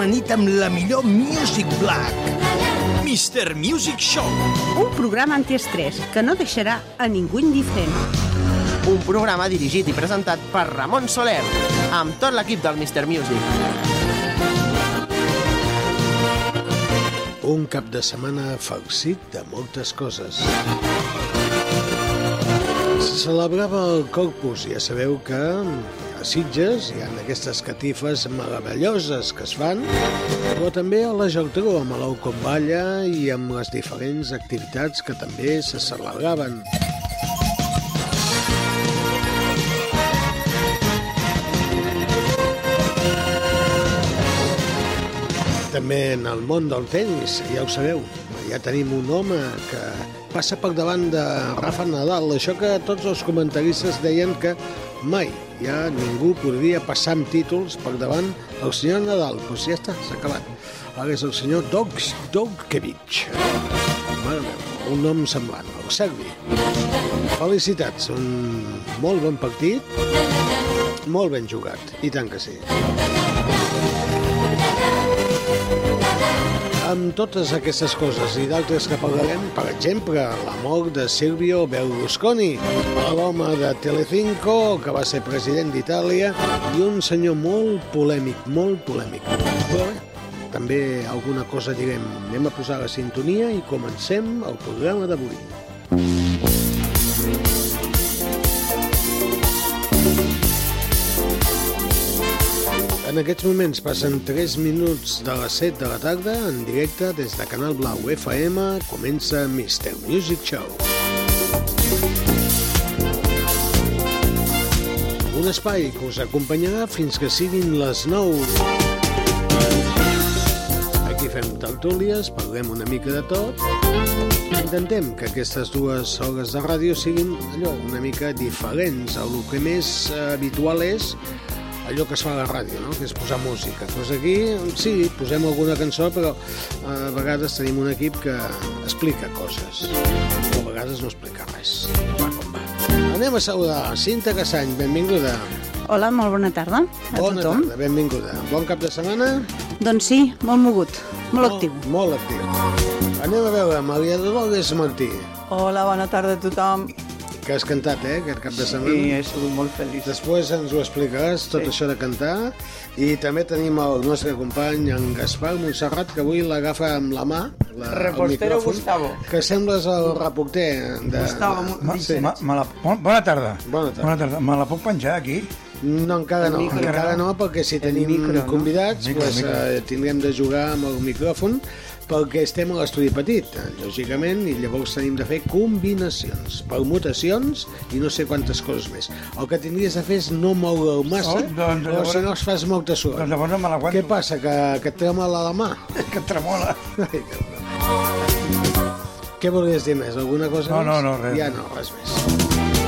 Tot amanit amb la millor Music Black. Mr. Music Show. un programa antiestrès que no deixarà a ningú indiferent. Un programa dirigit i presentat per Ramon Soler, amb tot l'equip del Mr. Music. Un cap de setmana farcit de moltes coses. Se celebrava el Corpus, ja sabeu que a Sitges hi ha aquestes catifes meravelloses que es fan, però també a la Geltrú, amb l'ou com balla i amb les diferents activitats que també se celebraven. També en el món del tennis, ja ho sabeu, ja tenim un home que passa per davant de Rafa Nadal, això que tots els comentaristes deien que mai ja ningú podria passar amb títols per davant el senyor Nadal. Doncs ja està, s'ha acabat. Ara és el senyor Dogs Dogkevich. Mare meva, un nom semblant, el Serbi. Felicitats, un molt bon partit, molt ben jugat, i tant que sí. Amb totes aquestes coses i d'altres que parlarem, per exemple, la mort de Silvio Berlusconi, l'home de Telecinco, que va ser president d'Itàlia, i un senyor molt polèmic, molt polèmic. Però bé, també alguna cosa direm. Anem a posar la sintonia i comencem el programa d'avui. Aquests moments passen 3 minuts de les 7 de la tarda en directe des de Canal Blau FM comença Mr. Music Show. Un espai que us acompanyarà fins que siguin les 9. Aquí fem tertúlies, parlem una mica de tot. Intentem que aquestes dues hores de ràdio siguin allò una mica diferents. El que més habitual és allò que es fa a la ràdio, no? que és posar música. Doncs aquí, sí, posem alguna cançó, però eh, a vegades tenim un equip que explica coses. O a vegades no explica res. Va com va. Anem a saludar Cinta Cassany, benvinguda. Hola, molt bona tarda a Bona tothom. tarda, benvinguda. Bon cap de setmana? Doncs sí, molt mogut, molt actiu. Molt actiu. Anem a veure, Maria Dolores Martí, Hola, bona tarda a tothom. Que has cantat, eh, aquest cap de setmana. Sí, he sigut molt feliç. Després ens ho explicaràs, tot Sí. això de cantar. I també tenim el nostre company, en Gaspar Montserrat, que avui l'agafa amb la mà, la, el Repostero micròfon, Gustavo. que sembles el reporter de... Gustavo, de- ma- sí. Ma, me la, bon- bona tarda. Bona tarda. Bona tarda. Me la puc penjar aquí? No, encara no, micro. encara no, perquè si tenim micro, no? convidats, Micro, pues, micro. eh, tindrem de jugar amb el micròfon perquè estem a l'estudi petit, lògicament, i llavors tenim de fer combinacions, permutacions i no sé quantes coses més. El que tindries de fer és no moure'l massa, Oh, doncs, o llavors- si no es fas molta soroll. Doncs llavors no me l'aguanto. Què passa, que, que et tremola la mà? Que et tremola. Ai, que no. Què volies dir més? Alguna cosa No, més? no, no, res. Ja no, res més.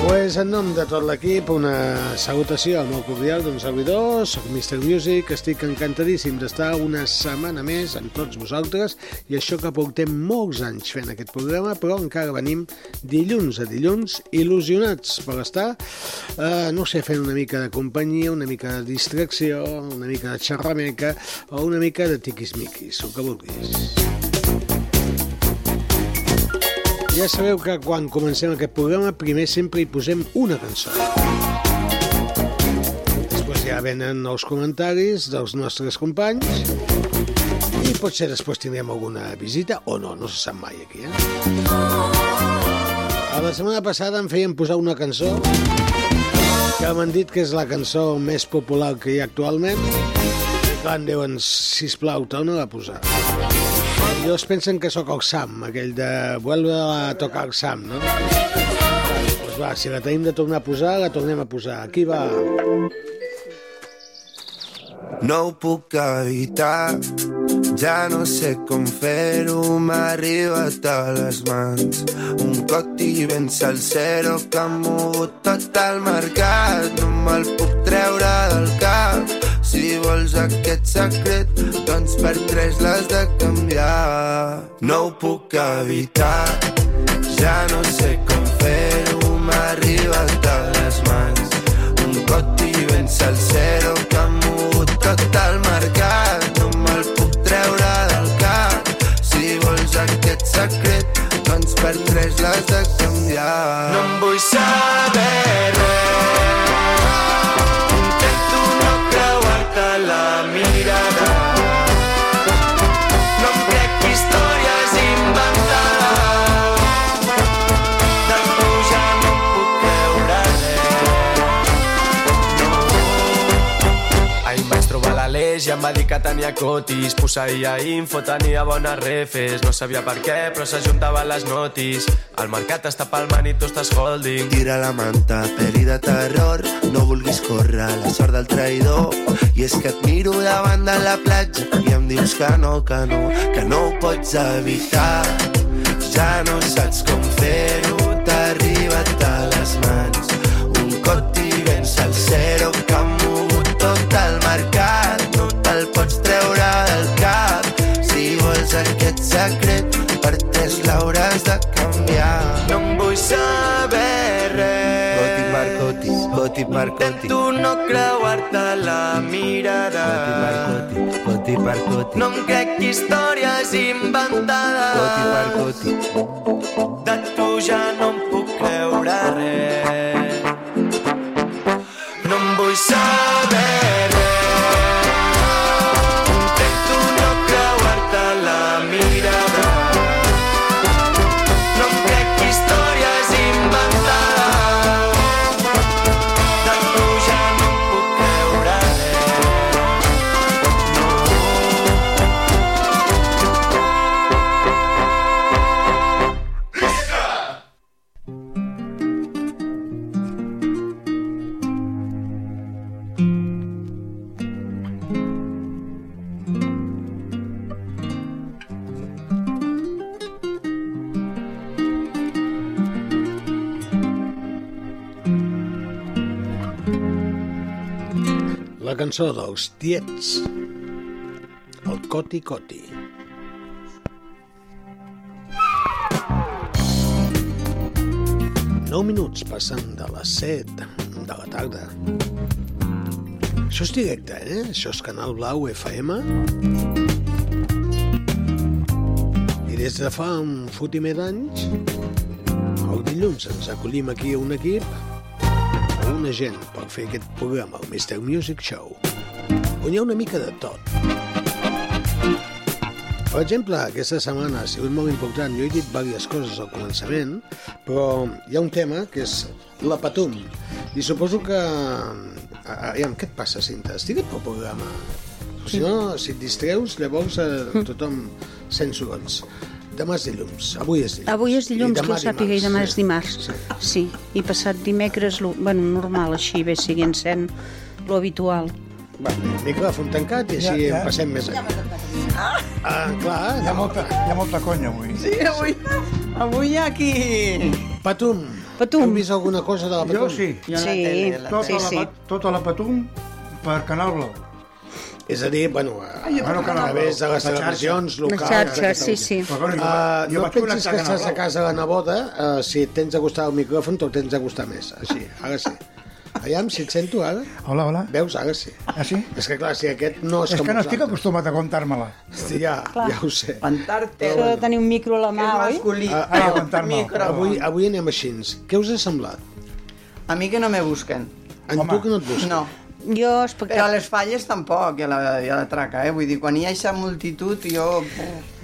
Pues en nom de tot l'equip, una salutació molt cordial d'un servidor, soc Mr. Music, estic encantadíssim d'estar una setmana més amb tots vosaltres i això que portem molts anys fent aquest programa, però encara venim dilluns a dilluns il·lusionats per estar, eh, no sé, fent una mica de companyia, una mica de distracció, una mica de xerrameca o una mica de tiquismiquis, el que vulguis. Ja sabeu que quan comencem aquest programa primer sempre hi posem una cançó. Després ja venen els comentaris dels nostres companys i potser després tindrem alguna visita o no, no se sap mai aquí, eh? A la setmana passada em feien posar una cançó que m'han dit que és la cançó més popular que hi ha actualment i em diuen, sisplau, torna a posar. Jo es pensen que sóc el Sam, aquell de vuelve a tocar el Sam, no? Doncs va, si la tenim de tornar a posar, la tornem a posar. Aquí va. No ho puc evitar, ja no sé com fer-ho, m'ha arribat a les mans. Un coti ben salsero que ha mogut tot el mercat, no me'l puc treure del cap. Si vols aquest secret, doncs per tres l'has de canviar. No ho puc evitar, ja no sé com fer-ho, m'ha arribat a les mans. Un coti ben salsero que ha mogut tot el mercat. No me'l puc treure del cap. Si vols aquest secret, doncs per tres l'has de canviar. No em vull saber res. l'Aleix i em va dir que tenia cotis Posseïa info, tenia bones refes. No sabia per què, però s'ajuntaven les notis. El mercat està palmant i tu estàs holding. Tira la manta, peli de terror No vulguis córrer la sort del traïdor. I és que et miro davant de la platja I em dius que no, que no Que no ho pots evitar. Ja no saps com fer-ho T'ha arribat a les mans. Un coti ben salsero Que ha secret Per tres l'hauràs de canviar. No em vull saber res. Goti Marcoti, Goti Marcoti Intento no creuar-te la mirada. Goti Marcoti, Goti Marcoti No em crec històries inventades. Goti Marcoti De tu ja no em puc creure res. No em vull saber cançó dels tiets. El Coti Coti. Nou minuts passen de les 7 de la tarda. Això és directe, eh? Això és Canal Blau FM. I des de fa un fotimer d'anys, el dilluns ens acollim aquí un equip una gent per fer aquest programa, el Mr. Music Show, on hi ha una mica de tot. Per exemple, aquesta setmana ha sigut molt important. Jo he dit diverses coses al començament, però hi ha un tema que és la patum. I suposo que... Aviam, què et passa, Cinta? Estigue't pel programa. Si no, si et distreus, llavors eh, tothom sent sorons. Demà és dilluns, avui és dilluns. Avui és dilluns, que ho sàpiga, i demà és sí. dimarts. Sí. Sí, i passat dimecres, lo, bueno, normal, així, bé siguin sent lo habitual. Va, micròfon tancat i així Ja, ja, passem més enllà. Ah, clar, Hi ha molta, hi ha molta conya avui. Sí, avui, avui hi ha aquí... Patum. Patum. Heu vist alguna cosa de la Patum? Jo sí. Jo a la Sí, tele, la Tota, sí, la, sí. tota la patum per Canal Blau. És a dir, bueno, a, bueno, a través de les la televisions La locals. xarxa, d'aquesta sí, sí. Bueno, Uh, jo no vaig pensis que estàs a casa de la neboda uh, si et tens de gustar el micròfon te'l tens de gustar més. Així, ara sí. Aviam, si et sento ara, Hola, hola. veus, ara sí. Ah, sí? És que clar, si aquest no és, És com que no estic altres. acostumat a contar-me-la. Hosti, ja, ja ho sé. Pantarte. Això de tenir un micro a la mà, oi? masculí. Ah, Ai, el aguantar-me. micro. Avui, avui anem així. Què us ha semblat? A mi que no me busquen. En Home. tu que no et busques? No. Jo, Però a les falles tampoc, i a la, i a la traca, eh? Vull dir, quan hi ha aquesta multitud, jo...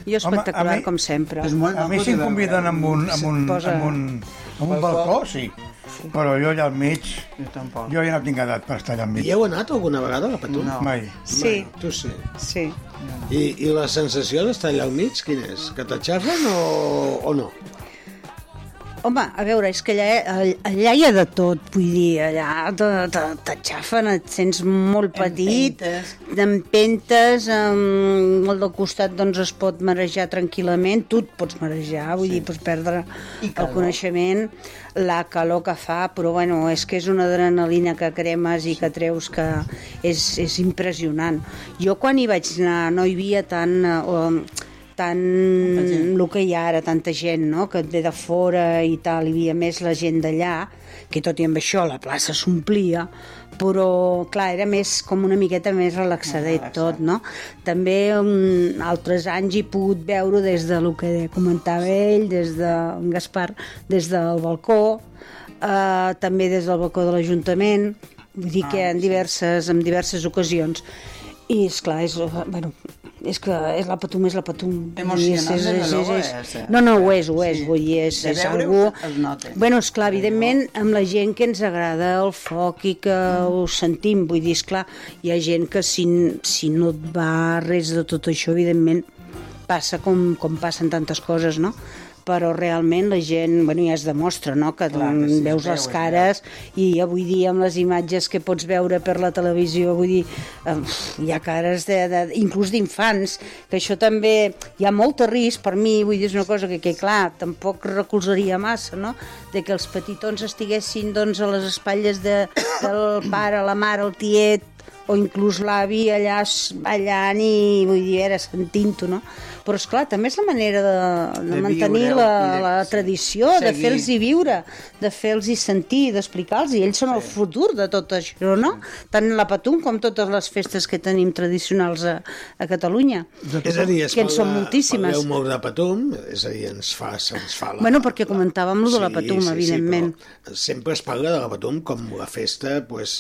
Jo espectacular, Home, a mi- com sempre. És molt A mi si em conviden amb un, amb un, Posa- amb un, amb un balcó, sí. Però jo allà al mig, Jo tampoc. jo ja no tinc edat per estar allà al mig. I heu anat alguna vegada a la Patum? No. Mai. Sí, Tu sí. sí. I, I la sensació d'estar allà al mig, quina és? Que t'aixafen o, o no? Home, a veure, és que allà, allà hi ha de tot, vull dir, allà t'aixafen, et sents molt petit, d'empentes, um, molt del costat doncs es pot marejar tranquil·lament, tu et pots marejar, vull dir, pots perdre el coneixement, la calor que fa, però bueno, és que és una adrenalina que cremes i que treus que és, és impressionant. Jo quan hi vaig anar no hi havia tant... o, tant el que hi ha ara, tanta gent no? que ve de fora i tal, hi havia més la gent d'allà, que tot i amb això la plaça s'omplia, però clar, era més com una miqueta més relaxadet tot, no? També um, altres anys he pogut veure des de lo que comentava ell, des de en Gaspar, des del balcó, eh, també des del balcó de l'Ajuntament, vull dir que en diverses, en diverses ocasions. I, és clar és, bueno, és que és la patum, és la patum. Emocionant, És- és- és- és- és, eh? No, no, ho és, ho és, Sí. vull dir, és, és algú... Bueno, és clar, evidentment, amb la gent que ens agrada el foc i que ho sentim, vull dir, és clar, hi ha gent que si, si no et va res de tot això, evidentment, passa com, com passen tantes coses, no? Però realment la gent, bueno, ja es demostra, no?, que, Clar es veus veu, les es cares i avui dia amb les imatges que pots veure per la televisió, vull dir, eh, hi ha cares de, de, inclús d'infants, que això també hi ha molt risc per mi, vull dir, és una cosa que, que clar, tampoc recolzaria massa, no?, de que els petitons estiguessin doncs, a les espatlles de, del pare, la mare, el tiet, o inclús l'avi allà ballant i vull dir, era sentint-ho, no? Però és clar, també és la manera de, de, De mantenir viure-ho la, i de- la sí. tradició, de Seguir. fer-los viure, de fer-los sentir, d'explicar-los, i ells són el futur de tot això, no? Tant la Patum com totes les festes que tenim tradicionals a, a Catalunya. És a dir, es que en són moltíssimes. Parleu molt de Patum, és a dir, ens fa, se'ns fa la... Bueno, perquè comentàvem lo de la Patum, evidentment. però sempre es parla de la Patum com la festa, pues,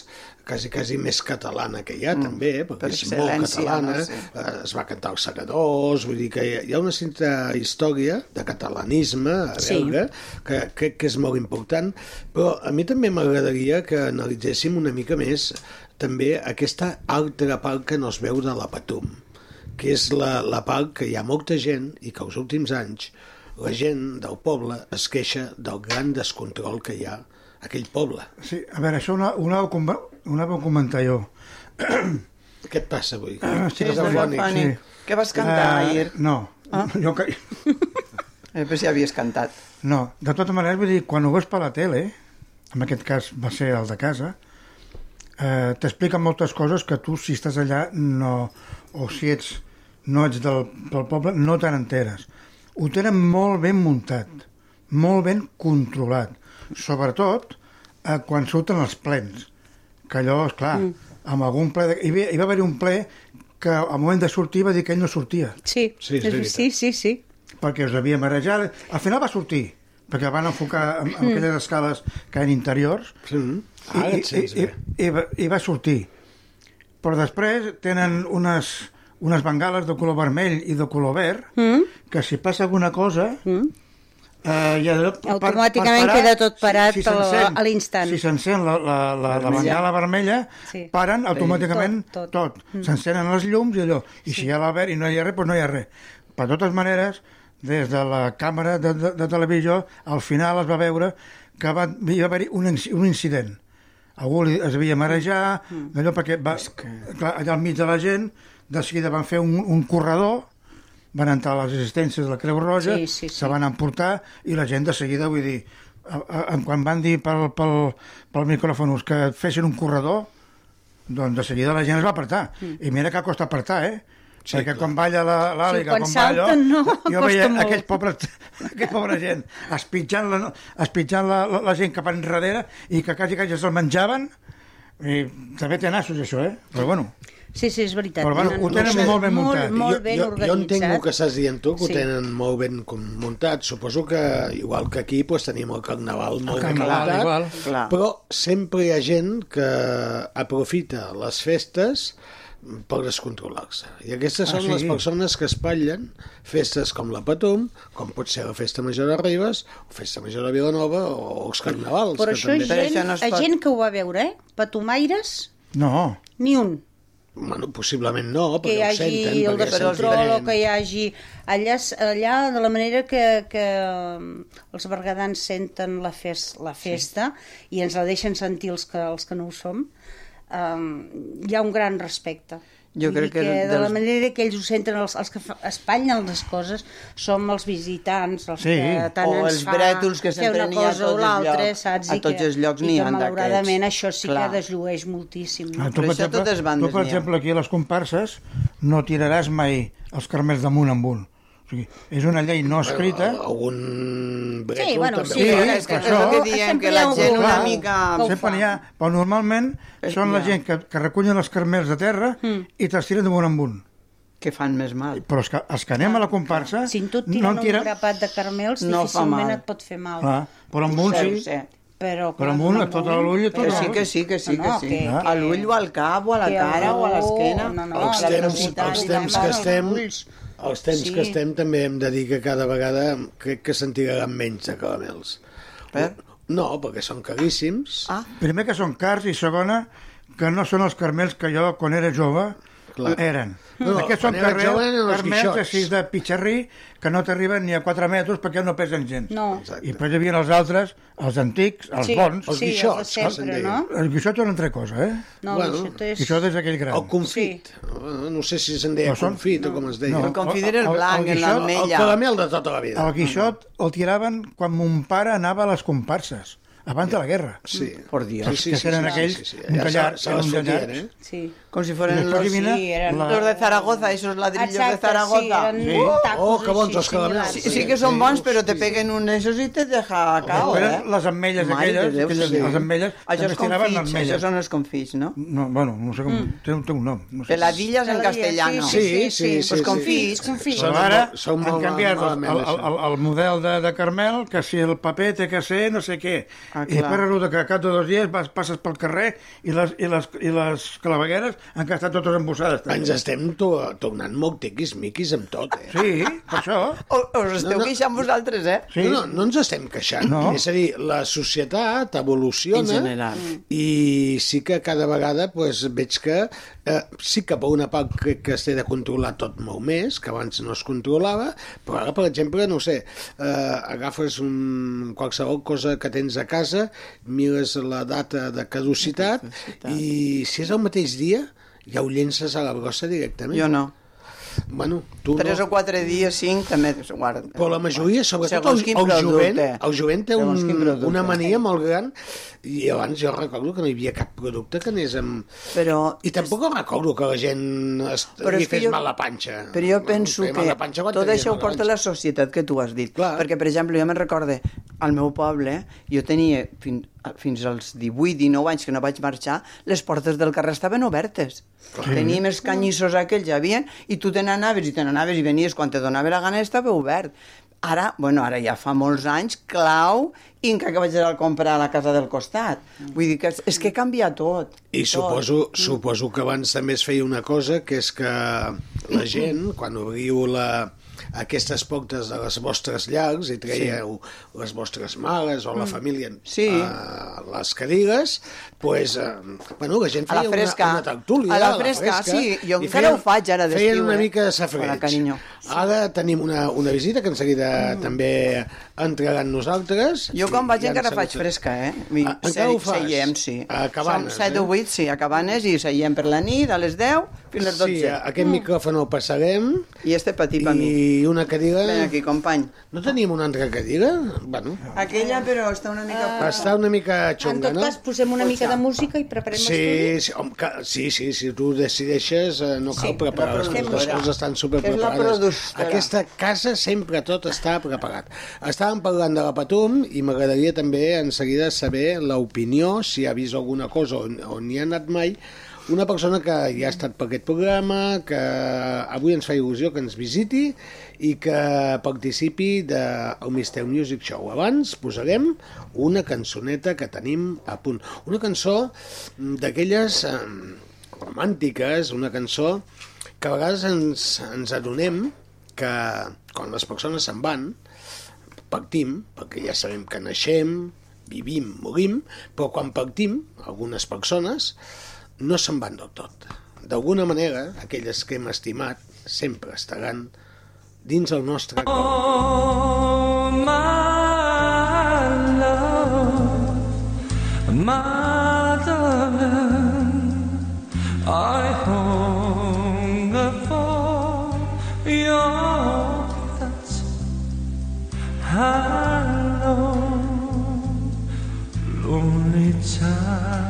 quasi, quasi més catalana que hi ha, mm, també, eh, perquè per és molt catalana, no? Sí. eh, es va cantar els segadors, vull dir que hi ha, hi ha una certa història de catalanisme a Sí. veure, que crec que és molt important, però a mi també m'agradaria que analitzéssim una mica més també aquesta altra part que no es veu de la Patum, que és la, la part que hi ha molta gent i que els últims anys la gent del poble es queixa del gran descontrol que hi ha aquell poble. Sí, a veure, això una, una, una, una vau comentar jo. Què et passa avui? Ah, sí, sí, afònic? afònic. Què vas cantar Eh, ahir? No, ah? jo que... Eh, però si havies cantat. No, de tota manera, vull dir, quan ho veus per la tele, en aquest cas va ser el de casa, eh, t'expliquen moltes coses que tu, si estàs allà, no, o si ets, no ets del, del poble, no te n'enteres. Ho tenen molt ben muntat, molt ben controlat. Sobretot eh, quan surten els plens, que allò, és clar, mm. amb algun ple... De... Hi, va, hi va haver un ple que al moment de sortir va dir que ell no sortia Sí, Sí, és és, veritat. sí, sí, sí. perquè us havia marejat. Al final va sortir, perquè el van enfocar amb, amb aquelles escales que eren interiors, Mm. Ara et sents i, i, i, va, i va sortir. Però després tenen unes, unes bengales de color vermell i de color verd, Mm? que si passa alguna cosa... Mm? Eh, ja, per, Automàticament queda tot parat a la- s'encén- a l'instant. Si s'encén la, la, la, la bengala vermella, Sí. paren automàticament Tot, tot. tot. tot. S'encenen les llums i allò. I si hi ha la verd i no hi ha res, doncs no hi ha res. Per totes maneres, des de la càmera de, de, de televisió, al final es va veure que va, hi va haver un, un incident. Algú li, es havia marejar, Mm. allò perquè va, clar, allà al mig de la gent, de seguida van fer un, un corredor, van entrar les assistències de la Creu Roja, Sí, sí, sí. se van emportar i la gent de seguida, vull dir, a, a, quan van dir pel, pel, pel micròfon que fessin un corredor, doncs de seguida la gent es va apartar. Mm. I mira que costa apartar, eh? Sí, Perquè clar. quan balla la- l'àliga, quan quan va allò, salten, no, jo veia molt. aquells pobres, aquella pobra gent espitjant, la, espitjant la, la, la gent cap enrere i que quasi quasi se'l menjaven. I també té nassos, això, eh? Però bueno, Sí, sí, és veritat. Però, bueno, ho tenen molt ben muntat. Molt, molt ben jo, jo, jo entenc el que estàs dient tu, que Sí. ho tenen molt ben com- muntat. Suposo que, igual que aquí, doncs, tenim el carnaval molt ben carnaval, muntat, igual. Però sempre hi ha gent que aprofita les festes per descontrolar-se. I aquestes Ah, són sí? les persones que espatllen festes com la Patum, com pot ser la Festa Major de Ribes, o Festa Major de Vilanova, o els carnavals. Però que això també... Però gent, això no pot. gent que ho va veure, eh? Patumaires, no. ni un. Bueno, possiblement no, que hi perquè ho hagi senten. el perquè descontrol o que hi hagi allà, allà de la manera que, que mm, els bergadans senten la, fes, la festa i ens la deixen sentir els que, els que no ho som um, hi ha un gran respecte Jo crec que que de la manera que ells ho senten, els, els que fa- espatllen les coses, som els visitants, els Sí. que tant O ens els fa brètols que fer sempre una n'hi ha a cosa o tots els l'altra, llocs. saps? A I tots que, els llocs n'hi ha d'aquests. malauradament això sí Clar. que desllueix moltíssim. Ah, No? tu, Però per exemple, totes bandes tu, per exemple, aquí a les comparses no tiraràs mai els carmels damunt amb un. O sigui, és una llei no escrita. Bueno, algun brètol Sí, bueno, també. sí, Sí, és que per és el això- que diem, que la gent una mica... Sempre fa. n'hi ha, però normalment Eh, són la gent que, que recullen els carmels de terra Mm. i te'ls tiren damunt amb un. que fan més mal. Però els que, els que anem a la comparsa Si tu et no tiren en tiren... un grapat de carmels, No difícilment et pot fer mal. Ah, però amb un sí. sé. Però, Però amb un, a tot l'ull i tot no. sí, que sí, que sí, No, que no, sí. que- A l'ull o al cap o a la cara o a l'esquena. No, no, els temps, els temps que estem. Els temps Sí. que estem també hem de dir que cada vegada crec que se'n tiraran menys de caramels. Per? No, perquè són caríssims. Ah, Primer que són cars i segona que no són els carmels que jo, quan era jove, Clar. eren. No, Aquests són els carmels guixots. així de pitxerrí que no t'arriben ni a 4 metres perquè no pesen gens. No. Exacte. I després hi havia els altres, els antics, els sí, bons. Els sí, guixots, els de sempre, no? El guixot és una altra cosa, eh? No, Bueno, això és... Guixot és aquell gran. El confit. No, no sé si se'n deia No són- confit o com es deia. No. el confit era el el- el blanc, en guixot, el El l'ametlla. caramel de tota la vida. El guixot el tiraven quan mon pare anava a les comparses, abans de la guerra. Sí. Por Dios. Que eren aquells, un Ja callar, se, se les un callar. fotien, eh? Sí. Como si després los, sí, eren la- los de Zaragoza, esos ladrillos de Exacte, Zaragoza. sí, eren Sí. tacos Oh, que bons els caramels. Sí, sí que son bons, però te peguen un esos i te deja a cao, Però eh? les ametlles aquelles, de Déu, aquelles sí. les ametlles, Això també és es confits, ametlles. això són els confits, no? No, bueno, no sé com... Té, un, té un nom. No sé. Peladillas en castellano. sí, Sí, sí, sí. Pues sí, confits, sí. confits. Són Però ara molt- són han canviat el, model de, de Carmel, que si el paper té que ser no sé què. Ah, I després resulta que cap de dos dies vas, passes pel carrer i les, i les, i les clavegueres han estat totes embossades. això. Ens estem to tornant molt tiquis-miquis amb tot, eh? Sí, per això. O, us esteu No, no. queixant vosaltres, eh? Sí. No, no, no ens estem queixant. No. És a dir, la societat evoluciona En general. i sí que cada vegada pues, veig que eh, sí que per una part crec que té de controlar tot molt més, que abans no es controlava, però ara, per exemple, no ho sé, eh, agafes un, qualsevol cosa que tens a casa, mires la data de caducitat, i si és el mateix dia, ja ho llences a la brossa directament. Jo no. Bueno, tu Tres no. o quatre dies, cinc, també es guarda. Però la majoria, sobretot el, el jovent, el jovent té un, una mania molt gran i abans jo recordo que no hi havia cap producte que anés amb... Però, I tampoc recordo que la gent es, Però li és fes jo- mal la panxa. però jo penso que panxa tot això ho porta la societat que tu has dit. Clar. Perquè, per exemple, jo me'n recorde, al meu poble, jo tenia fins, fins als 18-19 anys que no vaig marxar, les portes del carrer estaven obertes. Teníem els canyissos aquells, ja havien, i tu te n'anaves i te n'anaves i venies quan te donava la gana estava obert. Ara, bueno, ara ja fa molts anys, clau, i encara que vaig anar a comprar a la casa del costat. Vull dir que és, és que canvia tot. I tot. suposo, suposo que abans també es feia una cosa, que és que la gent, quan obriu la, aquestes portes de les vostres llars i traieu sí. les vostres mares o la família Sí. a les cadires, pues, eh, bueno, la gent A la feia fresca. una, una tertúlia. A la fresca, sí. Jo encara ho faig ara d'estiu, Feien una eh? mica de Hola, safreig. carinyo. Ara tenim una, una visita que en seguida mm. també entraran nosaltres. Jo quan vaig I encara faig fresca, eh? Ah, encara ho fas? Seiem, sí. A Cabanes, Som 7 eh? o 8, sí, a Cabanes, i seiem per la nit, a les 10 fins a les 12. Sí, aquest micròfon el passarem I este petit per mi. i una cadira... Ven aquí, company. No teníem una altra cadira? Bueno, Aquella, però està una mica... està una mica En xunga, tot no? cas, posem una mica de música i preparem Sí, l'estudi. sí, home, que- sí, sí, si tu decideixes eh, no cal Sí, preparar les coses, les coses estan superpreparades. Aquesta casa sempre tot està preparat. Estàvem parlant de la Patum i m'agradaria també en seguida saber l'opinió, si ha vist alguna cosa o, o n'hi ha anat mai, una persona que ja ha estat per aquest programa, que avui ens fa il·lusió que ens visiti i que participi del Mister Music Show. Abans posarem una cançoneta que tenim a punt. Una cançó d'aquelles eh, romàntiques, una cançó que a vegades ens, ens adonem que quan les persones se'n van, partim, perquè ja sabem que naixem, vivim, morim, però quan partim, algunes persones no se'n van del tot. d'alguna manera, aquelles que hem estimat sempre estaran dins el nostre cor. I hunger for your touch. Hello, lonely child.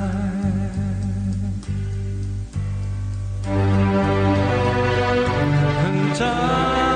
And time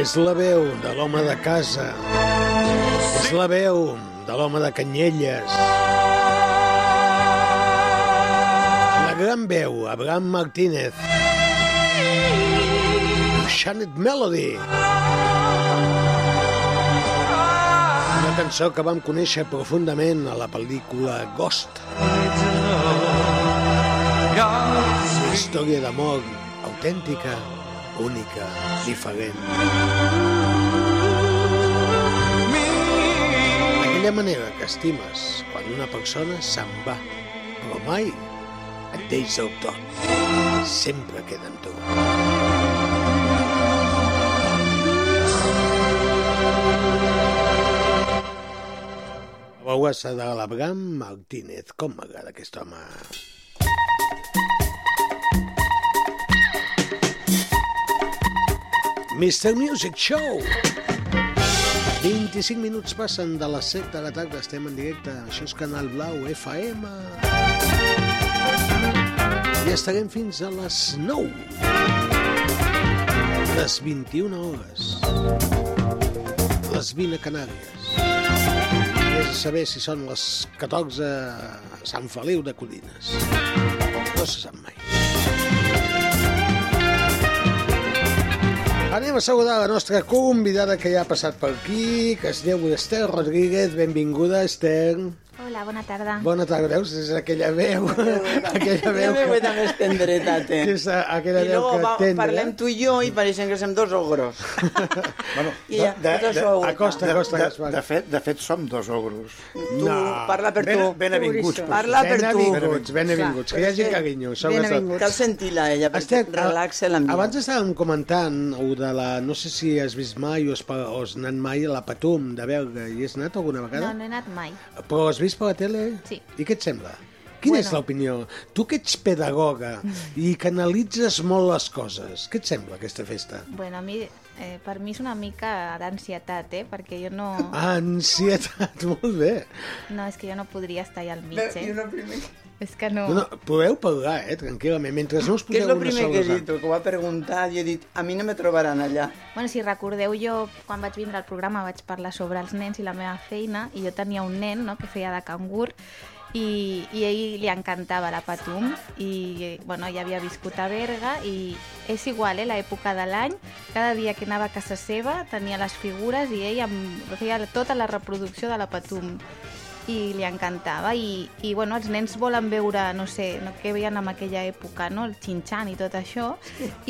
És la veu de l'home de casa. És la veu de l'home de Canyelles. La gran veu, Abraham Martínez. Shannon Melody. Una cançó que vam conèixer profundament a la pel·lícula Ghost. Una història d'amor autèntica, única, diferent. D'aquella manera que estimes quan una persona se'n va, però mai et deixa del tot. Sempre queda amb tu. La veuassa de l'Abraham Martínez. Com m'agrada aquest home. Mr. Music Show. 25 minuts passen de les 7 de la tarda, estem en directe. Això és Canal Blau FM. I estarem fins a les 9. Les 21 hores. Les 20 a Canàries. Vés a saber si són les 14 a Sant Feliu de Codines. No se sap mai. Anem a saludar la nostra convidada que ja ha passat per aquí, que es diu Esther Rodríguez. Benvinguda, Esther. Hola, bona tarda. Bona tarda, veus? És aquella veu, aquella veu que, veu més tendreta té. que és aquella I veu luego que va, tendra. parlem tu i jo i pareixen que som dos ogros. Bueno, I això ho- Acosta, de, acosta, de, acosta. de, fet, de fet, som dos ogros. Tu, parla per tu. ben avinguts. Parla per tu. Benvinguts, benvinguts, que hi hagi carinyo, sobretot. Cal sentir-la, ella, perquè relaxa l'ambient. abans estàvem comentant o de la... No sé si has vist mai o has, o has anat mai a la Patum de Belga. Hi has anat alguna No, vegada? no he anat mai. Però has vist per la tele? Sí. I què et sembla? Quina Bueno. és l'opinió? Tu que ets pedagoga i que analitzes molt les coses, què et sembla aquesta festa? Bueno, a mi, eh, per mi és una mica d'ansietat, eh? Perquè jo no... Ah. Ansietat, molt bé. No, és que jo no podria estar allà al mig, Bé, eh? jo no primer... És que no... No, no, podeu parlar, eh, tranquil·lament, mentre no us Què és poseu el primer que he dit? Que ho ha preguntat i he dit, a mi no me trobaran allà. Bueno, si recordeu, jo quan vaig vindre al programa vaig parlar sobre els nens i la meva feina i jo tenia un nen no, que feia de cangur i, i a ell li encantava la Patum i bueno, ja havia viscut a Berga i és igual, eh, l'època de l'any cada dia que anava a casa seva tenia les figures i ell em feia tota la reproducció de la Patum i li encantava i, i bueno, els nens volen veure, no sé, no, què veien en aquella època, no? el xinxan i tot això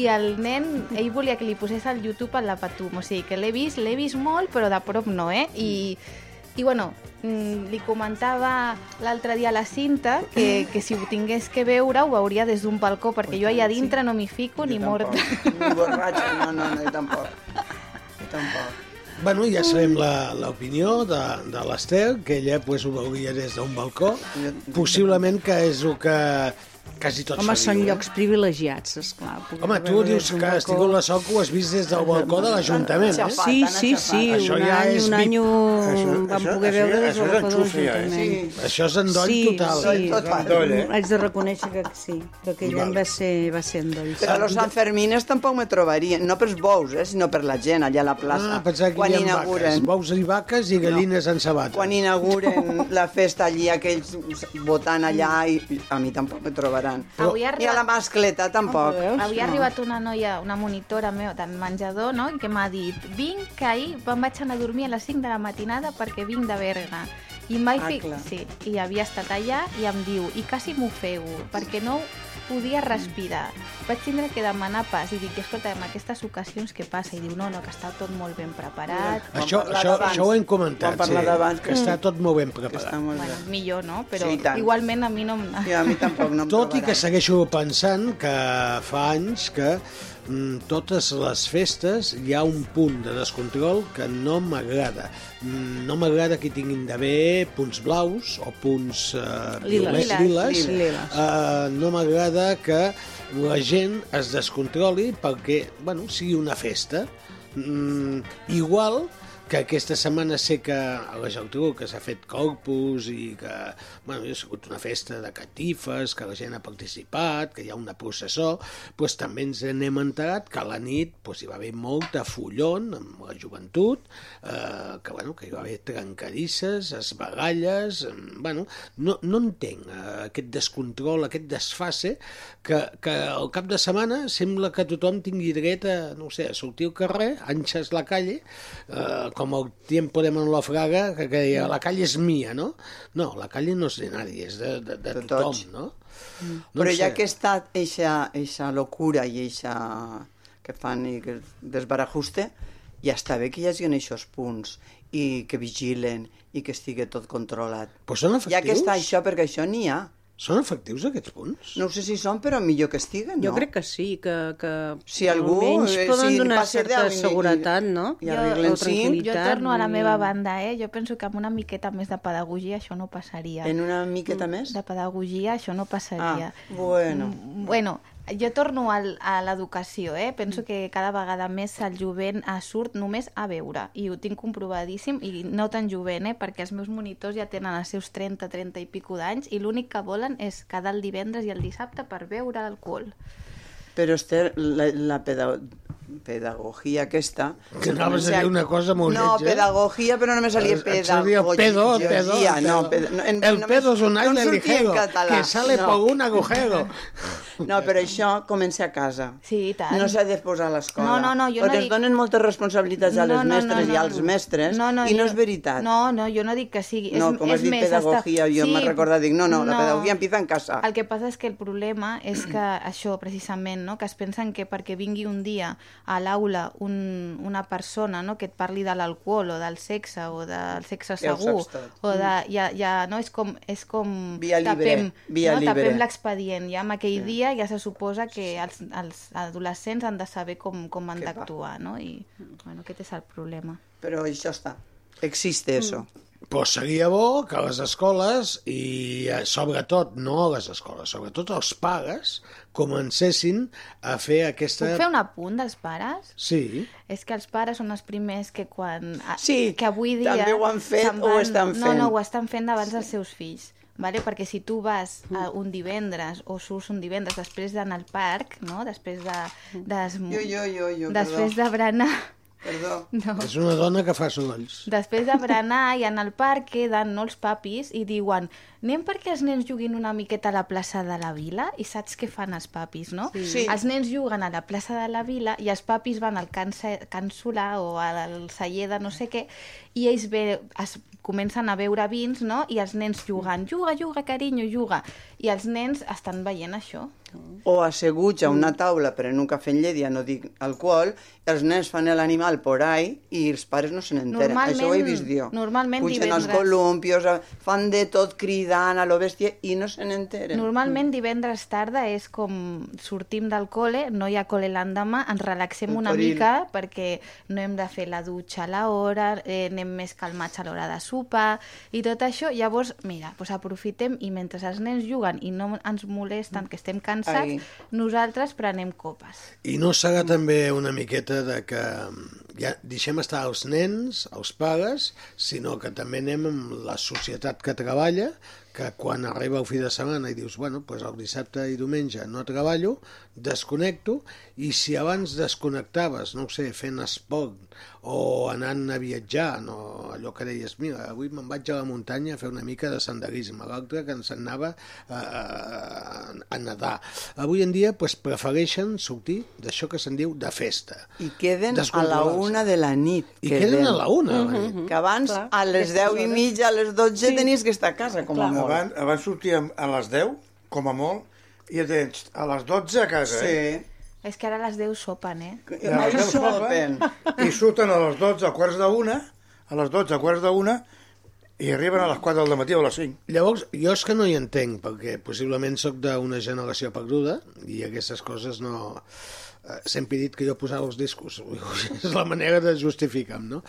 i el nen, ell volia que li posés al YouTube a la Patum, o sigui que l'he vist, l'he vist molt però de prop no, eh? I, i bueno, mm, li comentava l'altre dia a la cinta que, que si ho tingués que veure ho veuria des d'un balcó perquè jo allà dintre no m'hi fico ni morta. Ni borratxa, no, no, no, jo tampoc. Jo tampoc. Bueno, ja sabem la- l'opinió de, de l'Ester, que ella pues, ho veuria des d'un balcó. Possiblement que és el que quasi tots Home, són eh? llocs privilegiats, esclar. Home, tu dius que has tingut la sort que ho has vist des del balcó de l'Ajuntament, eh? Sí, sí, sí, Això un ja any, és un any ho Això- vam això- poder això- veure des del balcó de eh? l'Ajuntament. Sí. Això és endoll sí, total. Sí, Tot. Endoll, eh? Haig de reconèixer que sí, que aquell any va ser, va ser endoll. Però a los Sanfermines tampoc me trobarien, no pels bous, eh, sinó per la gent allà a la plaça. Ah, pensava que quan hi havia inauguren, vaques, bous i vaques i gallines en sabata. quan inauguren la festa allí, aquells votant allà, i, a mi tampoc me trobaran. Avui ha Ni a la mascleta tampoc. Havia arribat una noia, una monitora meu del menjador, no? que m'ha dit vinc que ahir me'n vaig anar a dormir a les 5 de la matinada perquè vinc de Berga. I mai Ah, fi... sí, i havia estat allà i em diu i quasi m'ofego perquè no podia respirar. Vaig tindre que demanar pas i dic, escolta, en aquestes ocasions què passa? I diu, no, no, que està tot molt ben preparat. Això, parlar això, d'abans. això ho hem comentat, sí, que està tot molt ben preparat. Està molt Bueno, bé. millor, no? Però Sí, igualment a mi no... em- I a mi tampoc no em Tot i que segueixo pensant que fa anys que totes les festes hi ha un punt de descontrol que no m'agrada. Mm, no m'agrada que tinguin d'haver punts blaus o punts uh, Liles. liles. Liles. Uh, no m'agrada que la gent es descontroli perquè bueno, sigui una festa. Mm, igual que aquesta setmana sé que a la Geltrú que s'ha fet corpus i que bueno, ha sigut una festa de catifes, que la gent ha participat, que hi ha una processó, doncs també ens n'hem enterat que a la nit doncs, hi va haver molta follon amb la joventut, eh, que, bueno, que hi va haver trencadisses, esbagalles... eh, Bueno, no, no entenc eh, aquest descontrol, aquest desfase, que, que al cap de setmana sembla que tothom tingui dret a, no sé, a sortir al carrer, anxes la calle, eh, com el tiempo de Manolo Fraga, que, que deia, la calle és mia, no? No, la calle no és de nadie, és de, de, de, De tothom, tots. no? Però ho ja sé. que està eixa, eixa locura i eixa que fan i que desbarajuste, ja està bé que hi hagi aquests punts i que vigilen i que estigui tot controlat. Però són Ja que efectius? està això, perquè això n'hi ha. Són efectius aquests punts? No sé si són, però millor que estiguen, Jo no? crec que sí, que, que Si algú, almenys eh, poden si donar passa certa deu i- i- seguretat, no? i arreglen o cinc, tranquil·litat. Jo torno a la meva banda, eh? Jo penso que amb una miqueta més de pedagogia això no passaria. En una miqueta més? De pedagogia això no passaria. Ah, bueno. Mm, Bueno, jo torno al, a l'educació, eh? Penso que cada vegada més el jovent surt només a veure, i ho tinc comprovadíssim, i no tan jovent, eh? Perquè els meus monitors ja tenen els seus 30, 30 i pico d'anys, i l'únic que volen és quedar el divendres i el dissabte per beure alcohol. Però, Esther, la, la peda pedagogia aquesta... Que anaves a dir una cosa molt No, lletja. pedagogia, però no me salia Et salia pedagogia. pedo, pedo, No, pedo. no, en- El no pedo es un no aire en ligero, que sale no. por un agujero. No, però això comença a casa. Sí, i tant. No s'ha de posar a l'escola. No, no, no, jo no perquè dic- es donen moltes responsabilitats a les No, no, mestres no, i no. als mestres, No, no, i no jo- és veritat. No, no, jo no dic que sigui. No, és, com és has dit més, pedagogia, jo m'he recordat, dic, no, no, la pedagogia empieza en casa. El que passa és que el problema és que això, precisament, no? que es pensen que perquè vingui un dia a l'aula un, una persona no? que et parli de l'alcohol o del sexe o del sexe Ja segur, tot. o de, ja, ja, no? és com, és com Via tapem, via no? tapem l'expedient, ja amb aquell dia ja se suposa que els, els adolescents han de saber com, com han d'actuar, no? i bueno, aquest és el problema. Però això està. Existe eso. Però seria bo que les escoles, i eh, sobretot, no les escoles, sobretot els pares, comencessin a fer aquesta... Puc fer un apunt dels pares? Sí. És que els pares són els primers que quan... Sí, que avui dia... també ho han fet se'n o ho estan No, fent. no, ho estan fent davant dels seus fills. Vale? Perquè si tu vas Mm. a un divendres o surts un divendres després d'anar al parc, no? després de... Des... Jo, jo, jo, jo, després perdó. de berenar... Perdó. No. És una dona que fa sorolls. Després de berenar i anar al parc queden no, els papis i diuen anem perquè els nens juguin una miqueta a la plaça de la vila i saps què fan els papis, no? Sí. Els nens juguen a la plaça de la vila i els papis van al Can, Can Solà o al celler de no sé què i ells ve, es comencen a beure vins, no? I els nens jugant, juga, juga, carinyo, juga. I els nens estan veient això. O asseguts a una taula prenent un cafè amb llet, ja no dic alcohol, els nens fan l'animal por ahí i els pares no se n'enteren. Això ho he vist jo. normalment Pugen els divendres- columpios, eh, fan de tot cridant a lo bèstia i no se n'enteren. Normalment divendres tarda és com sortim del col·le, no hi ha col·le l'endemà, ens relaxem El una perill. mica perquè no hem de fer la dutxa a l'hora, eh, anem més calmats a l'hora de sopar i tot això. Llavors, mira, doncs aprofitem i mentre els nens juguen i no ens molesten, que estem cansats, Ai. nosaltres prenem copes. I no serà també una miqueta de que ja deixem estar els nens, els pares, sinó que també anem amb la societat que treballa, que quan arriba el fi de setmana i dius, bueno, pues el dissabte i diumenge no treballo, desconnecto, i si abans desconnectaves, no ho sé, fent esport o anant a viatjar, no, allò que deies, mira, avui me'n vaig a la muntanya a fer una mica de senderisme, l'altre que ens anava a, a, a nedar. Avui en dia pues, prefereixen sortir d'això que se'n diu de festa. I queden a la una de la nit. I queden a la una. de la nit. Que abans, Clar, a les 10 i mitja, a les 12, tenies que estar a casa, com a molt. Abans, abans sortíem a les 10, com a molt, i ja tens a les 12 a casa, eh? És que ara a les 10 sopen, eh? Ja, Mai ja sopen. I surten a les 12 a quarts d'una, a les 12 a quarts d'una, i arriben a les 4 del matí o a les 5. Llavors, jo és que no hi entenc, perquè possiblement sóc d'una generació perduda i aquestes coses no... eh, Sempre he dit que jo posava els discos, és la manera de justificar no?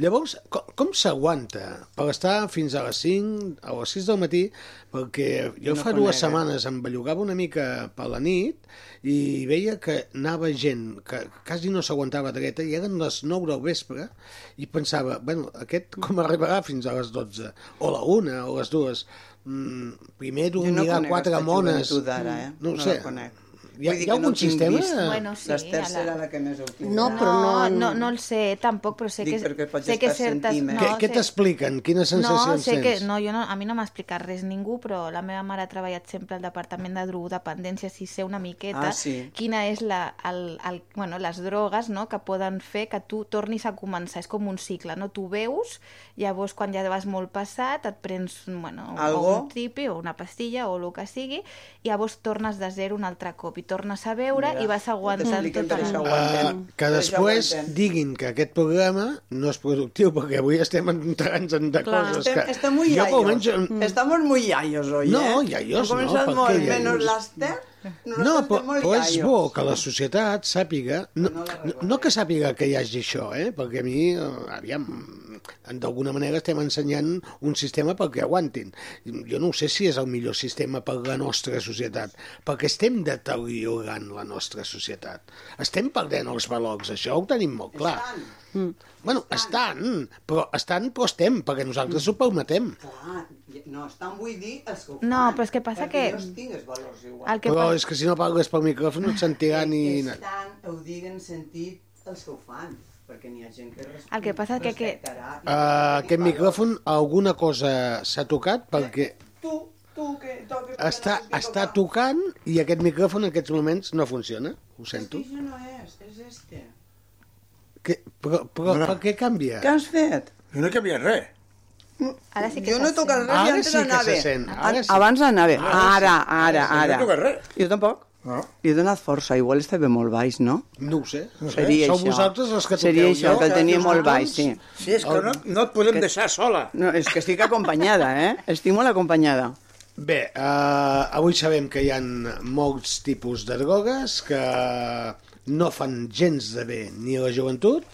Llavors, com, com s'aguanta per estar fins a les 5 o a les 6 del matí? Perquè jo No fa dues conec, eh? setmanes em bellugava una mica per la nit i veia que anava gent que quasi no s'aguantava dreta i eren les 9 del vespre i pensava, bueno, aquest com arribarà fins a les 12? O la 1 o les 2? Mm, primer no dormirà conec quatre mones. eh? No ho No sé. conec. Hi ha, hi ha que no algun tinc sistema? vist. Bueno, sí, L'Ester la- serà la que més ho tindrà. No, però no... No, no, no el sé tampoc, però sé Dic que... perquè pots sé que estar sentint, eh? Què, no, què sé- t'expliquen? Quines No, sensacions sé que, tens? no, jo no, a mi no m'ha explicat res ningú, però la meva mare ha treballat sempre al Departament de Drogodependències i sé una miqueta Ah, sí. quina és la, el, el, bueno, les drogues no, que poden fer que tu tornis a començar. És com un cicle, no? Tu veus, llavors quan ja vas molt passat et prens bueno, Algo? un tripi o una pastilla o el que sigui i llavors tornes de zero un altre cop i tornes a veure Mira, i vas aguantant tot el... Uh, que després diguin que aquest programa no és productiu, perquè avui estem entrant en de Clar. coses que... estem muy jo, yayos. almenys, mm, Estamos muy yayos hoy, No, eh? Hem no, començat per molt, menys l'Ester. No, però, molt però és bo que la societat sàpiga... No, No no, no que sàpiga que hi hagi això, eh? perquè a mi, eh, aviam, d'alguna manera estem ensenyant un sistema perquè aguantin. Jo no sé si és el millor sistema per la nostra societat, perquè estem deteriorant la nostra societat. Estem perdent els valors, això ho tenim molt clar. Estan. Bueno, estan, però estan, però estem, perquè nosaltres ho permetem. Clar, no, estan vull dir els que ho fan. No, però és que passa perquè que- tinc els valors igual. El que Però pa- és que si no parles pel micròfon no et sentirà ni... Estan, ho diguen sentit els que ho fan, perquè n'hi ha gent que res... El que passa que- que- respectarà i Uh, aquest micròfon alguna cosa s'ha tocat perquè Tu, tu que toques... està, està tocant i aquest micròfon en aquests moments no funciona. Ho sento. És que això no és, és este. Que, però però No. per què canvia? Què has fet? Jo no he canviat res. Ara sí que jo no he tocat res i Ara antes sí que anava. se sent, ara sí. Abans anava. Ara, ara, sí, no he ara. tocat res. Jo tampoc. No. Li he donat força, igual estava molt baix, no? No ho sé. No sé. Seria Sou això. vosaltres els que Seria toqueu. això, Jo, que el tenia molt baix, sí. Sí, és que no, no et podem deixar sola. No, és que estic acompanyada, eh? Estic molt acompanyada. Bé, uh, avui sabem que hi ha molts tipus de drogues que no fan gens de bé ni a la joventut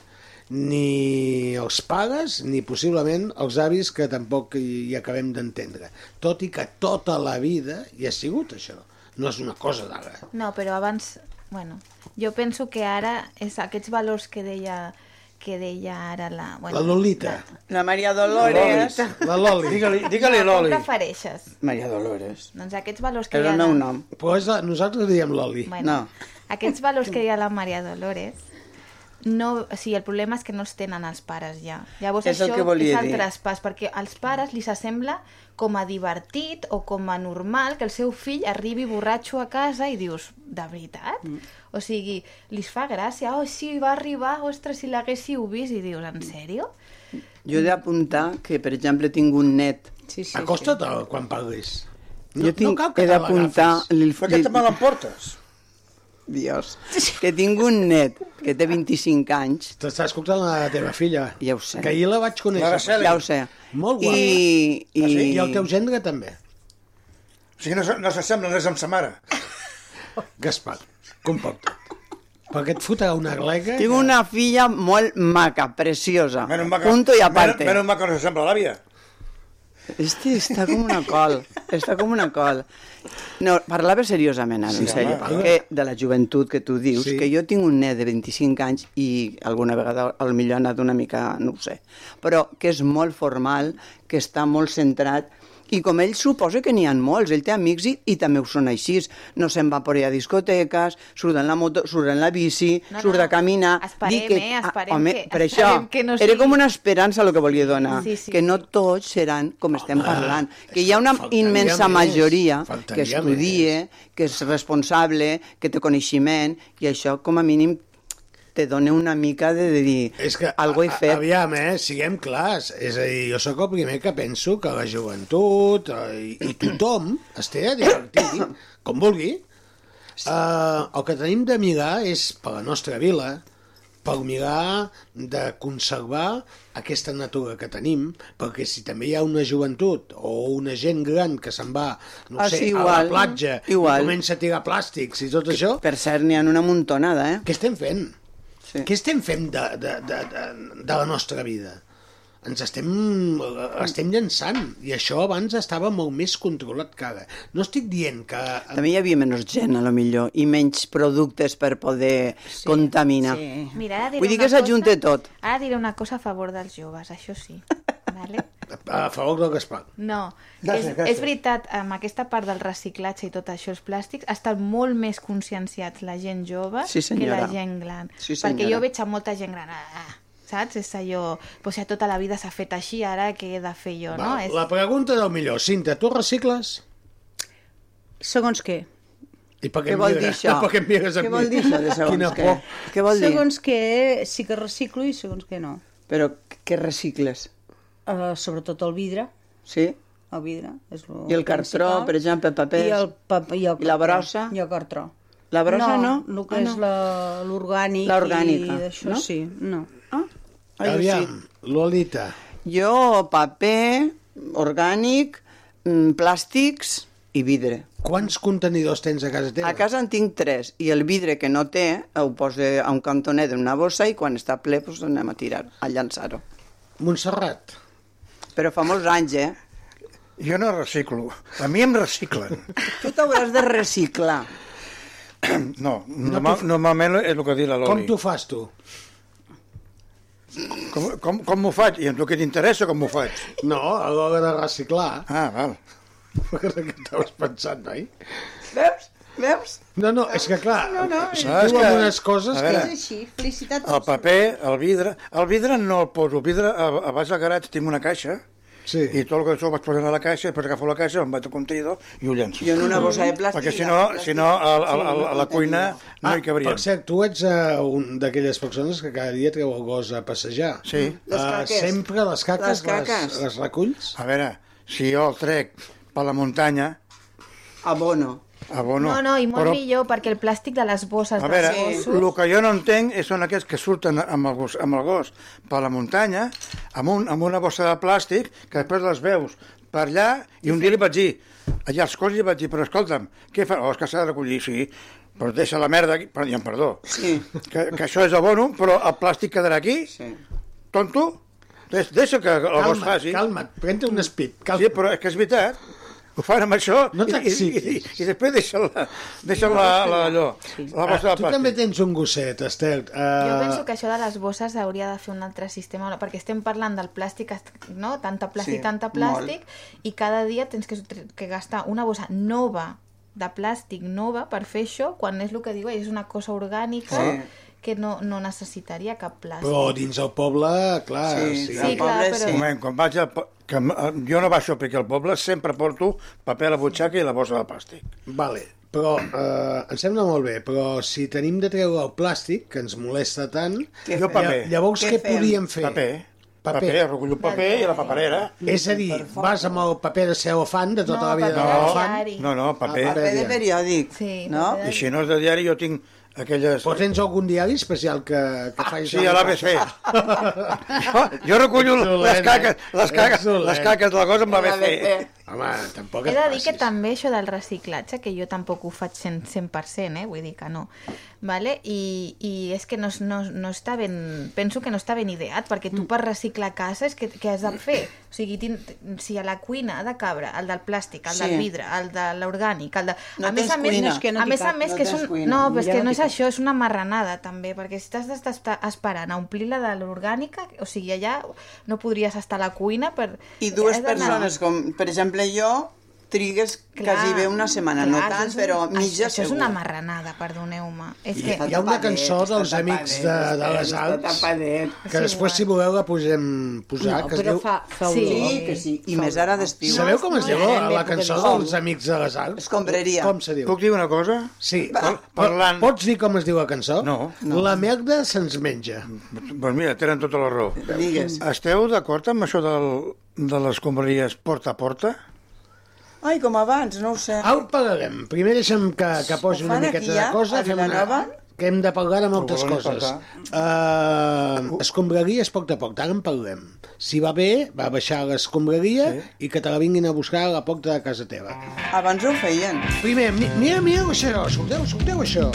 ni els pares ni possiblement els avis que tampoc hi, hi acabem d'entendre. Tot i que tota la vida hi ha sigut això. No és una cosa d'ara. No, però abans... Bueno, jo penso que ara és aquests valors que deia que deia ara la... Bueno, La Lolita. La Maria Dolores. La Loli. Digue-li digue Com Loli. prefereixes? Maria Dolores. Doncs aquests valors que ha... el meu la- nom. Pues la, nosaltres diem Loli. Bueno, No. Aquests valors que deia la Maria Dolores, no, o sigui, el problema és que no els tenen els pares ja. Llavors És el això que volia és el dir. traspàs, perquè als pares li s'assembla com a divertit o com a normal que el seu fill arribi borratxo a casa i dius, de veritat? Mm. O sigui, li fa gràcia, oh, sí, va arribar, ostres, si l'haguéssiu vist, i dius, en sèrio? Jo he d'apuntar que, per exemple, tinc un net. Sí, sí, Acosta't sí. quan parlis. jo tinc, cal que he te d'apuntar... l'agafis. li- Per què te me l'emportes? Dios. Que tinc un net que té 25 anys. T'està escoltant la teva filla. Ja ho sé. Que ahir la vaig conèixer. Ja ho sé. Molt guapa. I, i... I... I el teu gendre també. O sigui, no, no s'assembla res amb sa mare. Gaspar, comporta. Perquè et fotrà una glega... Tinc una filla molt maca, preciosa. Menos que- Punto y aparte. Menos, menos que no s'assembla a l'àvia. Este està com una col, està com una col. No, parlava seriosament, ara, Sí, en sèrio, perquè de la joventut que tu dius, Sí. que jo tinc un net de 25 anys i alguna vegada al millor ha anat una mica, no ho sé, però que és molt formal, que està molt centrat, i com ell suposa que n'hi ha molts, ell té amics i, i també ho són així, no se'n va per a discoteques, surt en la moto, surt en la bici, No, surt no, a caminar... esperem, Dir eh, esperem ah, home, que- per esperem això, que no era sigui- com una esperança el que volia donar, Sí, sí, que no tots seran com estem Home, parlant, és que hi ha una que immensa més, majoria que faltaria estudie, que és responsable, que té coneixement, i això com a mínim te dona una mica de, de dir És que, algo he fet. aviam, eh, siguem clars. És a dir, jo sóc el primer que penso que la joventut eh, i, i tothom es té a divertir, com vulgui. Uh, el que tenim de mirar és per la nostra vila, per mirar de conservar aquesta natura que tenim, perquè si també hi ha una joventut o una gent gran que se'n va, no Ah, sé, sí, a la igual. platja Igual. i comença a tirar plàstics i tot això, Per cert, n'hi ha una muntonada, eh? què estem fent? Sí. Què estem fent de, de, de, de, de la nostra vida? Ens estem, estem llançant, i això abans estava molt més controlat que ara. No estic dient que... També hi havia menys gent, a lo millor, i menys productes per poder sí, contaminar. sí. Mira, Vull dir que s'ajunta tot. Ara diré una cosa a favor dels joves, això sí. Vale? A favor del Gaspar. No, Gràcies, és, gràcies. és veritat, amb aquesta part del reciclatge i tot això, els plàstics, estan molt més conscienciats la gent jove Sí, que la gent gran. Sí, Perquè jo veig a molta gent gran, ah, saps? És allò, pues ja tota la vida s'ha fet així, ara què he de fer jo, no? Va, És... La pregunta del millor. Cinta, tu recicles? Segons què? I per què, Què vol dir això? Per què em mires a Què mi? vol dir això de segons Quina què? por. Què vol dir? Segons què sí que reciclo i segons què no. Però què recicles? Uh, sobretot el vidre. Sí? El vidre és lo I el cartró, principal. per exemple, papers? I el, pap i el I la brossa? I el cartró. La brossa no? el que Ah, és no. la- l'orgànic L'orgànica, no? sí, no. Ah, jo Aviam, Lolita. sí. Jo, paper, orgànic, mm, plàstics i vidre. Quants contenidors tens a casa teva? A casa en tinc tres, i el vidre que no té ho posa a un cantonet d'una bossa i quan està ple doncs anem a tirar, a llançar-ho. Montserrat. Però fa molts anys, eh? Jo no reciclo. A mi em reciclen. Tu t'hauràs de reciclar. No, normal, normalment és el que diu la Loli. Com t'ho fas, tu? Com, com, com m'ho faig? I amb tu què t'interessa com m'ho faig? No, a l'hora de reciclar. Ah, val. Què estaves pensant, noi? Veus? Veus? No, no, és que clar, no, no, No, és diu que- unes coses a que... veure, així, felicitat. El paper, el vidre... El vidre no el poso. El vidre, a, a baix del garatge tinc una caixa Sí. i tot el que això ho vaig posant a la caixa, després agafo la caixa, em vaig al contenidor i ho llenço. I en una bossa de plàstic. Perquè si no, si no a, a, a, a la cuina no hi cabria. Ah, per cert, tu ets uh, un d'aquelles persones que cada dia treu el gos a passejar. Sí. Les Uh, caques. sempre les caques Les les, caques. les reculls? A veure, si jo el trec per la muntanya, Abono. Abono. No, no, i molt però, millor, perquè el plàstic de les bosses A veure, dels el gossos... que jo no entenc és són aquests que surten amb el, gos, amb el gos per la muntanya, amb, un, amb una bossa de plàstic, que després les veus per allà, i un dia li vaig dir, allà als colls li vaig dir, però escolta'm, què fa? Oh, és que s'ha de recollir, sí, però deixa la merda aquí, perdó, perdó, Sí. que, que això és abono, però el plàstic quedarà aquí, Sí. tonto, Deix, deixa que el gos Calma't, faci. calma't, pren-te un speed. Calma. Sí, però és que és veritat. Ho fan amb això No i, i, i, i, després deixen la, deixen la, la, allò, la bossa de Ah, tu també plàstic. tens un gosset, Esther. Uh, Jo penso que això de les bosses hauria de fer un altre sistema, no? perquè estem parlant del plàstic, no? Tanta plàstic, Sí, tanta plàstic, i cada dia tens que, que gastar una bossa nova de plàstic nova per fer això, quan és el que diu, és una cosa orgànica Sí. Que no, no necessitaria cap plàstic. Però dins el poble, clar... Sí, sí. Sí, al clar, poble però- sí. Un moment, quan vaig al, po- que eh, jo no baixo perquè al poble sempre porto paper a la butxaca i la bossa de plàstic. Vale, però eh, em sembla molt bé, però si tenim de treure el plàstic, que ens molesta tant, Què Jo paper. lla- llavors Què què, fem? podríem fer? Paper. Paper. Paper, recullo paper i la paperera. És a dir, vas amb el paper de celofan de tota No, la vida de l'elefant. No, no, paper. Ah, Paper de periòdic, Sí, no? I si no és de diari, jo tinc aquelles... però tens algun diari especial que, que facis... Sí, a l'ABC. Oh, jo recullo les caques, les caques, Excel·lent. les caques de la cosa amb l'ABC. Home, tampoc He de dir que passis. també això del reciclatge, que jo tampoc ho faig 100%, 100% eh? vull dir que no, vale? I, i és que no, no, no està ben, penso que no està ben ideat, perquè tu per reciclar a casa és que, què has de fer? O sigui, tin, si a la cuina ha de cabre el del plàstic, el Sí. del vidre, el de l'orgànic, el de... No a més a més, no és que no a més a més no que és un... cuina. No, però és Ja que no no és això, és una marranada també, perquè si t'has d'estar esperant a omplir la de l'orgànica, o sigui, allà no podries estar a la cuina per... I dues persones, com per exemple jo, trigues Clar, quasi bé una setmana, no clar, tant, això és un- però això- mitja Això és segur. una marranada, perdoneu-me. És que... Hi ha una cançó dels amics de, de les Alps que després, si voleu, la posem posar, No, que es però diu... fa, fa Sí. Sí, que sí, i més ara d'estiu. Sabeu com es diu no, la, no, cançó no. dels amics de les Alps? Escombraria. Com se diu? Puc dir una cosa? Sí. Pa- parlant- Pots dir com es diu la cançó? No. La merda se'ns menja. Doncs mira, tenen tota la raó. Digues. Esteu d'acord amb això del, de les escombraries porta a porta? Ai, com abans, no ho sé. Au, parlarem. Primer deixa'm que, que posi una miqueta aquí de ja, cosa. fem una- que hem de parlar de moltes coses. Uh, escombraries poc a poc, ara en parlem. Si va bé, va baixar l'escombraria sí. i que te la vinguin a buscar a la porta de casa teva. Abans ho feien. Primer, mi- mira, mira això, escolteu, escolteu això.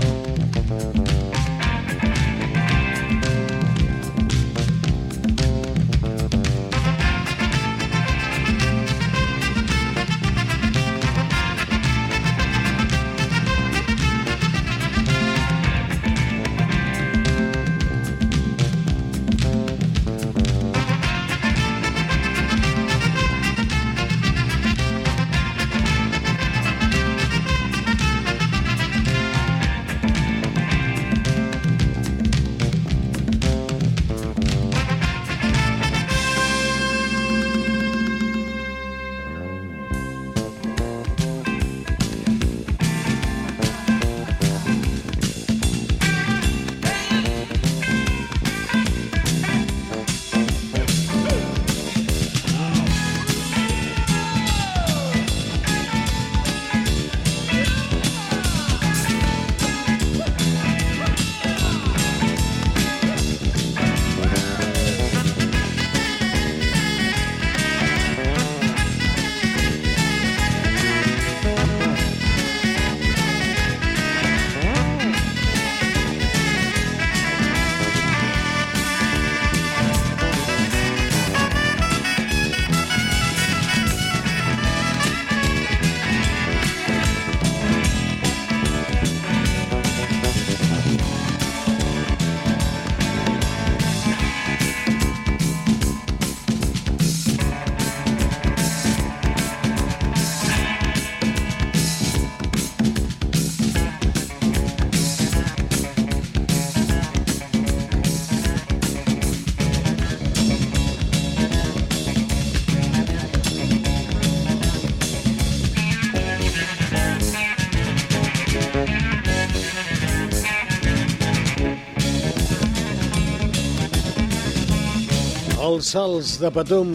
Els salts de Patum.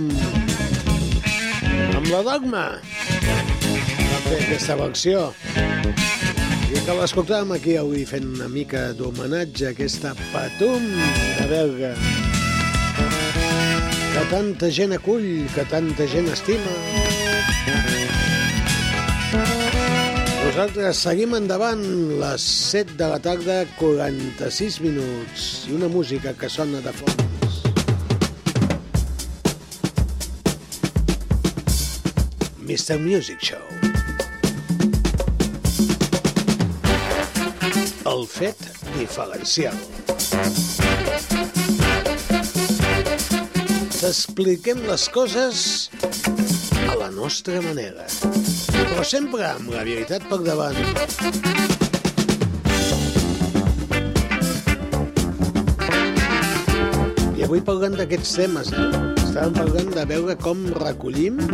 Amb la dogma va fer aquesta versió. I que l'escoltàvem aquí avui fent una mica d'homenatge a aquesta Patum de Berga. Que tanta gent acull, que tanta gent estima. Nosaltres seguim endavant les 7 de la tarda 46 minuts. I una música que sona de fons Mr. Music Show. El fet diferencial. T'expliquem les coses a la nostra manera, però sempre amb la veritat per davant. I avui parlant d'aquests temes, eh? Estàvem parlant de veure com recollim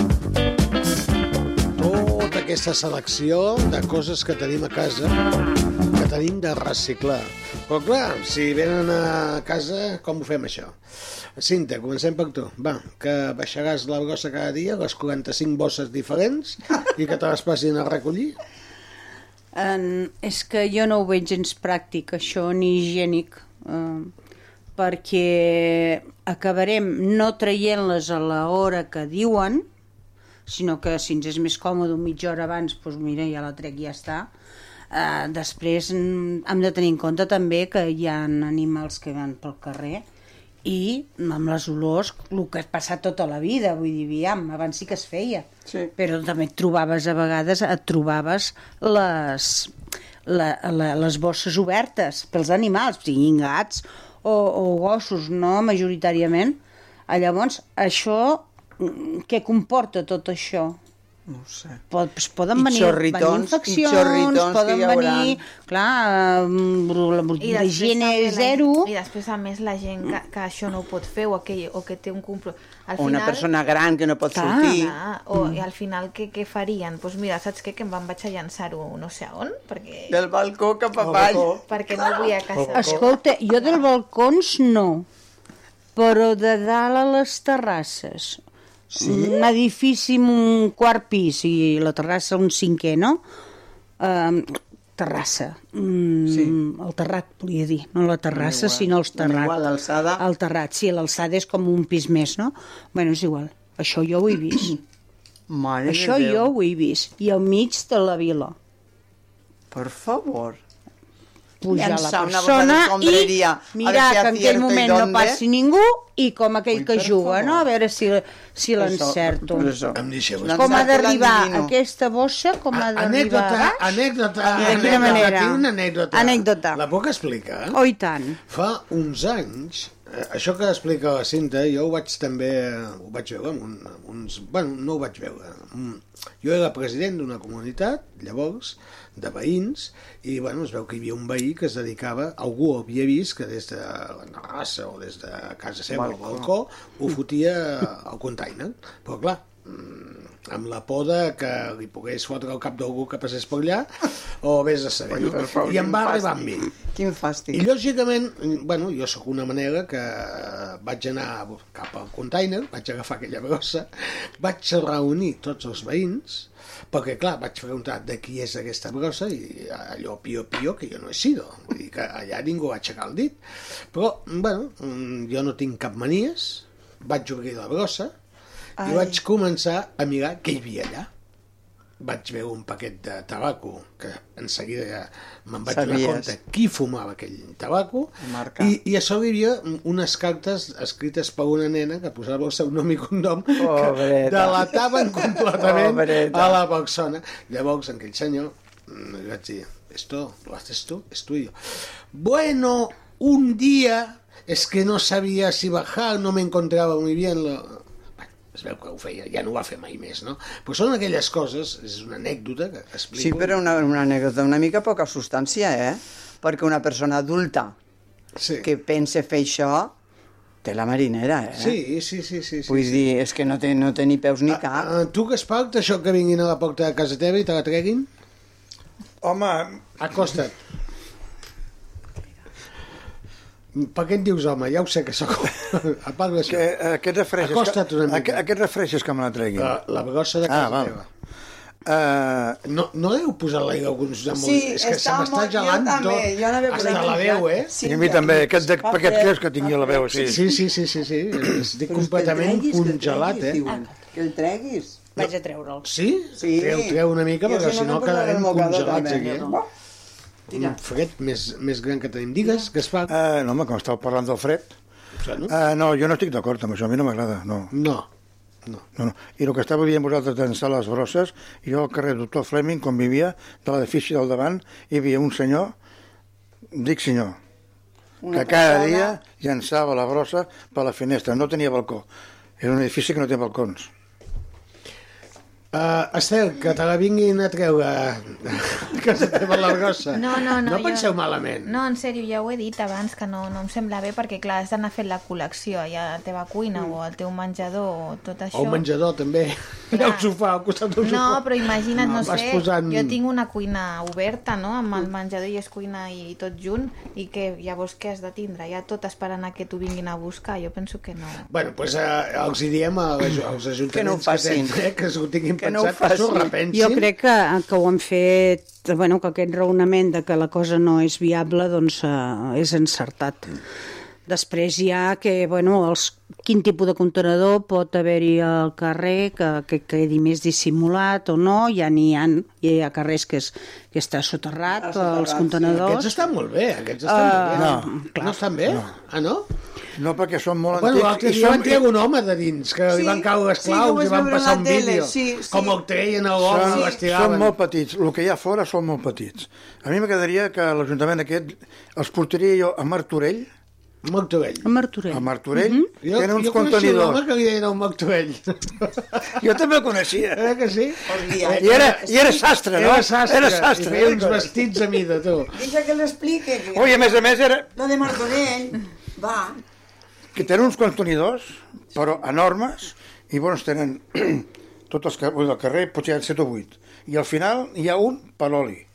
aquesta selecció de coses que tenim a casa, que tenim de reciclar. Però clar, si venen a casa, com ho fem això? Cinta, comencem per tu. Va, que baixaràs la brossa cada dia, les 45 bosses diferents, i que te les passin a recollir? En, és que jo no ho veig gens pràctic, això, ni higiènic, eh, perquè acabarem no traient-les a l'hora que diuen, sinó que si ens és més còmode mitja hora abans, doncs mira, ja la trec i ja està. Eh, després mm, hem de tenir en compte també que hi ha animals que van pel carrer i amb les olors, el que ha passat tota la vida, vull dir, aviam, abans sí que es feia, Sí. però també et trobaves a vegades, et trobaves les, la, la, les bosses obertes pels animals, siguin gats o, o gossos, no majoritàriament. Llavors, això, què comporta tot això? No ho sé. Pot, es poden I venir, venir infeccions, xorritons que poden venir, clar, I la higiene zero, I després, a més, la gent que, que això no ho pot fer o que, o que té un compro... Al O una persona gran que no pot Clar. sortir. Clar, o, I al final què, què farien? Doncs pues mira, saps què? Que em van vaig a llançar-ho no sé a on, perquè, Del balcó cap a baix. perquè no vull a casa. Escolta, jo del balcons no, però de dalt a les terrasses. Sí? Un edifici amb un quart pis i la terrassa un cinquè, no? Um, terrassa. Mm, Sí. El terrat, volia dir. No la terrassa, Igual. sinó els terrat. Igual, l'alçada. El terrat, sí, l'alçada és com un pis més, no? Bueno, és igual. Això jo ho he vist. Mare Això jo ho he vist. I al mig de la vila. Per favor. Pujar la persona i mirar que en aquell moment no passi ningú i com aquell Ui, que juga, favor. no? A veure si, si l'encerto. Com ha d'arribar aquesta bossa? Com ha d'arribar Anècdota, a baix? anècdota, De quina anècdota, manera? tinc una anècdota. Anècdota. La puc explicar? Oh, i tant. Fa uns anys, eh, això que explica la Cinta, jo ho vaig també, ho vaig veure amb, un, amb uns... Bueno, no ho vaig veure. Jo era president d'una comunitat, llavors, de veïns, i bueno, es veu que hi havia un veí que es dedicava, algú havia vist que des de la terrassa o des de casa seva al balcó ho fotia al container. Però clar, mm, amb la por de que li pogués fotre el cap d'algú que passés per allà, o vés a saber. Favor, I em va arribar amb mi. Quin fàstic. I lògicament, bueno, jo sóc una manera que vaig anar cap al container, vaig agafar aquella brossa, vaig reunir tots els veïns, perquè clar, vaig preguntar de qui és aquesta brossa i allò pio pio que jo no he sido, vull dir que allà ningú va aixecar el dit. Però, bueno, jo no tinc cap manies, vaig obrir la brossa i Ai. vaig començar a mirar què hi havia allà vaig veure un paquet de tabaco que en seguida ja me'n vaig donar Sabies. compte qui fumava aquell tabaco Marca. i, i a sobre hi havia unes cartes escrites per una nena que posava el seu nom i cognom que Pobreta. delataven completament Pobreta. a la persona llavors aquell senyor mm, li vaig dir esto lo haces tú, es tuyo bueno, un día es que no sabía si bajar no me encontraba muy bien lo... Es veu que ho feia, ja no ho va fer mai més, no? Però són aquelles coses, és una anècdota que explico. Sí, però una, una anècdota una mica poca substància, eh? Perquè una persona adulta Sí. que pense fer això té la marinera, eh? Sí, sí, sí, sí. sí, Vull sí. dir, és que no té, no té ni peus ni cap. Ah, tu que es això que vinguin a la porta de casa teva i te la treguin? Home, Acosta't. Per què et dius home? Ja ho sé que sóc... A part d'això. que, eh, aquests refreixes... Acosta't una mica. Aquest, aquests refreixes que me la treguin. La, la brossa de Ah, casa val. teva. Uh, No, no heu posat l'aire alguns de. Sí, és que se està m'està molt- jo gelant també, tot. jo n'havia Hasta posat la veu, eh? Sí, I a mi també, aquest, de, Fa aquest creus que tingui la veu així. Sí, sí, sí, sí, sí. Estic completament congelat, eh? Que el treguis. Vaig a treure'l. Sí? Sí. Treu, treu una mica, perquè si no no quedarem congelats aquí, eh? Un fred més, més gran que tenim. Digues, que es fa... Uh, no, home, com estàu parlant del fred... Uh, no, jo no estic d'acord amb això, a mi no m'agrada, no. no. No. no, no. I el que estava dient vosaltres d'ençar les brosses, jo al carrer Doctor Fleming, quan vivia, de l'edifici del davant, hi havia un senyor, dic senyor, Una que cada persona- dia llançava la brossa per la finestra, no tenia balcó. Era un edifici que no té balcons. Uh, Estel, que te la vinguin a treure a casa teva la grossa. No, no, no. No jo- penseu malament. No, en sèrio, ja ho he dit abans, que no, no em sembla bé, perquè clar, has d'anar fent la col·lecció allà a la teva cuina o al teu menjador o tot això. O menjador, també. Ha un sofà al costat del No, sofà. però imagina't, no, Vas sé, posant- jo tinc una cuina oberta, no?, amb el menjador i és cuina i tot junt, i que llavors què has de tindre? Ja tot esperant a que t'ho vinguin a buscar? Jo penso que no. Bueno, doncs eh, els hi diem a, les- als ajuntaments Que no ho facin. tenen, eh, que s'ho tinguin Que no ho que facin. repensin. Jo crec que, que ho han fet, bueno, que aquest raonament de que la cosa no és viable doncs eh, és encertat. Després hi ha que, bueno, els, quin tipus de contenedor pot haver-hi al carrer que, que quedi més dissimulat o no, ja n'hi ha, hi ha carrers que, és, que està soterrat, soterrat, els sí. contenedors. Aquests estan molt bé, aquests estan Ah, molt bé. no, no estan bé? Ah, no? No, perquè són molt Bueno, antics. l'altre i dia són- van treure un home de dins, que Sí, li van caure les sí, claus vaig i van passar un tele, vídeo. sí, sí. Com el treien a l'home, són, l'estiraven. són molt petits. El que hi ha fora són molt petits. A mi m'agradaria que l'Ajuntament aquest els portaria jo a Martorell, Martorell. A Martorell. a Martorell, Jo, tenen uns jo coneixia un contenidors. home que li deien el Martorell. Jo també el coneixia. Eh que sí? I era, I era sastre, no? Era sastre, Era i sastre. feia uns vestits a mida, tu. Deixa que l'explique. que- Ui, a més a més, era, Lo de Martorell. Va. que tenen uns contenidors, però enormes, i bons tenen tots els que, del carrer, potser hi ha 7 o 8. I al final hi ha un per l'oli.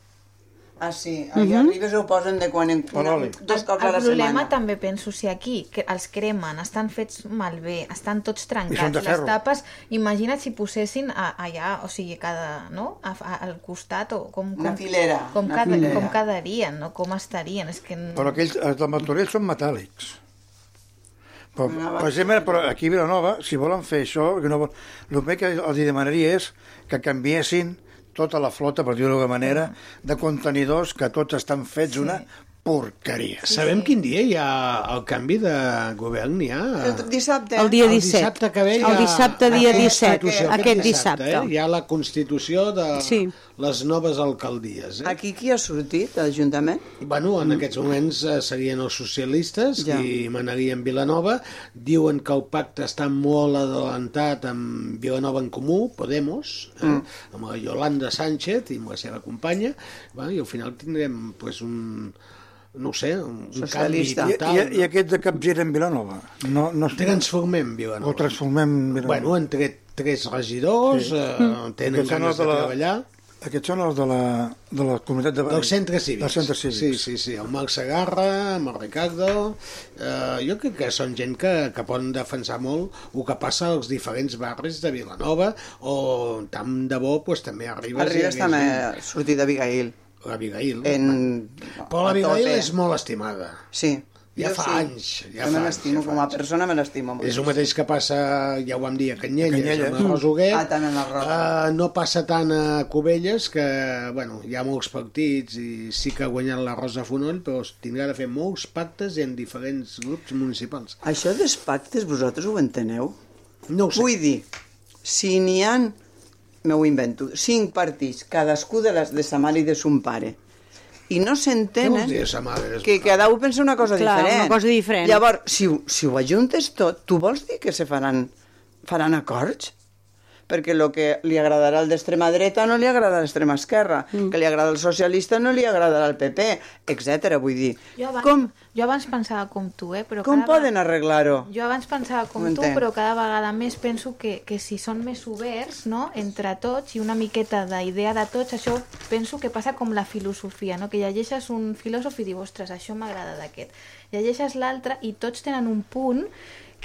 Ah, sí. Allà arribes ho posen de quan en Paroli. dos cops a el la problema setmana. també penso si aquí que els cremen, estan fets malbé, estan tots I són trencats, les tapes, imagina't si posessin a, allà, o sigui, cada, no? A, a, al costat o com, com, Una filera, com, una cada, filera. com quedarien, no? com estarien, és que... Però aquells, els del Martorell són metàl·lics. Però, per exemple, però aquí a Vilanova, si volen fer això, que no vol... el que els demanaria és que canviessin tota la flota, per dir-ho d'alguna manera, de contenidors que tots estan fets una porqueria. Sabem quin dia hi ha el canvi de govern? Hi ha... El dissabte. El dia El 17. dissabte que ve ha... El dissabte dia Aquest- 17, Constitució, aquest dissabte. Eh? Hi ha la constitució de Sí. les noves alcaldies. Eh? Aquí qui ha sortit, l'Ajuntament? Bueno, en aquests moments eh, serien els socialistes Ja. qui manarien Vilanova. Diuen que el pacte està molt adelantat amb Vilanova en Comú, Podemos, eh? Mm. amb la Yolanda Sánchez i amb la seva companya. Bueno, I al final tindrem pues, un, no ho sé, un, un canvi Socialista. I, total. i, I aquest de capgir en Vilanova? No, no es... Transformem Vilanova. O transformem Vilanova? Bueno, han tret tres regidors, sí. eh, tenen Aquests ganes de, de la- treballar. Aquests són els de la, de la comunitat de... Del centre cívic. Del centre cívic. Sí, sí, sí. El Marc Segarra, amb el Ricardo... Eh, jo crec que són gent que, que poden defensar molt el que passa als diferents barris de Vilanova o tant de bo pues, també arribes... Arribes també a sortir d'Abigail. L'Abigail. En... Però a l'Abigail és molt estimada. Sí. Ja Jo fa sí. anys, ja Jo me l'estimo, ja com a anys. persona me l'estimo molt. És el mateix que passa, ja ho vam dir, a Canyelles, a Canyelles. Amb la Rosoguer. Ah, també amb la Rosa. Uh, no passa tant a Cubelles, que bueno, hi ha molts partits i sí que ha guanyat la Rosa Fonoll, però es tindrà de fer molts pactes en diferents grups municipals. Això dels pactes, vosaltres ho enteneu? No ho sé. Vull dir, si n'hi han, me ho invento, cinc partits, cadascú de, les, de sa mare i de son pare, i no s'entenen, que cada un pensa una cosa Clar, diferent. una cosa diferent. Llavors, si, si ho ajuntes tot, tu vols dir que se faran, faran acords? Perquè el que li agradarà al d'extrema dreta no li agrada a l'extrema esquerra, mm. que li agrada al socialista no li agradarà al PP, etc. Vull dir, Jo abans, com, jo abans pensava com tu, eh? Però com poden arreglar-ho? Jo abans pensava com tu, entenc. però cada vegada més penso que, que si són més oberts, no?, entre tots i una miqueta d'idea de tots, això penso que passa com la filosofia, no?, que llegeixes un filòsof i dius, ostres, això m'agrada d'aquest. Llegeixes l'altre i tots tenen un punt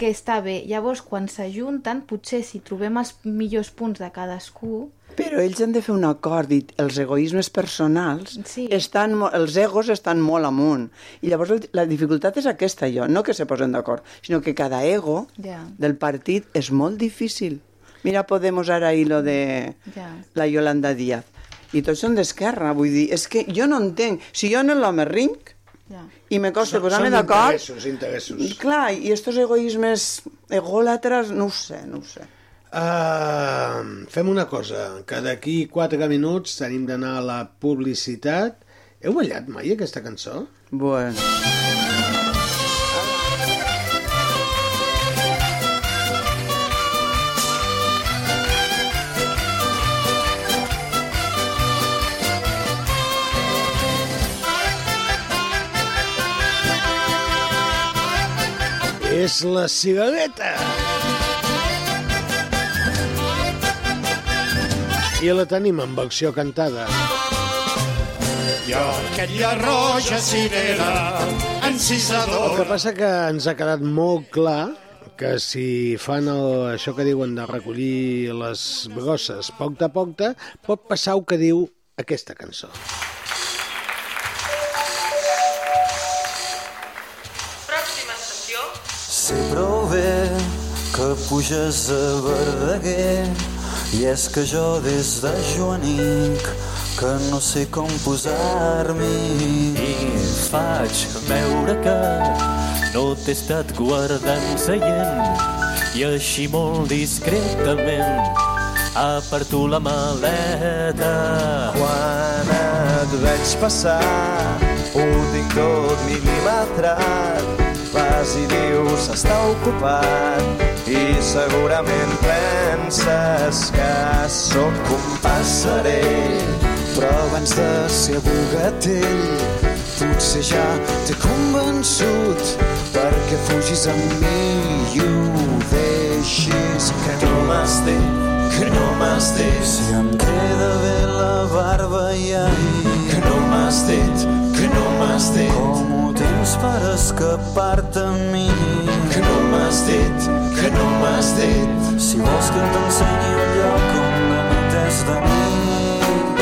que està bé. Llavors, quan s'ajunten, potser si trobem els millors punts de cadascú, Però ells han de fer un acord i els egoismes personals, Sí. estan, els egos estan molt amunt. I llavors la dificultat és aquesta, jo, no que se posen d'acord, sinó que cada ego Ja. del partit és molt difícil. Mira Podemos ara i lo de Ja. la Yolanda Díaz. I tots són d'esquerra, vull dir, és que jo no entenc. Si jo en l'home rinc ja. I me costa posar-me són d'acord... interessos, interessos. Clar, i estos egoismes egòlatres, no ho sé, no ho sé. Uh, fem una cosa, que d'aquí 4 minuts tenim d'anar a la publicitat. Heu ballat mai aquesta cançó? Bueno. És la cigaleta! I la tenim en versió cantada. Jo, aquella roja cirera, El encisador. que passa que ens ha quedat molt clar que si fan el, això que diuen de recollir les brosses poc de poc pot passar el que diu aquesta cançó. Sé prou bé que puges a Verdaguer i és que jo des de joanic que no sé com posar-m'hi i faig veure que no t'he estat guardant seient i així molt discretament aparto la maleta. Quan et veig passar, ho tinc tot mil·limetrat. Vas i dius, està ocupat, i segurament penses que sóc un passarell. però abans de ser bugatell potser ja t'he convençut. Perquè fugis amb mi i ho deixis. Que no dit, que no m'has dit, si em queda bé la barba i ahir. Que no m'has dit, no m'has dit, com ho tens per escapar-te a mi? Que no m'has dit, que no m'has dit. si vols que t'ensenyi un lloc on de és de nit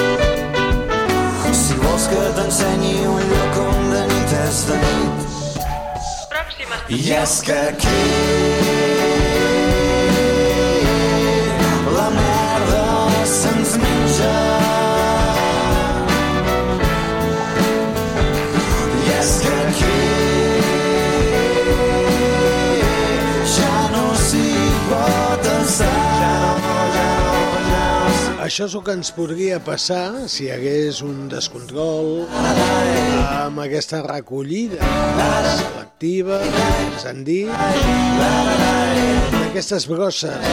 si vols que t'ensenyi un lloc on de nit és de nit pròxima. I és que aquí Això és el que ens podria passar si hi hagués un descontrol amb aquesta recollida selectiva, ens han dit, d'aquestes brosses,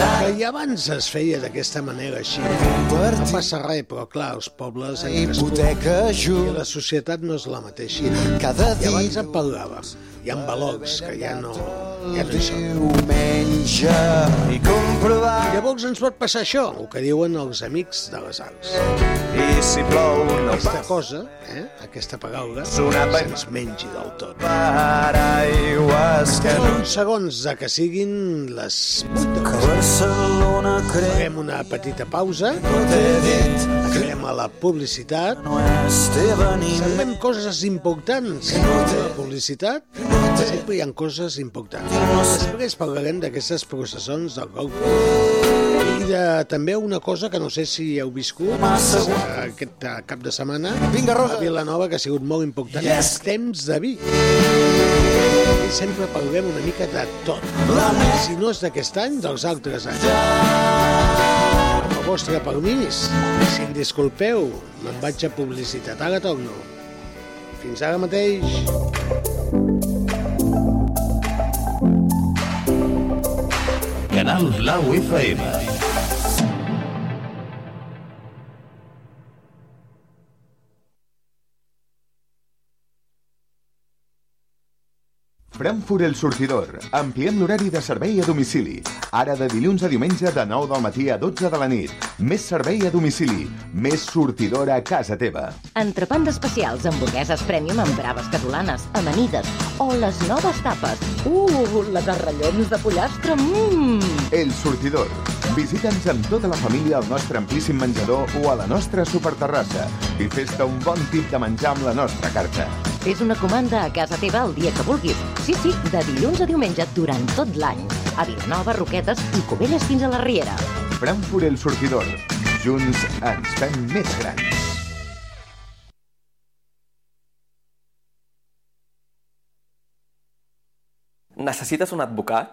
que ja abans es feia d'aquesta manera així. No passa res, però clar, els pobles han crescut i la societat no és la mateixa. cada I abans en parlàvem. Hi ha valors que ja no, ja no hi són. diumenge I llavors ens pot passar això, el que diuen els amics de les arts. i si plou no Aquesta cosa, eh, aquesta paraula, se'ns mengi del tot. paraigües que no Uns segons de que siguin les 8 de Barcelona creu Farem una petita pausa, t'he dit anem a la publicitat, no és teva ni sabem coses importants. A la publicitat sempre hi ha coses importants. Després parlarem d'aquestes processons del golpe. I de, també una cosa que no sé si heu viscut eh, aquest eh, cap de setmana Vinga, Rosa. a Vilanova, que ha sigut molt important. Yes. Temps de vi. I sempre parlem una mica de tot. Si no és d'aquest any, dels altres anys. Vostre permís, si em disculpeu, me'n vaig a publicitat. Ara torno. Fins ara mateix. Canal Blau FM. Frankfurt el Sortidor. Ampliem l'horari de servei a domicili. Ara de dilluns a diumenge de 9 del matí a 12 de la nit. Més servei a domicili. Més sortidora a casa teva. Entrepans especials, hamburgueses premium amb braves catalanes, amanides o les noves tapes. Uh, les arrellons de pollastre, mmm! El Sortidor. Visita'ns amb tota la família al nostre amplíssim menjador o a la nostra superterrassa i fes-te un bon tip de menjar amb la nostra carta. Fes una comanda a casa teva el dia que vulguis. Sí, sí, de dilluns a diumenge durant tot l'any. A Vilanova, Roquetes i Cubelles fins a la Riera. Frankfurt el Sortidor. Junts ens fem més grans. Necessites un advocat?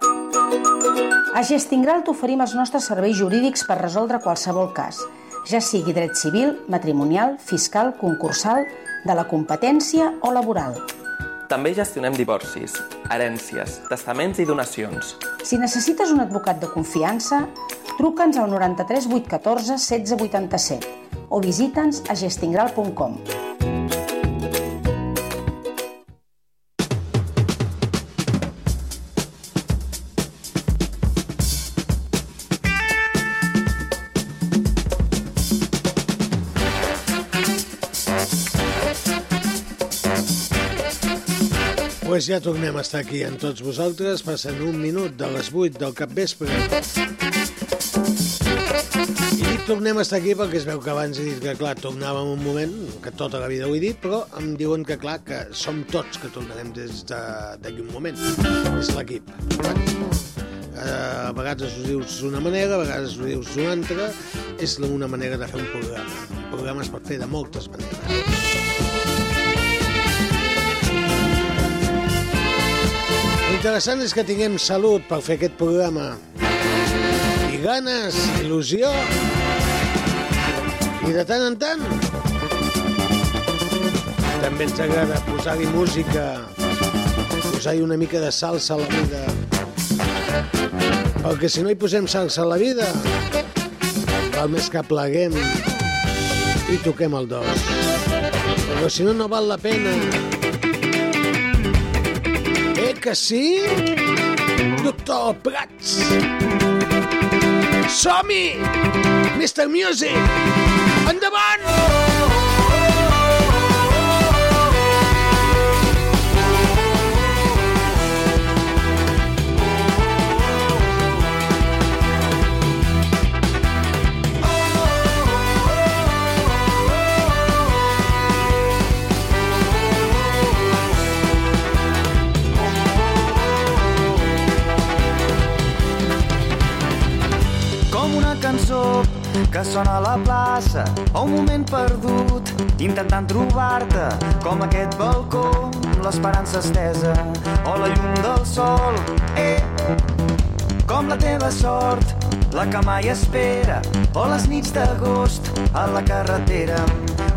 A Gestingral t'oferim els nostres serveis jurídics per resoldre qualsevol cas, ja sigui dret civil, matrimonial, fiscal, concursal, de la competència o laboral. També gestionem divorcis, herències, testaments i donacions. Si necessites un advocat de confiança, truca'ns al 93 814 1687 o visita'ns a gestingral.com. Pues ja tornem a estar aquí amb tots vosaltres, passant un minut de les 8 del capvespre. I dic tornem a estar aquí perquè es veu que abans he dit que, clar, tornàvem un moment, que tota la vida ho he dit, però em diuen que, clar, que som tots que tornarem des de- d'aquí un moment. És l'equip. Eh, A vegades ho dius d'una manera, a vegades ho dius d'una altra. És una manera de fer un programa. Un programa es pot fer de moltes maneres. L'interessant és que tinguem salut per fer aquest programa. I ganes, il·lusió. I de tant en tant també ens agrada posar-hi música, posar-hi una mica de salsa a la vida. Perquè si no hi posem salsa a la vida, val més que pleguem i toquem el dos. Però si no, no val la pena. Que sí? Doctor Prats! Som-hi! Mr. Music! Endavant! Com que sona a la plaça o un moment perdut intentant trobar-te com aquest balcó l'esperança estesa o la llum del sol. Eh, com la teva sort la que mai espera o les nits d'agost a la carretera.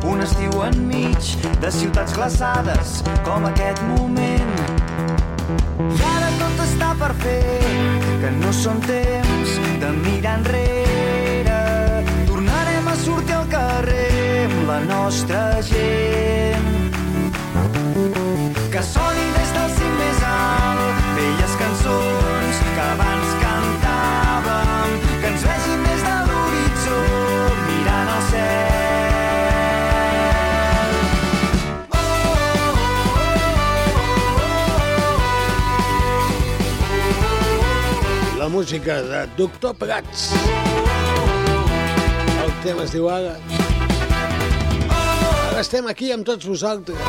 Un estiu enmig de ciutats glaçades com aquest moment. I ara tot està per fer, que no són temps de mirar enrere. Sortir al carrer amb la nostra gent. Que soni des del cim més alt, velles cançons que abans cantàvem, que ens vegin des de l'horitzó mirant al cel. La música de Doctor Prats. Tema es diu Ara. Ara estem aquí amb tots vosaltres.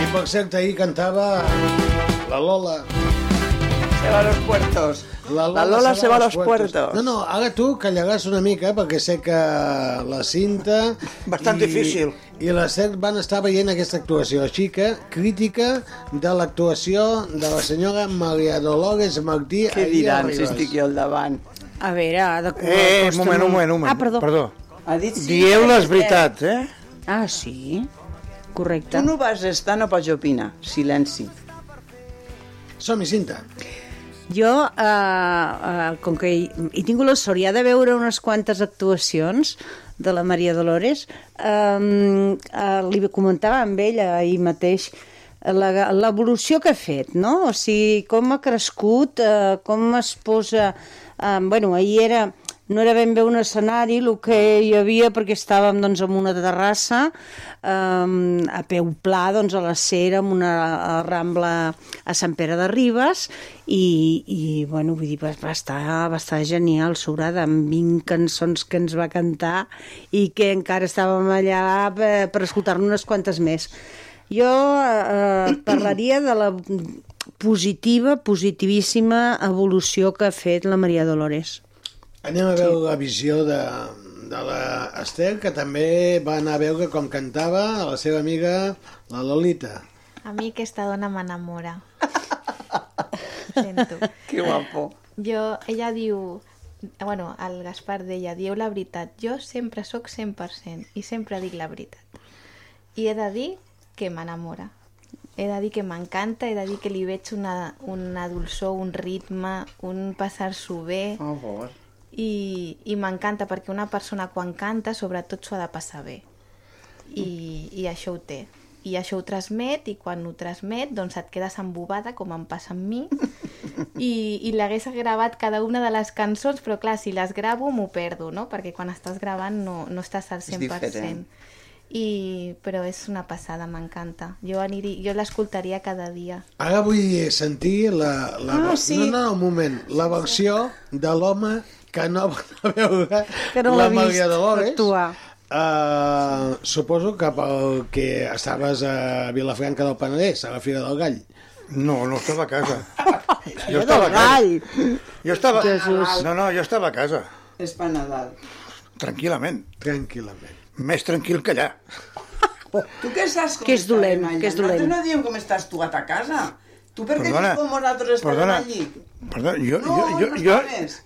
I per cert, ahir cantava la Lola. Se va a los puertos. La La Lola se va a los puertos. No, no, ara tu callaràs una mica perquè sé que la cinta... Bastant i, difícil. I la Cert van estar veient aquesta actuació, així que crítica de l'actuació de la senyora Maria Dolores Martí. Què diran si estic jo al davant? A veure, ha de... Eh, un moment, un moment, un moment. Ah, perdó. Perdó. Ha dit sí. Dieu les veritats, eh? Ah, sí? Correcte. Tu no vas estar, no pots opinar. Silenci. Som-hi, Cinta. Jo, eh, eh, com que he, he tingut la sort ja de veure unes quantes actuacions de la Maria Dolores, eh, eh, li comentava amb ella ahir mateix l'evolució que ha fet, no? O sigui, com ha crescut, eh, com es posa... Eh, bueno, ahir era no era ben bé un escenari el que hi havia perquè estàvem doncs, en una terrassa um, a peu pla doncs, a la cera amb una a rambla a Sant Pere de Ribes i, i bueno, vull dir, va, va, estar, va estar genial, sobrada, amb 20 cançons que ens va cantar i que encara estàvem allà per, per escoltar-ne unes quantes més. Jo eh, parlaria de la positiva, positivíssima evolució que ha fet la Maria Dolores. Anem a veure la visió de, de la Esther, que també va anar a veure com cantava a la seva amiga, la Lolita. A mi aquesta dona m'enamora. Sento. Que guapo. Jo, ella diu... Bueno, el Gaspar deia, dieu la veritat. Jo sempre sóc 100% i sempre dic la veritat. I he de dir que m'enamora. He de dir que m'encanta, he de dir que li veig una, una dolçor, un ritme, un passar-s'ho bé. Oh, por. I, i m'encanta perquè una persona quan canta sobretot s'ho ha de passar bé i, i això ho té i això ho transmet i quan ho transmet doncs et quedes embobada com em passa amb mi i, i l'hagués gravat cada una de les cançons però clar, si les gravo m'ho perdo no? perquè quan estàs gravant no, no estàs al És 100% diferent. i, però és una passada, m'encanta jo, aniria, jo l'escoltaria cada dia Ara vull sentir la... la Ah, sí. No, no, un moment. La versió de l'home que no va a veure Que no la Maria Dolores. actuar. Uh, suposo que pel que estaves a Vilafranca del Penedès, a la Fira del Gall. No, no estava a casa. Jo estava a casa. Gall. Jo estava... Jesús. No, no, jo estava a casa. És per Nadal. Tranquil·lament. Tranquil·lament. Més tranquil que allà. Tu què saps com Que és dolent, allà? que és dolent. Nosaltres no diem com estàs tu a ta casa. Tu per què Perdona, dius com nosaltres estarem perdona. allí? Perdó, jo, No, jo, jo, no jo,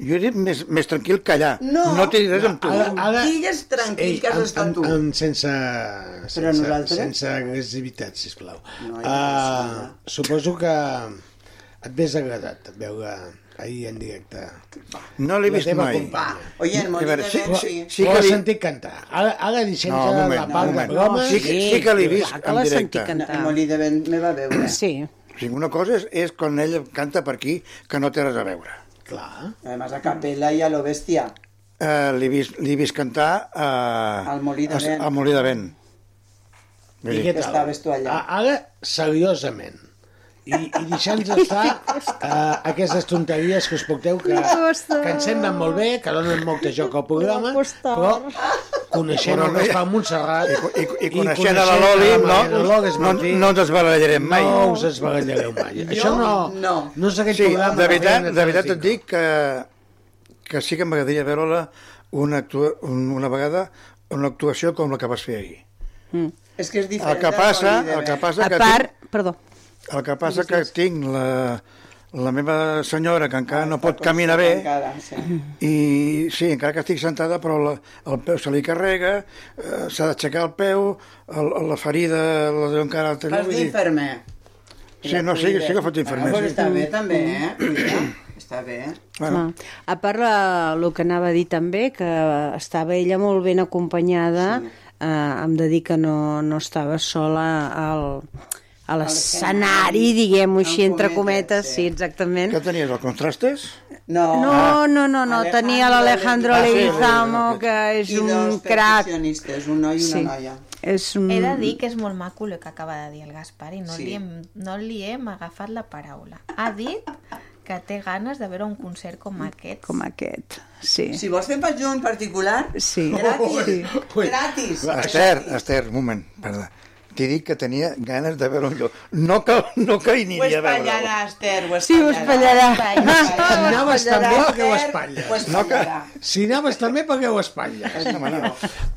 jo he dit més, més tranquil que allà. No. no t'he dit res amb tu. Ara, ara... Digues tranquil Ei, que has amb- estat amb- tu. amb- sense, Però sense, nosaltres? sense agressivitat, sisplau. No uh, agressivitat. suposo que et hauria agradat veure ahir en directe. No l'he vist mai. companya. Oye, Molí veure, de sí- sí- sí. sí que li- sentit cantar. Ara, ara deixem No, moment, la part un de moment. broma. Sí que- sí que l'he vist en directe. sentit cantar. En Molí de Vent me va veure. Sí. O sigui, una cosa és, és quan ell canta per aquí, que no té res a veure. Clar. Además a capella y a lo bestia. Uh, L'he vist, l'he vist cantar uh, Al Molí de Vent. Al Molí de Vent. I què tal? Estaves tu allà. A- Ara, seriosament. I, i deixant-nos estar uh, aquestes tonteries que us porteu, que, que ens semblen molt bé, que donen molta joc al programa, però coneixent el no hi ha- Gaspar Montserrat I, i, i coneixent a la Loli, no, no, no ens desbarallarem mai. no us esbarallareu mai. Això no, no. no és aquell Sí, programa... de que veritat, a de veritat et dic que, que sí que m'agradaria veure-la una, actua, un- una vegada una actuació com la que vas fer ahir. És que és diferent El que passa, el que passa A que part, tinc, perdó, el que passa que tinc la, la meva senyora que encara no pot caminar bé Encara, sí. i sí, encara que estic sentada però la, el peu se li carrega eh, s'ha d'aixecar el peu el, la ferida la deu encara Fas d'infermer. Sí, no, sí, sí que faig d'infermer, Ah, sí. està bé també, eh? Està bé. Bueno, Ah, a part el que anava a dir també, que estava ella molt ben acompanyada, sí. eh, hem de dir que no, no estava sola al, a l'escenari, diguem-ho així, entre cometes, sí, exactament. què tenies, el contrastes? No, No, no, no, no, tenia l'Alejandro Ah, Leguizamo, sí, que és I un dos crac. percussionistes, un noi i una Sí. noia. És un... He de dir que és molt maco el que acaba de dir el Gaspar i no, Sí. li, hem, no li hem agafat la paraula. Ha dit que té ganes de veure un concert com aquest. Com aquest, sí. Si vols fer per junt particular, Sí. gratis. Sí. Gratis. Esther, Esther, un moment, perdó. T'he dit que tenia ganes de veure un lloc. No que, no que hi Ho aniria a veure espatllarà, Esther, ho Sí, ho espatllarà. espatllarà. Si anaves també, perquè ho Ho espatlles. espatllarà. Si anaves també, perquè ho espatlles.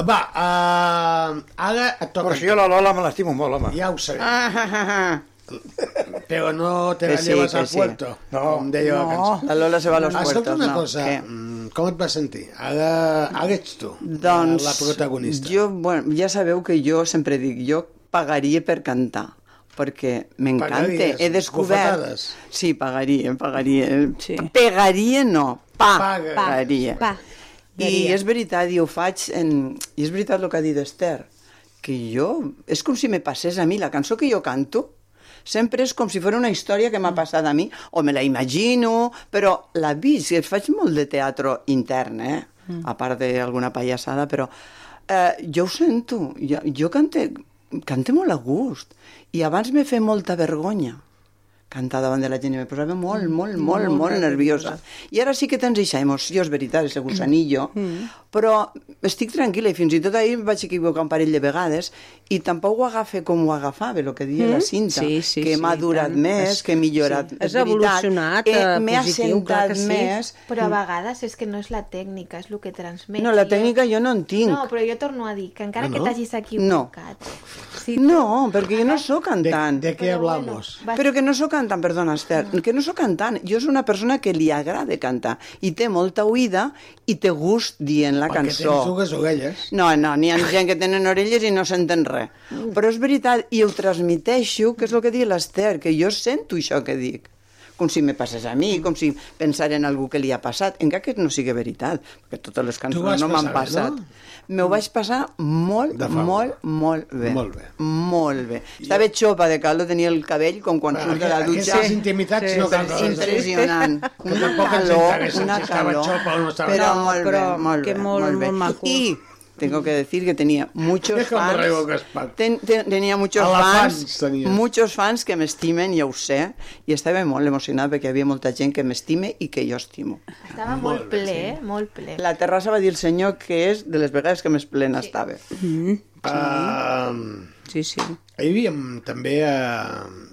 Va, uh, ara et toca... Però si jo la Lola me l'estimo molt, home. Ja ho sabem. Ah, ah, ah. Però no te Que la sí, llevas que al sí. puerto, com deia la No, cançó. la Lola se va a los Escolta puertos, una no. cosa, Què? mm, com et vas sentir? Ara, ara ets tu, Doncs, la protagonista. Jo, bueno, ja sabeu que jo sempre dic, jo pagaria per cantar, perquè m'encanta. He descobert... bufetades. Sí, pagaria, pagaria. Sí. Pegaria no, pa, Paga. pagaria. Pa. I és veritat, i ho faig en... I és veritat el que ha dit Esther, que jo... És com si me passés a mi la cançó que jo canto, sempre és com si fos una història que m'ha passat a mi, o me la imagino, però la visc, i faig molt de teatre intern, eh? Mm. a part d'alguna pallassada, però eh, jo ho sento, jo, jo cante, cante molt a gust, i abans me fe molta vergonya, cantar davant de la gent i me posava molt, molt, molt, molt molt, nerviosa. I ara sí que tens aquesta emoció, és veritat, és el gusanillo, Mm. Però estic tranquil·la i fins i tot ahir em vaig equivocar un parell de vegades i tampoc ho agafa com ho agafava, el que deia Mm. la cinta, Sí, sí, que sí, m'ha durat tant. més, És- que he millorat. sí. És Has evolucionat, veritat, eh, M'he assentat que sí. més. Però a vegades és que no és la tècnica, és el que transmet. No, la tècnica jo no en tinc. No, però jo torno a dir que encara Ah, que no? t'hagis equivocat... Sí, No, perquè jo no sóc cantant. ¿De qué hablamos? Però que no sóc cantant, perdona, Esther, que no sóc cantant. Jo soc una persona que li agrada cantar i té molta oïda i té gust dient la Perquè cançó. tens dues orelles. No, no, n'hi ha gent que tenen orelles i no senten res. Però és veritat, i ho transmiteixo, que és el que diu l'Esther, que jo sento això que dic com si me passés a mi, com si pensar en algú que li ha passat, encara que no sigui veritat, perquè totes les cançons no m'han passat. M'ho vaig passar molt, molt, molt bé. Molt bé. Molt bé. Estava xopa de caldo, tenia el cabell com quan Bueno, surt de la dutxa. aquestes intimitats no cal res. Impressionant. Que Una calor, una si estava calor. xopa o no estava Però molt però bé, molt que bé, molt- molt bé. molt maco. I tengo que decir que tenía muchos fans. Ten, ten, tenía muchos fans, tenies. muchos fans que m'estimen, ja ho sé, i estava molt emocionada perquè hi havia molta gent que m'estime i que jo estimo. Estava molt, ple, eh? molt ple. La terrassa va dir el senyor que és de les vegades que més plena estava. Mm. Uh, sí, sí. Hi havia també... Uh,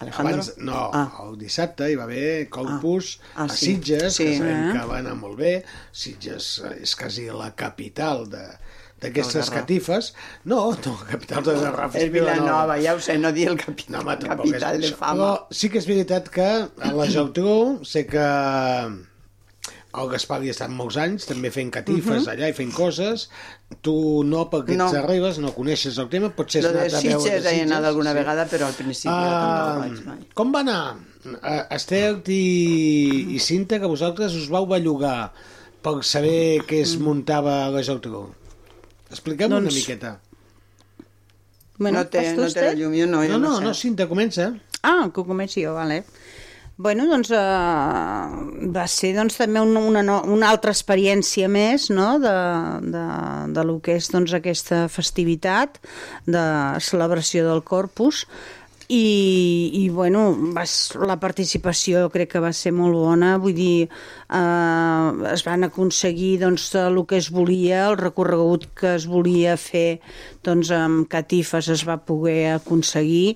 Alejandro? Abans, no, Ah. el dissabte hi va haver Corpus Ah. Ah, a sí. Sitges, Sí. que sabem Ah. que va anar molt bé. Sitges eh, és quasi la capital de d'aquestes catifes. No, no, capital de Garraf És Vilanova, ja ho sé, no dir el capi no, home, capital és de fama. Però sí que és veritat que a la Geltrú sé que el Gaspar hi ha estat molts anys, també fent catifes Mhm. allà i fent coses. Tu no, perquè No. ets arribes, no coneixes el tema, potser has Lo anat a veure... Sitges he anat alguna sí. vegada, però al principi Ah, no vaig mai. com va anar? Uh, Esther i, i Cinta, que vosaltres us vau bellugar per saber què es muntava a la Geltrú. Expliqueu-me Doncs- una miqueta. Bueno, no té, no té la llum, jo no, jo No, no, sé. no, Cinta, comença. Ah, que comenci jo, vale. Bueno, doncs eh, va ser doncs, també una, una, una altra experiència més no? de, de, de lo que és doncs, aquesta festivitat de celebració del Corpus. I, i bueno, vas, la participació crec que va ser molt bona, vull dir, eh, es van aconseguir doncs, el que es volia, el recorregut que es volia fer doncs, amb catifes es va poder aconseguir,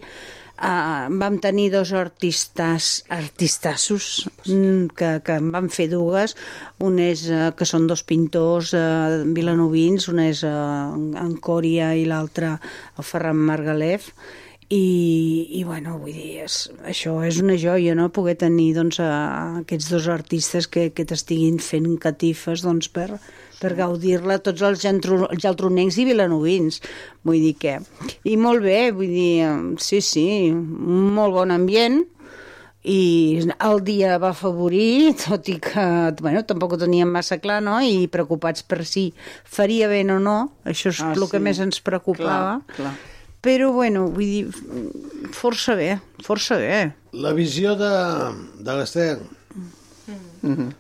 Uh, vam tenir dos artistes, artistassos mm, que, que en van fer dues. Un és uh, que són dos pintors uh, vilanovins, un és uh, en Còria i l'altre el Ferran Margalef. I, i bueno, vull dir, és, això és una joia, no?, poder tenir doncs, a, aquests dos artistes que, que t'estiguin fent catifes doncs, per, per gaudir-la tots els geltro- geltronencs i vilanovins. Vull dir que... I molt bé, vull dir, sí, sí, molt bon ambient, i el dia va afavorir, tot i que bueno, tampoc ho teníem massa clar, no? i preocupats per si faria bé o no, això és Ah, el que sí. més ens preocupava. Clar, clar. Però, bueno, vull dir, força bé, força bé. La visió de, de l'Esther. Em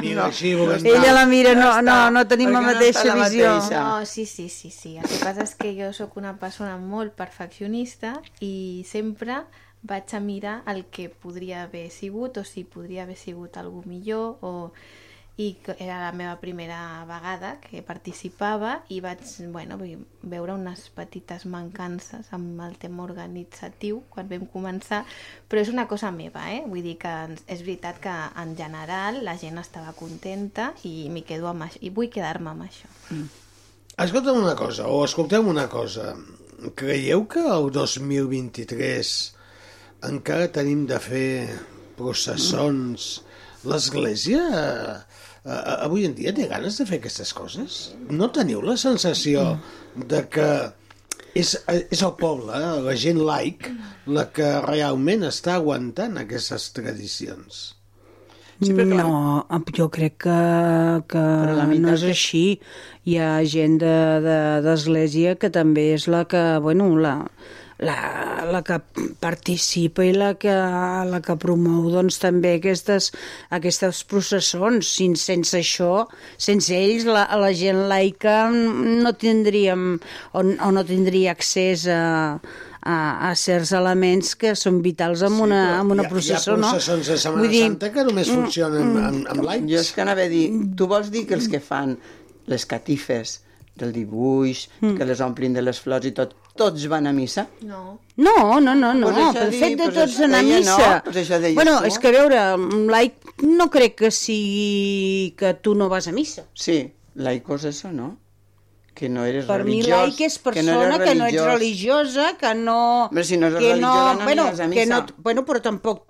mira així, volent... Ella la mira, no, no, no tenim la no mateixa està la visió. mateixa. No, sí, sí, sí, sí. El que passa és que jo sóc una persona molt perfeccionista i sempre vaig a mirar el que podria haver sigut o si podria haver sigut algú millor o i que era la meva primera vegada que participava i vaig bueno, veure unes petites mancances amb el tema organitzatiu quan vam començar, però és una cosa meva, eh? vull dir que és veritat que en general la gent estava contenta i m'hi quedo amb això, i vull quedar-me amb això. Escolta'm una cosa, o escolteu una cosa. Creieu que el 2023 encara tenim de fer processons? L'església eh, avui en dia té ganes de fer aquestes coses? No teniu la sensació de que és, és el poble, eh, la gent laic, la que realment està aguantant aquestes tradicions? no, jo crec que, que meitat no és així. Hi ha gent de- de- d'església que també és la que, bueno, la, la, la que participa i la que, la que promou doncs, també aquestes, aquestes processons. Sin, sense això, sense ells, la, la gent laica no tindríem o, o no tindria accés a, a, a certs elements que són vitals en una, en una hi ha, processó, hi ha no? processons de Setmana Vull dir, Santa que només mm, funcionen mm, amb, amb likes. Jo és que anava a dir, tu vols dir que els que fan les catifes del dibuix, Mm. que les omplin de les flors i tot, tots van a missa? No. No, no, no, no. Pues el fet de tots anar a missa... no, pues això bueno, tu. és que a veure, laic no crec que sigui que tu no vas a missa. Sí, laico és això, no? Que no eres Per mi religiós. laic és que persona no eres que no ets religiosa, que no... Hombre, si no eres que religiosa no bueno, aniràs a que no, missa. bueno, però tampoc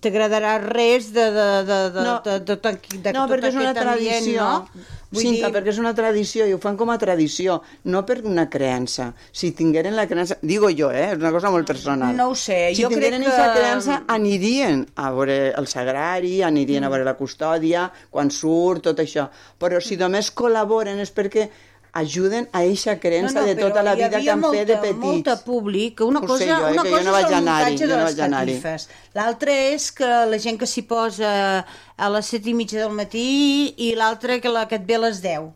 t'agradarà res de, de, de, de, No. de, de, de, de, de No, tot perquè és una aquest ambient, tradició. no? Vull Cinta, dir- perquè és una tradició i ho fan com a tradició, no per una creença. Si tingueren la creença, digo jo, eh, és una cosa molt personal. No ho sé, si jo crec tingueren que- aquesta creença, anirien a veure el sagrari, anirien a veure la custòdia, quan surt, tot això. Però si només col·laboren és perquè ajuden a eixa creença de tota la vida que han fet de petits. molta públic, una Ho cosa, jo, eh, una que jo cosa no vaig és el muntatge de no les catifes. L'altra és que la gent que s'hi posa a les set i mitja del matí i l'altra que la que et ve a les 10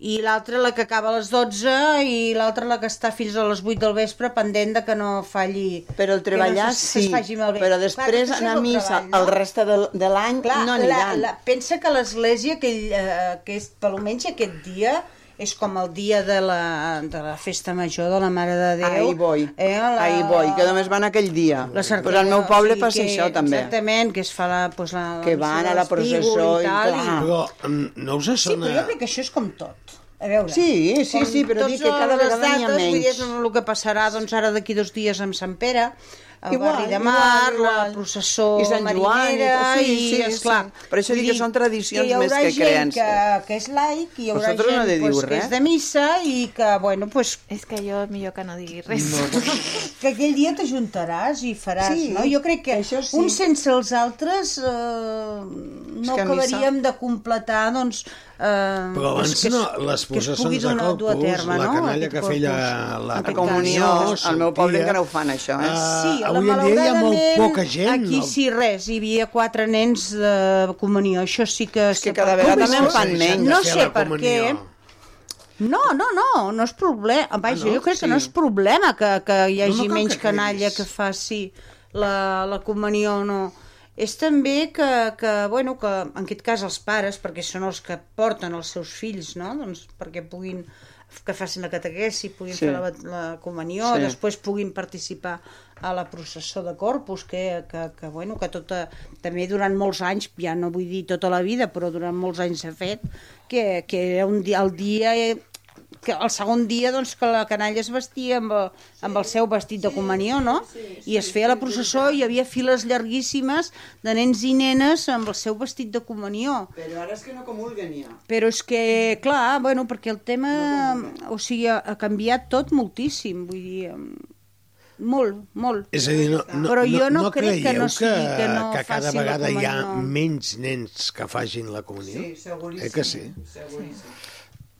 i l'altra la que acaba a les 12 i l'altra la que està fins a les 8 del vespre pendent de que no falli Però el treballar que no sí, però Clar, després és anar a missa treball, no? el reste de, de l'any Clar, no la, aniran. la, pensa que l'església aquell, eh, aquest, per almenys aquest dia és com el dia de la, de la festa major de la Mare de Déu. Ahí voy, Eh, la, ahí voy, que només van aquell dia. La Pues al meu poble passa això també. Exactament, que es fa la, pues, la, Que van a la processó i tal, clar. Però mm, no us Sí, sona... però jo crec que això és com tot. A veure, Sí, sí, sí, però dic que cada vegada n'hi ha dates, vull dir, menys. és el que passarà doncs, ara d'aquí dos dies amb Sant Pere, el Igual, barri de igual, Mar, igual. la processó I Sant Joan, i sí, i, sí, esclar, sí. Per això dic que són tradicions hi haurà més que gent creences. Que, que és laic, i hi haurà Vosaltres no gent de pues, que és de missa i que, bueno, pues, És que jo millor que no digui res. que aquell dia t'ajuntaràs i faràs, Sí, no? Jo crec que això sí. uns sense els altres eh, no que a missa- acabaríem de completar, doncs... Eh, Però abans que no, les que processons de Corpus, terme, la no? canalla Aquest que feia la, aquest comunió, al meu poble encara ho fan, això, eh? Sí, Ah, la, avui en dia hi ha molt poca gent. Aquí no? sí, res, hi havia quatre nens de comunió, això sí que... És que cada vegada Com és en que- fan menys. No sé la per què, no, no, no, no és problema. Vaja, Ah, no? jo crec que Sí. no és problema que, que hi hagi No, no menys que canalla que faci la, la comunió, no. És també que, que, bueno, que en aquest cas els pares, perquè són els que porten els seus fills, no? doncs perquè puguin que facin la catequesi, puguin Sí. fer la, la comunió, Sí. després puguin participar a la processó de Corpus, que, que, que, bueno, que tota, també durant molts anys, ja no vull dir tota la vida, però durant molts anys s'ha fet, que, que era un dia, el dia que el segon dia doncs, que la canalla es vestia amb el, amb el seu vestit de comunió, no? I es feia la processó i hi havia files llarguíssimes de nens i nenes amb el seu vestit de comunió. Però ara és que no comulguen ja. Però és que, clar, bueno, perquè el tema, o sigui, ha, canviat tot moltíssim, vull dir, molt, molt. És a dir, no, no, Però jo no, no crec que no sigui que no que cada vegada hi ha menys nens que facin la comunió? Sí, seguríssim. Eh que sí? Seguríssim. Uh,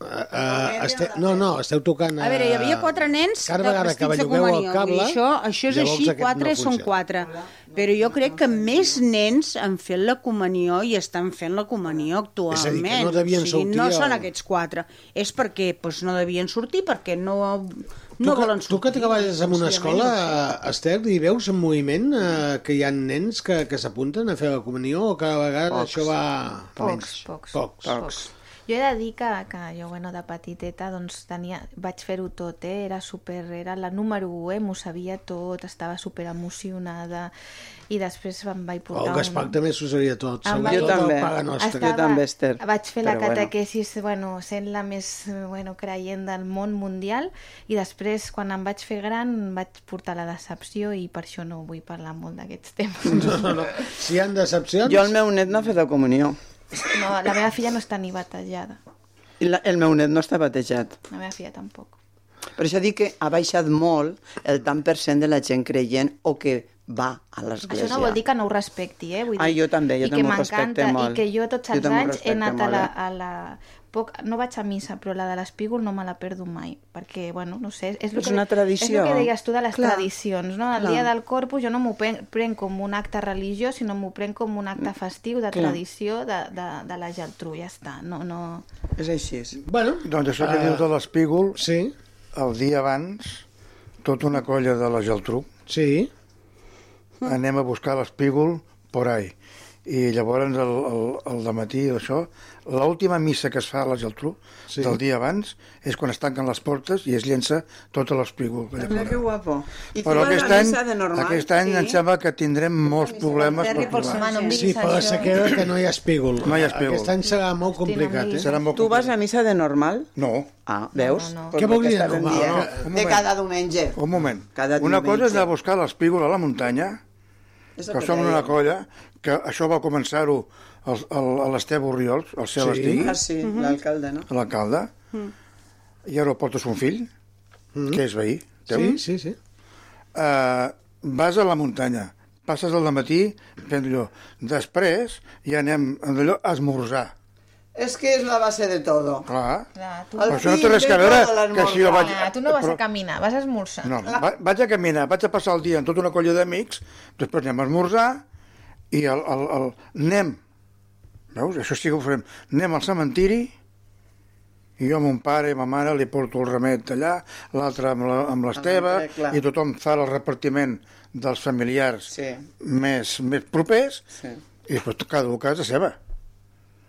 uh, este... No, no, esteu tocant... A veure, hi havia quatre nens Cada vegada que vestits de bellugueu comunió. el cable, i això, això és així, quatre no són quatre. Però jo crec que més nens han fet la comunió i estan fent la comunió actualment. És a dir, que no devien o sigui, sortir No són aquests quatre. És perquè doncs, no devien sortir, perquè no, Tu no que, volen tu que sortir. treballes en una escola, no sé. eh, Esther, hi veus en moviment eh, que hi ha nens que, que s'apunten a fer la comunió o cada vegada Pocs. això va... Pocs, menys? pocs. Pocs. Pocs. Jo he de dir que, que jo, bueno, de petiteta, doncs, tenia, vaig fer-ho tot, eh? Era super, era la número 1, eh? M'ho sabia tot, estava super emocionada, i després em vaig portar Gaspar també s'ho sabia tot, Em sobretot Jo vaig- també. el Paga Nostra. Estava- Jo també, Esther. Vaig fer la Però bueno. catequesis, bueno, sent la més bueno, creient del món mundial i després, quan em vaig fer gran, vaig portar la decepció i per això no vull parlar molt d'aquests temes. No, no, no. Si hi ha decepcions... Jo el meu net no ha fet la comunió. No, la meva filla no està ni batejada. I la, el meu net no està batejat. La meva filla tampoc. Per això dic que ha baixat molt el tant per cent de la gent creient o que va a l'església. Això no vol dir que no ho respecti, eh? Vull dir, Ah, jo també, jo I també que ho respecte m'encanta, molt. I que jo tots Jo els també ho anys he anat a la, eh? a la... Poc, no vaig a missa, però la de l'espígol no me la perdo mai, perquè, bueno, no sé... És, lo És que, una tradició. És el que deies tu de les Clar, tradicions, no? El clar. dia del Corpus jo no m'ho prenc, prenc com un acte religiós, sinó m'ho prenc com un acte festiu de Clar. tradició de, de, de la Geltrú, ja està. No, no... És així. Bueno, Doncs això que Ah. dius de l'espígol, sí. el dia abans tota una colla de la Geltrú. Sí. Anem a buscar l'espígol por ahí. I llavors el, el, el matí això, l'última missa que es fa a la Geltrú Sí. del dia abans és quan es tanquen les portes i es llença tot l'espígol. Mira que guapo. I Però aquest a any, missa de normal? aquest any em sembla que tindrem molts problemes per trobar. Sí, per la sequera que no hi ha espígol. No hi ha espígol. Aquest any serà molt complicat, eh? Serà molt Tu vas a missa de normal? No. Ah, veus? no. Pues Què vol dir de normal? No, un De moment. cada diumenge. Un moment. Cada Una cosa és diumenge. de buscar l'espígol a la muntanya, que que som una colla, que això va començar-ho el- el- a l'Esteve Oriols, el cel Sí? estigui, Ah, sí, l'alcalde, no? l'alcalde, i ara ho porta son fill, que és veí. teu. Sí, sí, sí. Uh, vas a la muntanya, passes al matí fent allò. Després ja anem a allò a esmorzar. És que és la base de todo. Clar. Clar, tu... Però això no té res a veure que si jo vaig... Ah, tu no vas però- a caminar, vas a esmorzar. No, va, vaig a caminar, vaig a passar el dia amb tota una colla d'amics, després anem a esmorzar i el, el, el, anem, veus, això sí que ho farem, anem al cementiri i jo a mon pare i ma mare li porto el remet allà, l'altre amb la- amb l'Esteve, Ah, i tothom fa el repartiment dels familiars Sí. més, més propers, Sí. i després cada un a casa seva.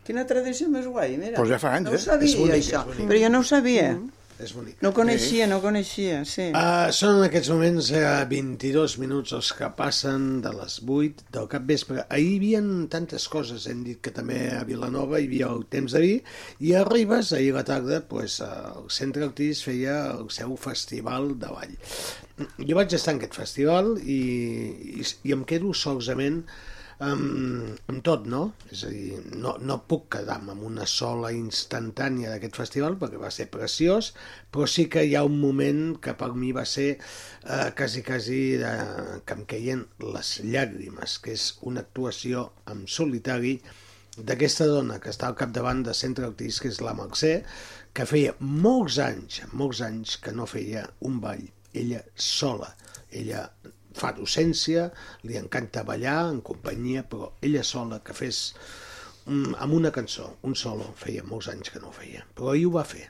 Quina tradició més guai, mira. Pues ja fa anys, no ho eh? sabia, És bonic, això. és. Però jo no ho sabia. És bonic. No coneixia, no coneixia, sí. Uh, són en aquests moments uh, 22 minuts els que passen de les 8 del cap vespre. Ahir hi havia tantes coses, hem dit que també a Vilanova hi havia el temps de vi, i a Ribes, ahir a la tarda, pues, el Centre Artís feia el seu festival de ball. Jo vaig estar en aquest festival i, i, i em quedo solsament amb, amb tot, no? És a dir, no, no puc quedar-me amb una sola instantània d'aquest festival perquè va ser preciós, però sí que hi ha un moment que per mi va ser eh, quasi, quasi de, que em queien les llàgrimes, que és una actuació en solitari d'aquesta dona que està al capdavant de Centre Artís, que és la Mercè, que feia molts anys, molts anys que no feia un ball, ella sola. Ella fa docència, li encanta ballar en companyia, però ella sola que fes mm, amb una cançó, un solo, feia molts anys que no ho feia, però ahir ho va fer.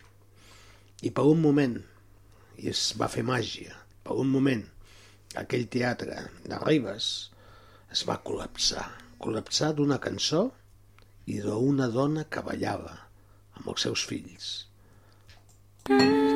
I per un moment, i es va fer màgia, per un moment, aquell teatre de Ribes es va col·lapsar, col·lapsar d'una cançó i d'una dona que ballava amb els seus fills. T'estimo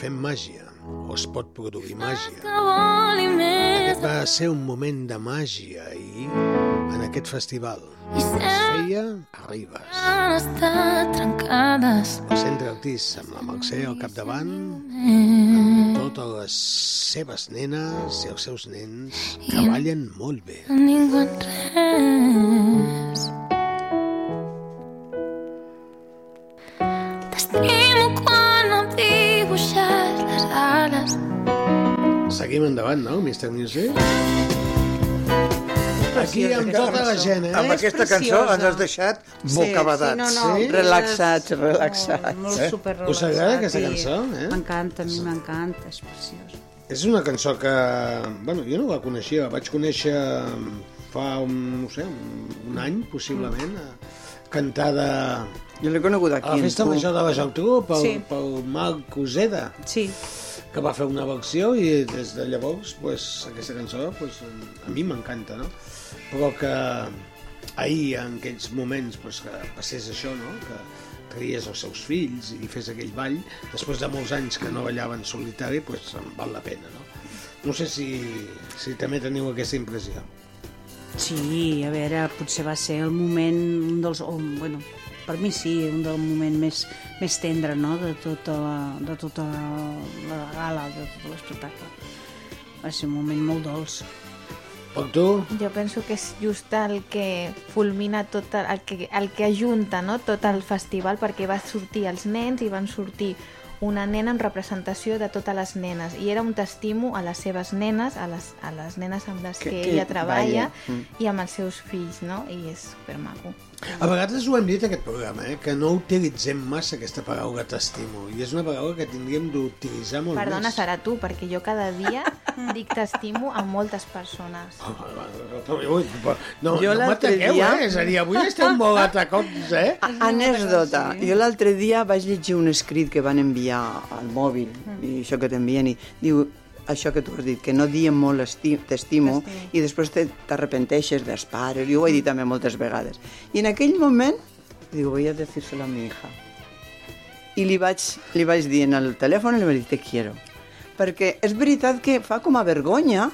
fem màgia, o es pot produir màgia, i aquest va ser un moment de màgia ahir, en aquest festival. Es feia a Ribes. El centre artist amb la Mercè al capdavant, amb totes les seves nenes i els seus nens que ballen molt bé. ningú en Seguim endavant, no, Mr. Music? Aquí amb tota la gent, eh? Amb aquesta cançó ens has deixat bocabadats. Sí, no, no, Sí? Relaxats, relaxats. Molt Eh? superrelaxat. Us agrada aquesta i cançó, eh? M'encanta, a mi m'encanta, és preciós. És una cançó que... Bueno, jo no la coneixia, la vaig conèixer fa un, no sé, un, un any, possiblement, eh, cantada Jo l'he conegut a aquí. la en Festa. Major de la Geltrú pel, Sí. pel Marc Coseda, Sí, que va fer una versió i des de llavors pues, aquesta cançó pues, a mi m'encanta, no? Però que ahir, en aquells moments, pues, que passés això, no? que traies els seus fills i fes aquell ball, després de molts anys que no ballaven solitari, pues, em val la pena. No, no sé si, si també teniu aquesta impressió. sí, a veure, potser va ser el moment, un dels, o, bueno, per mi sí, un del moment més, més tendre, no?, de tota la, de tota la gala, de tot l'espectacle. Va ser un moment molt dolç. Per tu? Jo penso que és just el que fulmina tot el, el, que, el que ajunta no? tot el festival perquè va sortir els nens i van sortir una nena en representació de totes les nenes i era un t'estimo a les seves nenes, a les, a les nenes amb les que, Que- que que ella treballa balla. Mm. i amb els seus fills, no? I és supermaco. A vegades ho hem dit aquest programa, eh? que no utilitzem massa aquesta paraula t'estimo, i és una paraula que tindríem d'utilitzar molt Perdona, més. serà tu, perquè jo cada dia dic t'estimo a moltes persones. Però, no, Jo no l'altre m'ataqueu, dia- eh? És a dir, avui estem molt atacats, eh? Anècdota. Jo l'altre dia vaig llegir un escrit que van enviar al mòbil, Mm. i això que t'envien, i diu això que tu has dit, que no diem molt esti- t'estimo i després te- t'arrepenteixes dels pares, jo ho he dit també moltes vegades. I en aquell moment, digo, voy a decírselo a mi hija. I li vaig, li vaig dir en el telèfon, li vaig dir, te quiero. Perquè és veritat que fa com a vergonya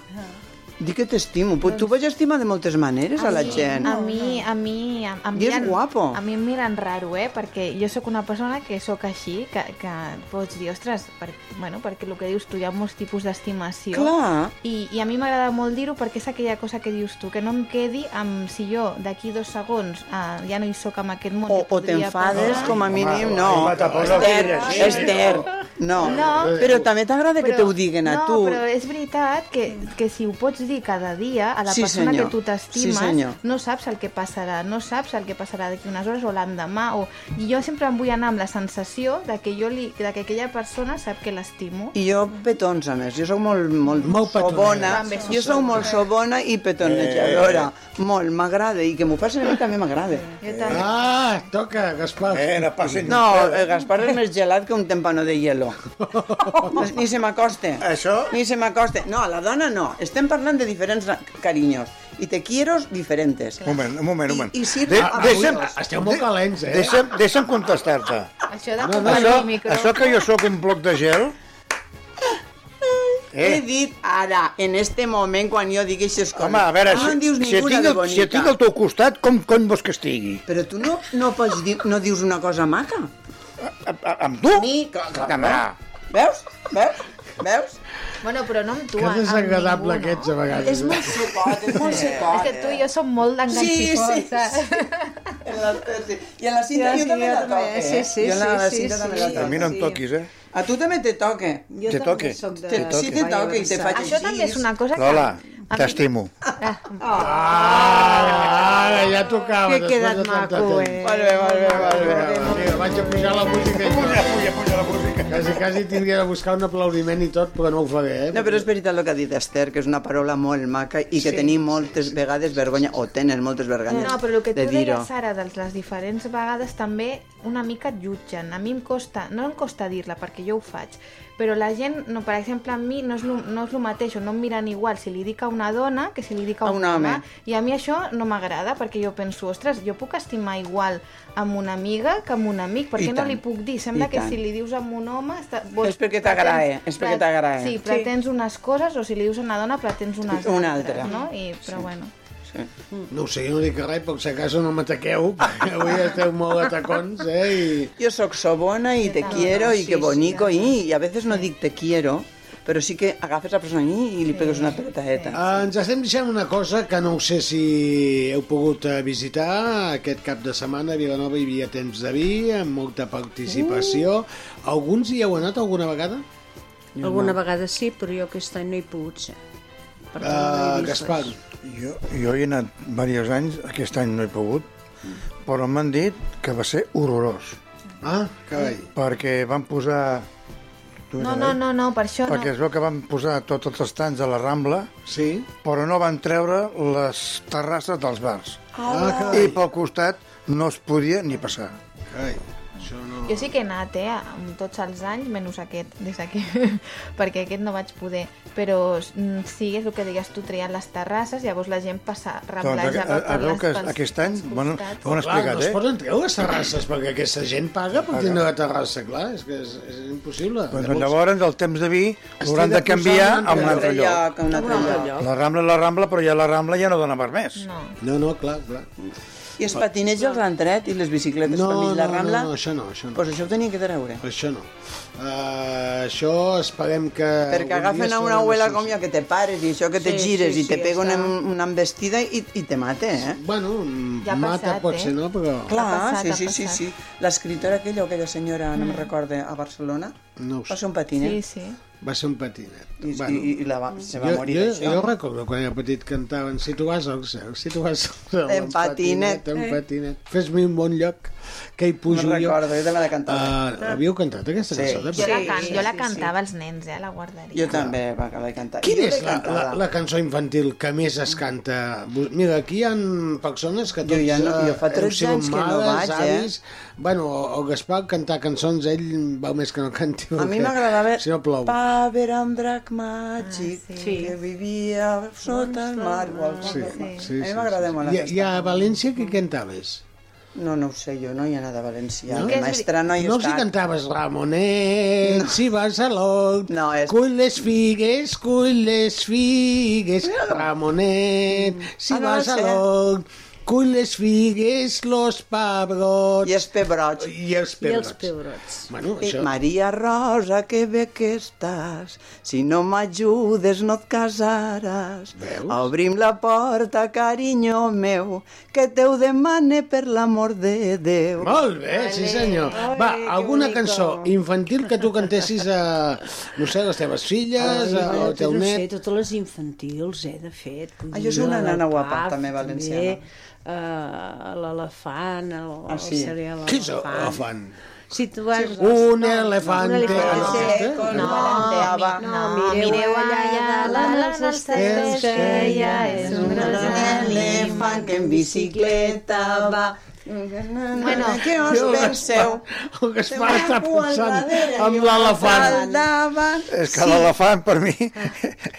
dir que t'estimo. Doncs... Tu vaig estimar de moltes maneres a, la mi- gent. A mi, a mi, em, em I és miren, guapo. A mi em miren raro, eh? Perquè jo sóc una persona que sóc així, que, que pots dir, ostres, per, bueno, perquè el que dius tu, hi ha molts tipus d'estimació. Clar. I, I a mi m'agrada molt dir-ho perquè és aquella cosa que dius tu, que no em quedi amb si jo d'aquí dos segons eh, ja no hi sóc amb aquest món. O, que o t'enfades, com a mínim, no. no Esther. Esther, no. No. Però també t'agrada que Però- te ho diguen a no, tu. però és veritat que, que si ho pots dir cada dia a la Sí, persona senyor. que tu Sí, t'estimes, senyor. no saps el que passarà, no saps el que passarà d'aquí unes hores o l'endemà. O... I jo sempre em vull anar amb la sensació de que, jo li, de que aquella persona sap que l'estimo. I jo petons, a més. Jo sóc molt, molt, molt sobona. També Jo sóc molt sobona i petonejadora. Molt, m'agrada. I que m'ho facin a mi també m'agrada. Ah, toca, Gaspar. Eh, no passin... No, el Gaspar és més gelat que un tempano de hielo. Ni se m'acoste. Això? Ni se m'acoste. No, a la dona no. Estem parlant de diferents carinyos. I te quieros diferentes. Un moment, un moment, un moment. I, i sirve De, a deixa'm. Esteu molt calents, eh? deixa'm, deixa'm contestar-te. Això de No, no, Això, el micro... això que jo sóc un bloc de gel Què? He dit ara, en este moment, quan jo digui aquestes coses. Home, a veure, no em dius si, si, tinc, si et tinc al teu costat, com cony vols que estigui? Però tu no, no pots dir, no dius una cosa maca. Amb tu? A mi, clar, clar, Home. Veus? Veus? Veus? Bueno, però no amb tu, Que amb desagradable ningú, que ets a vegades. És molt secot, és molt. És que tu i jo som molt d'enganxifós, Sí, sí, la, sí. I en la cinta Sí, jo sí, també la toque, sí, eh? sí, jo en la, sí, sí, cinta sí. també la toque. A mi no em toquis, eh? A tu també te toque. Jo Te també toque. de... Te, sí, te toque i te faig Això també és una cosa que... Lola, a mi- t'estimo. Ara, ja tocava. Que he quedat maco, eh? Molt bé, molt bé, molt bé. Vaig a pujar la música. Puja, puja, puja la música. Quasi, quasi tindria de buscar un aplaudiment i tot, però no ho faré, eh? No, però és veritat el que ha dit Esther, que és una paraula molt maca i que Sí. tenim moltes vegades vergonya, o tenen moltes vergonyes No, però el que tu de deies ara de les diferents vegades també una mica et jutgen. A mi em costa, no em costa dir-la perquè jo ho faig, però la gent, no, per exemple, a mi no és, lo, no és el mateix, o no em miren igual si li dic a una dona que si li dic a A un, un home. I a mi això no m'agrada perquè jo penso, ostres, jo puc estimar igual amb una amiga que amb un amic, per I què no li puc dir? Sembla I que tant. si li dius a un home... Està, És perquè t'agrada, és perquè t'agrada. Sí, Sí. pretens unes coses, o si li dius a una dona pretens unes Una altres, altra. no? I, però bueno. No ho sé, jo no dic res, per si acaso no m'ataqueu, perquè avui esteu molt atacons, eh? I... Jo sóc sobona i te quiero i Sí, que sí, bonico i, i a veces no dic te quiero, però sí que agafes la persona i, i li pegues una petadeta. Uh, ens estem deixant una cosa que no ho sé si heu pogut eh, visitar aquest cap de setmana a Vilanova hi havia temps de vi amb molta participació alguns hi heu anat alguna vegada? Alguna vegada sí, però jo aquest any no he pogut ser. Per no Uh, Gaspar. Jo, jo hi he anat diversos anys, aquest any no he pogut, però m'han dit que va ser horrorós, ah, carai perquè van posar... Tu No, no, no, no, per això Perquè no. es veu que van posar tots els estants a la Rambla, sí? però no van treure les terrasses dels bars. ah, I carai, pel costat no es podia ni passar. carai. No... Jo sí que he anat, eh, amb tots els anys, menys aquest, des d'aquí, perquè aquest no vaig poder. Però mm, sí, és el que digues tu, treien les terrasses, llavors la gent passa, Doncs, ramblejava a, a, per veu les, que pels, aquest any, bueno, ho han Clar, explicat, no es eh? poden treure les terrasses perquè aquesta gent paga per tindre la terrassa, clar, és que és, és impossible. Doncs llavors el temps de vi l'hauran de de canviar a un altre lloc. a un altre lloc. La Rambla és la Rambla, però ja la Rambla ja no dona per més. No. No, no, clar, clar. I els patinets els han tret i les bicicletes No, per mig no, la no, Rambla? no, això no, això no. Pues això ho tenia que treure. Això no. Uh, això esperem que... Perquè agafen a una de abuela com jo que te pares i això que te Sí, gires sí, i te sí, pega una, una embestida i, i te mata, eh? Bueno, Ja mata passat, pot eh? ser, no? Però Clar, passat, sí, sí, sí, sí. L'escriptora aquella o aquella senyora, no me'n recorde, a Barcelona, no ho va sé. ser un patinet. Sí, sí. Va ser un patinet. I, i, i la va, se va jo, morir jo, d'això. jo recordo quan era petit cantaven si tu vas al cel, si tu vas al cel En patinet. en patinet fes-me un bon lloc que hi pujo No jo recordo, jo també la cantava. uh, havíeu cantat aquesta Sí. cançó? de Jo la, can, sí, jo la sí, cantava als nens, eh, a la guarderia. Jo també va de cantar. Quina Jo és la, la, la cançó infantil que més es canta? Mira, aquí hi ha persones que Jo tots ja no- eh, jo fa heu 13 sigut anys que no vaig, eh? avis... Bueno, el Gaspar cantar cançons, ell val més que no canti. A mi m'agradava Si no plou. Va haver un drac màgic Ah, sí. que vivia sota el mar. Sí, cosa. sí, a mi sí, m'agrada sí. molt I. I a València què cantaves? No, no ho sé, jo no hi he anat a València. No? No? Maestra no hi No els hi estat. cantaves Ramonet, no. si vas a l'Oc, No, és- cull les figues, cull les figues, Ramonet, si Ah, no vas ho a sé. Cull les figues, los pebrots... I els pebrots. I els I pebrots. els pebrots. Bueno, I això... Maria Rosa, que bé que estàs, si no m'ajudes no et casaràs. Veus? Obrim la porta, carinyo meu, que te ho demane per l'amor de Déu. Molt bé, sí senyor. Va, alguna cançó infantil que tu cantessis a, no sé, les teves filles, Ai, al teu no sé, net... totes les infantils, eh, de fet. Ah, jo soc una nana guapa, també, valenciana. Uh, L'elefant, el, Ah, sí? el cereal Qui és l'elefant? Si tu vas... Un elefante... Un elefante. Ah, Sí, no, No, no, No, mireu allà, allà dalt als estels estels, que ja és un gros elefant que en bicicleta va... Bueno, què us el penseu? Gaspar- El Gaspar Té està pensant amb l'elefant. És que l'elefant, per mi...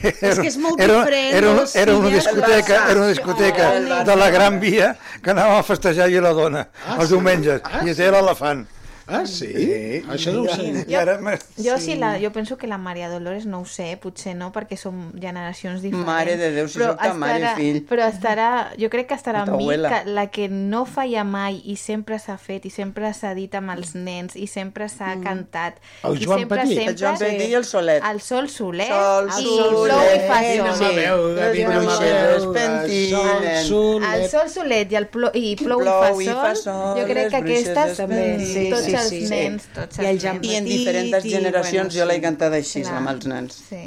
Era, És que és molt era, diferent era, les era una discoteca, era una discoteca Oh, de la Gran Via que anàvem a festejar i la dona Ah, els sí? diumenges. Ah, I sí? era l'elefant. Ah, sí? Això no ho sé. Jo, jo, sí. la, jo penso que la Maria Dolores no ho sé, potser no, perquè som generacions diferents. Mare de Déu, si Però sóc ta mare estarà- fill. Però estarà, jo crec que estarà Ta amb mi, que la que no feia mai i sempre s'ha fet i sempre s'ha dit amb els nens i sempre s'ha cantat. El i Joan sempre, Petit. Sempre, El Joan Petit i el Solet. El Sol Solet. Sol i Solet. Plou i fa sol. no Sí. m'aveu, pentinen. Sol El Sol Solet i el Plou i, plou, Plou i, i fa sol, jo crec que aquestes, també. sí, els nens, tots els I, el nens. I en diferents generacions jo l'he cantat així, Clar. amb els nens. Sí.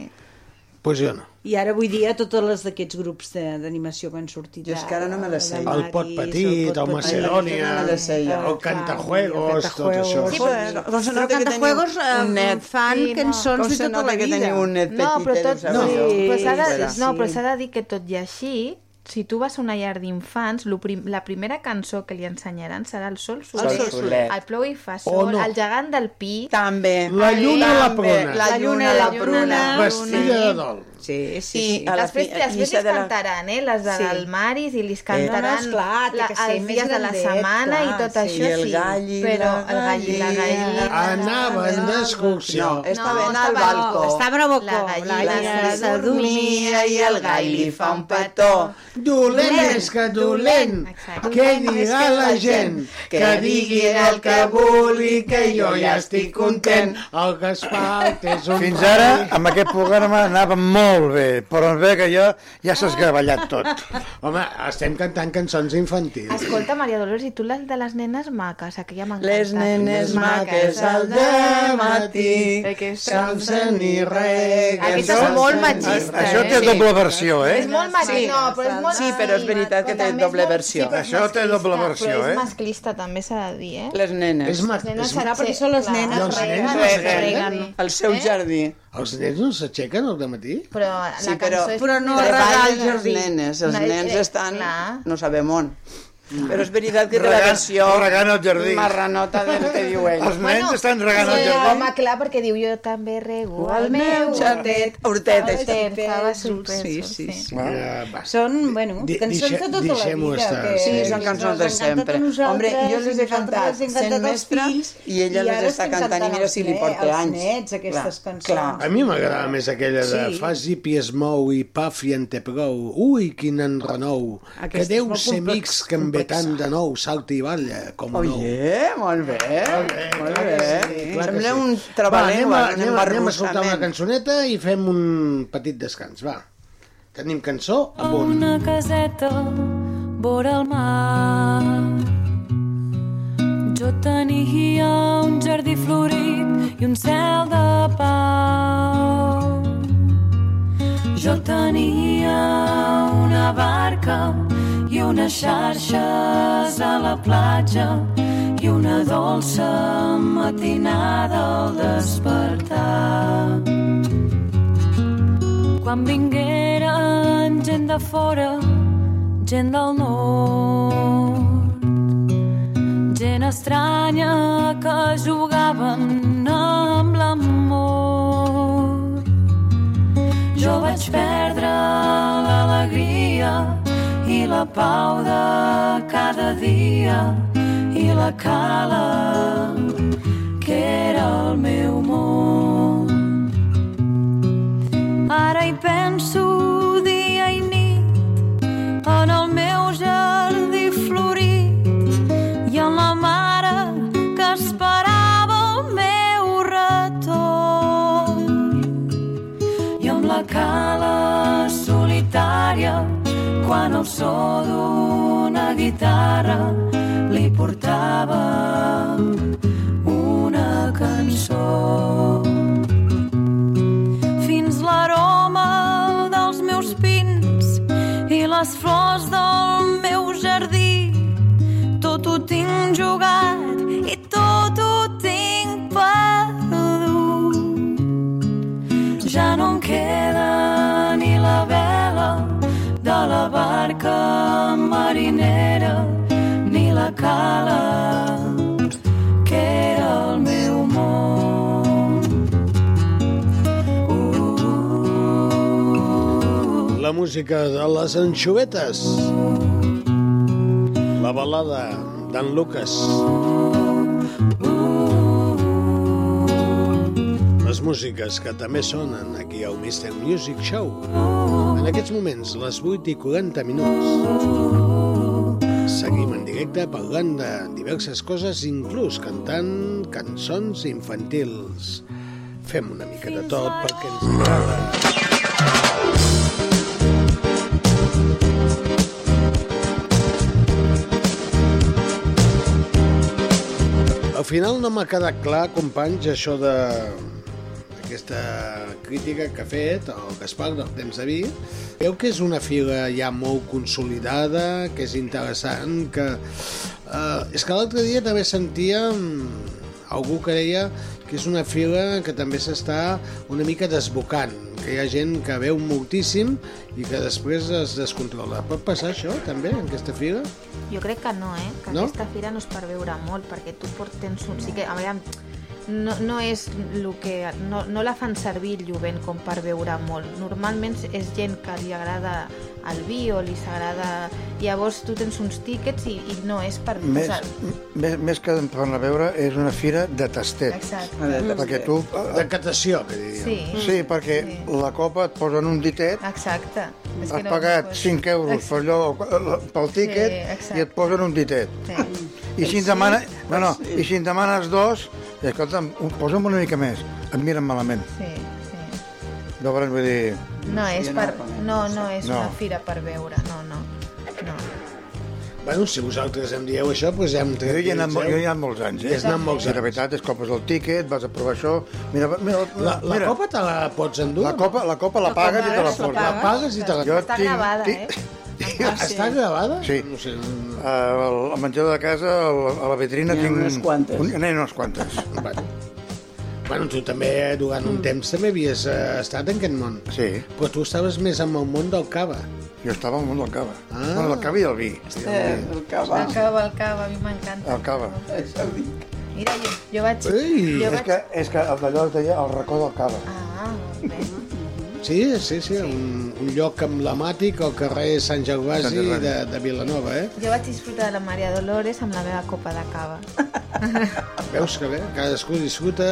Pues jo no. I ara avui dia totes les d'aquests grups de- d'animació que han sortit Jo és que ara no me les sé. El Pot Petit, el Macedònia, el Cantajuegos, tot això. Sí, però, com se Però nota que teniu Cantajuegos, eh, un net. fan Sí, cançons Com de se tota nota la que vida. teniu un net No, però petit, tot, eh, no, sí, però sí, no, sí. però s'ha de dir que tot i així, si tu vas a una llar d'infants, prim, la primera cançó que li ensenyaran serà el Sol Soler, Sol Solet. el Plou i fa sol, no. el gegant del Pi, També. La lluna i la pruna. La lluna i la pruna. Vestida de dol. Sí, sí, I sí. a la després, fi- després la- cantaran, eh? Les de Sí. l'Almaris i les No, cantaran no, esclar, té la, que ser els dies de la setmana clar, i tot sí. això I el sí. gall i però la el gall i la gallina... Anaven d'excursió. No, estaven No, al estava- balcó. Estaven a balcó. La gallina se dormia i el gall li fa un petó. Dolent és que dolent. Exacte. Què dirà la gent? Que diguin el que vulgui, que jo ja estic content. El Gaspar és un... Fins ara, amb aquest programa anava molt bé, però es ve que jo ja s'ha esgavellat tot. Home, estem cantant cançons infantils. Escolta, Maria Dolors, i tu les de les nenes maques, aquella m'ha Les nenes maques al dematí Aquesta- s'alcen i reguen. Aquesta és molt machista, Això té eh? doble versió, eh? És molt machista, no, però és molt... Sí, però és veritat que té doble versió. però és Això té doble versió, Però eh? és masclista, també s'ha de dir, eh? Les nenes. És. Les nenes. Clar, perquè són les nenes I els reguen. nens Reguen reguen. al seu Eh? jardí. Els nens no s'aixequen al matí? Però la Sí, però, cançó és... Però no però el els jardí. nenes, els No, nens eh, estan... No sabem on. Mm. Però és veritat que té la versió... Regant el jardí. Marranota del que diu ell. Els nens bueno, estan regant sí, el jardí. Home, clar, perquè diu jo també rego al meu hortet. Hortet, això. Hortet, fava sorpresos. Sí, sí. sí. Bueno, ja, va. Són, bueno, cançons de tota la vida. Estar, que... Sí, són cançons de sempre. Hombre, jo les he cantat sent mestre i ella les està cantant i mira si li porta anys. nets, aquestes cançons. A mi m'agrada més aquella de fas i pies mou i paf i en. Ui, quin enrenou. Que deu ser mics que em ve tant de nou, salti i balla, eh, com oh, no. Yeah, molt bé, molt bé. Molt bé. Sí, Sembla sí. un treball. Va, anem, a, anem, anem a soltar una cançoneta i fem un petit descans, va. Tenim cançó amb un... Una caseta vora el mar jo tenia un jardí florit i un cel de pau. Jo tenia una barca i unes xarxes a la platja i una dolça matinada al despertar. Quan vingueren gent de fora, gent del nord, gent estranya que jugaven amb l'amor. Jo vaig perdre l'alegria i la pau de cada dia i la cala que era el meu món. Ara hi penso dia i nit en el meu jardí quan el so d'una guitarra li portava una cançó. Fins l'aroma dels meus pins i les flors del meu jardí tot ho tinc jugat barca marinera ni la cala que era el meu món La música de les anxovetes. La balada d'en Lucas. Uh, les músiques que també sonen aquí al Mr. Music Show. En aquests moments, les 8 i 40 minuts. Seguim en directe parlant de diverses coses, inclús cantant cançons infantils. Fem una mica de tot perquè ens agrada. Al final no m'ha quedat clar, companys, això de aquesta crítica que ha fet el Gaspar del temps de vi. Creu que és una fila ja molt consolidada, que és interessant, que... Eh, és que l'altre dia també sentia algú que deia que és una fila que també s'està una mica desbocant, que hi ha gent que veu moltíssim i que després es descontrola. Pot passar això també en aquesta fila? Jo crec que no, eh? Que No? aquesta fira no és per veure molt, perquè tu tens un... Sí que, a veure, no, no és el que... No, no la fan servir el jovent com per veure molt. Normalment és gent que li agrada el vi o li s'agrada... Llavors tu tens uns tíquets i, i no és per... Més, posar- més, més que per anar a veure, és una fira de tastet. Exacte. Mm. Perquè tu... De catació, que diríem. Sí. Sí, perquè la copa et posen un ditet, Exacte. És has pagat 5 euros per allò, pel tíquet Sí, exacte. i et posen un ditet. Sí. I si, en demana, no, no, i si en demanes dos, i escolta'm, un- posa'm una mica més, et miren malament. Sí, sí. Llavors vull dir... No és, per, no no, és No. una fira per veure, no, no. no. Bueno, si vosaltres em dieu això, doncs hem Jo hi he anat, jo hi he anat molts anys, eh? Has anat molts I la anys. veritat és copes el tíquet, vas a provar això... Mira, mira, La, la mira, copa te la pots endur? La copa, la copa la pagues i te la portes. La pagues i te la Jo Està tinc- gravada, tinc- eh? Està gravada? Sí. No sé. Uh, al menjador de casa, a la vitrina, N'hi ha tinc... unes quantes. Un, n'hi ha unes quantes. Bueno. Bueno, tu també durant un temps també havies eh, estat en aquest món. Sí. Però tu estaves més amb el món del cava. Jo estava al món del cava. Ah. Bueno, del cava i del vi. El cava. El cava, el cava, a mi m'encanta. El cava. Mira, jo, jo vaig... Ei, jo És vaig... que, és que el d'allò es deia el racó del cava. Ah, bé. Sí, sí, sí, un, un lloc emblemàtic al carrer Sant Gervasi de, de Vilanova, eh? Jo vaig disfrutar de la Maria Dolores amb la meva copa de cava. Veus que bé? Cadascú disfruta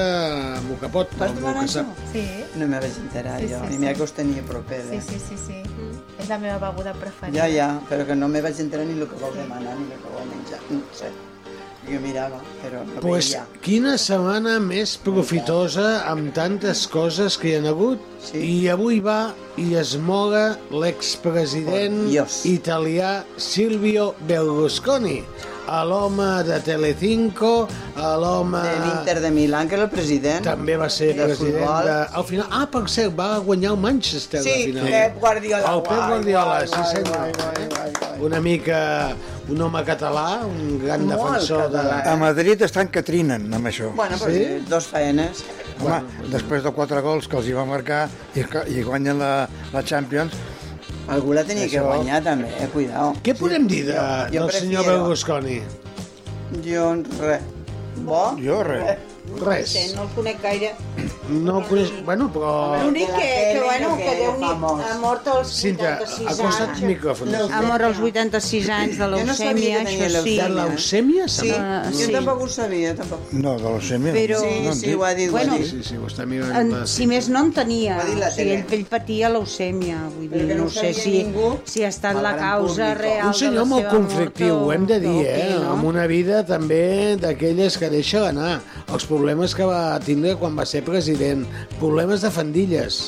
amb el que pot, Vas amb el demanar que això? sap. Sí. No me vaig enterar Sí, jo, sí, i mira sí. que us tenia proper. Sí, Eh? sí, sí, sí. És la meva beguda preferida. Ja, ja, però que no me vaig enterar ni el que vau demanar ni el que vau menjar. No sé. Jo mirava, però no Pues, veia. quina setmana més profitosa amb tantes coses que hi ha hagut. Sí. I avui va i es moga l'expresident Dios. italià Silvio Berlusconi, a l'home de Telecinco, a l'home... De l'Inter de Milán, que era el president. També va ser de president futbol. de... Al final, ah, per cert, va guanyar el Manchester Sí, al final. Pep Guardiola. El Pep Guardiola, guai, sí senyor. guai, guai, guai, guai. Una mica un home català, un gran Molt defensor de... català, A Madrid estan que trinen amb això. Bueno, però Sí? sí? dos faenes. Home, després de quatre gols que els hi va marcar i, que- i guanyen la, la Champions, Algú la tenia que Això- guanyar també, eh? Cuidao. Què podem dir de, Jo- jo del senyor prefiero- Berlusconi? Jo, res. Bo? jo res. Res. No el conec gaire. No el coneix... Bueno, però... L'únic que, que, bueno, que Déu n'hi ha mort als Cinta, 86 acosta't anys. al micròfon. Ha mort als 86 anys de Jo no leucèmia, tenia això sí. De leucèmia? Sí, jo sí. tampoc ho sabia, tampoc. No, de l'Ocèmia. Però- Sí, no sí, ho ha dit, Bueno, ho ha dit. Sí, sí, ho està mirant. En, si més no en tenia, Ho ha dit la o sigui, tele. ell, ell patia leucèmia, vull dir, no no sé si, ningú. si ha estat El la causa públic. real Un senyor molt conflictiu, ho hem de dir, eh? no? Amb una vida també d'aquelles que deixa anar. Els problemes que va tindre quan va ser president. Problemes de fandilles.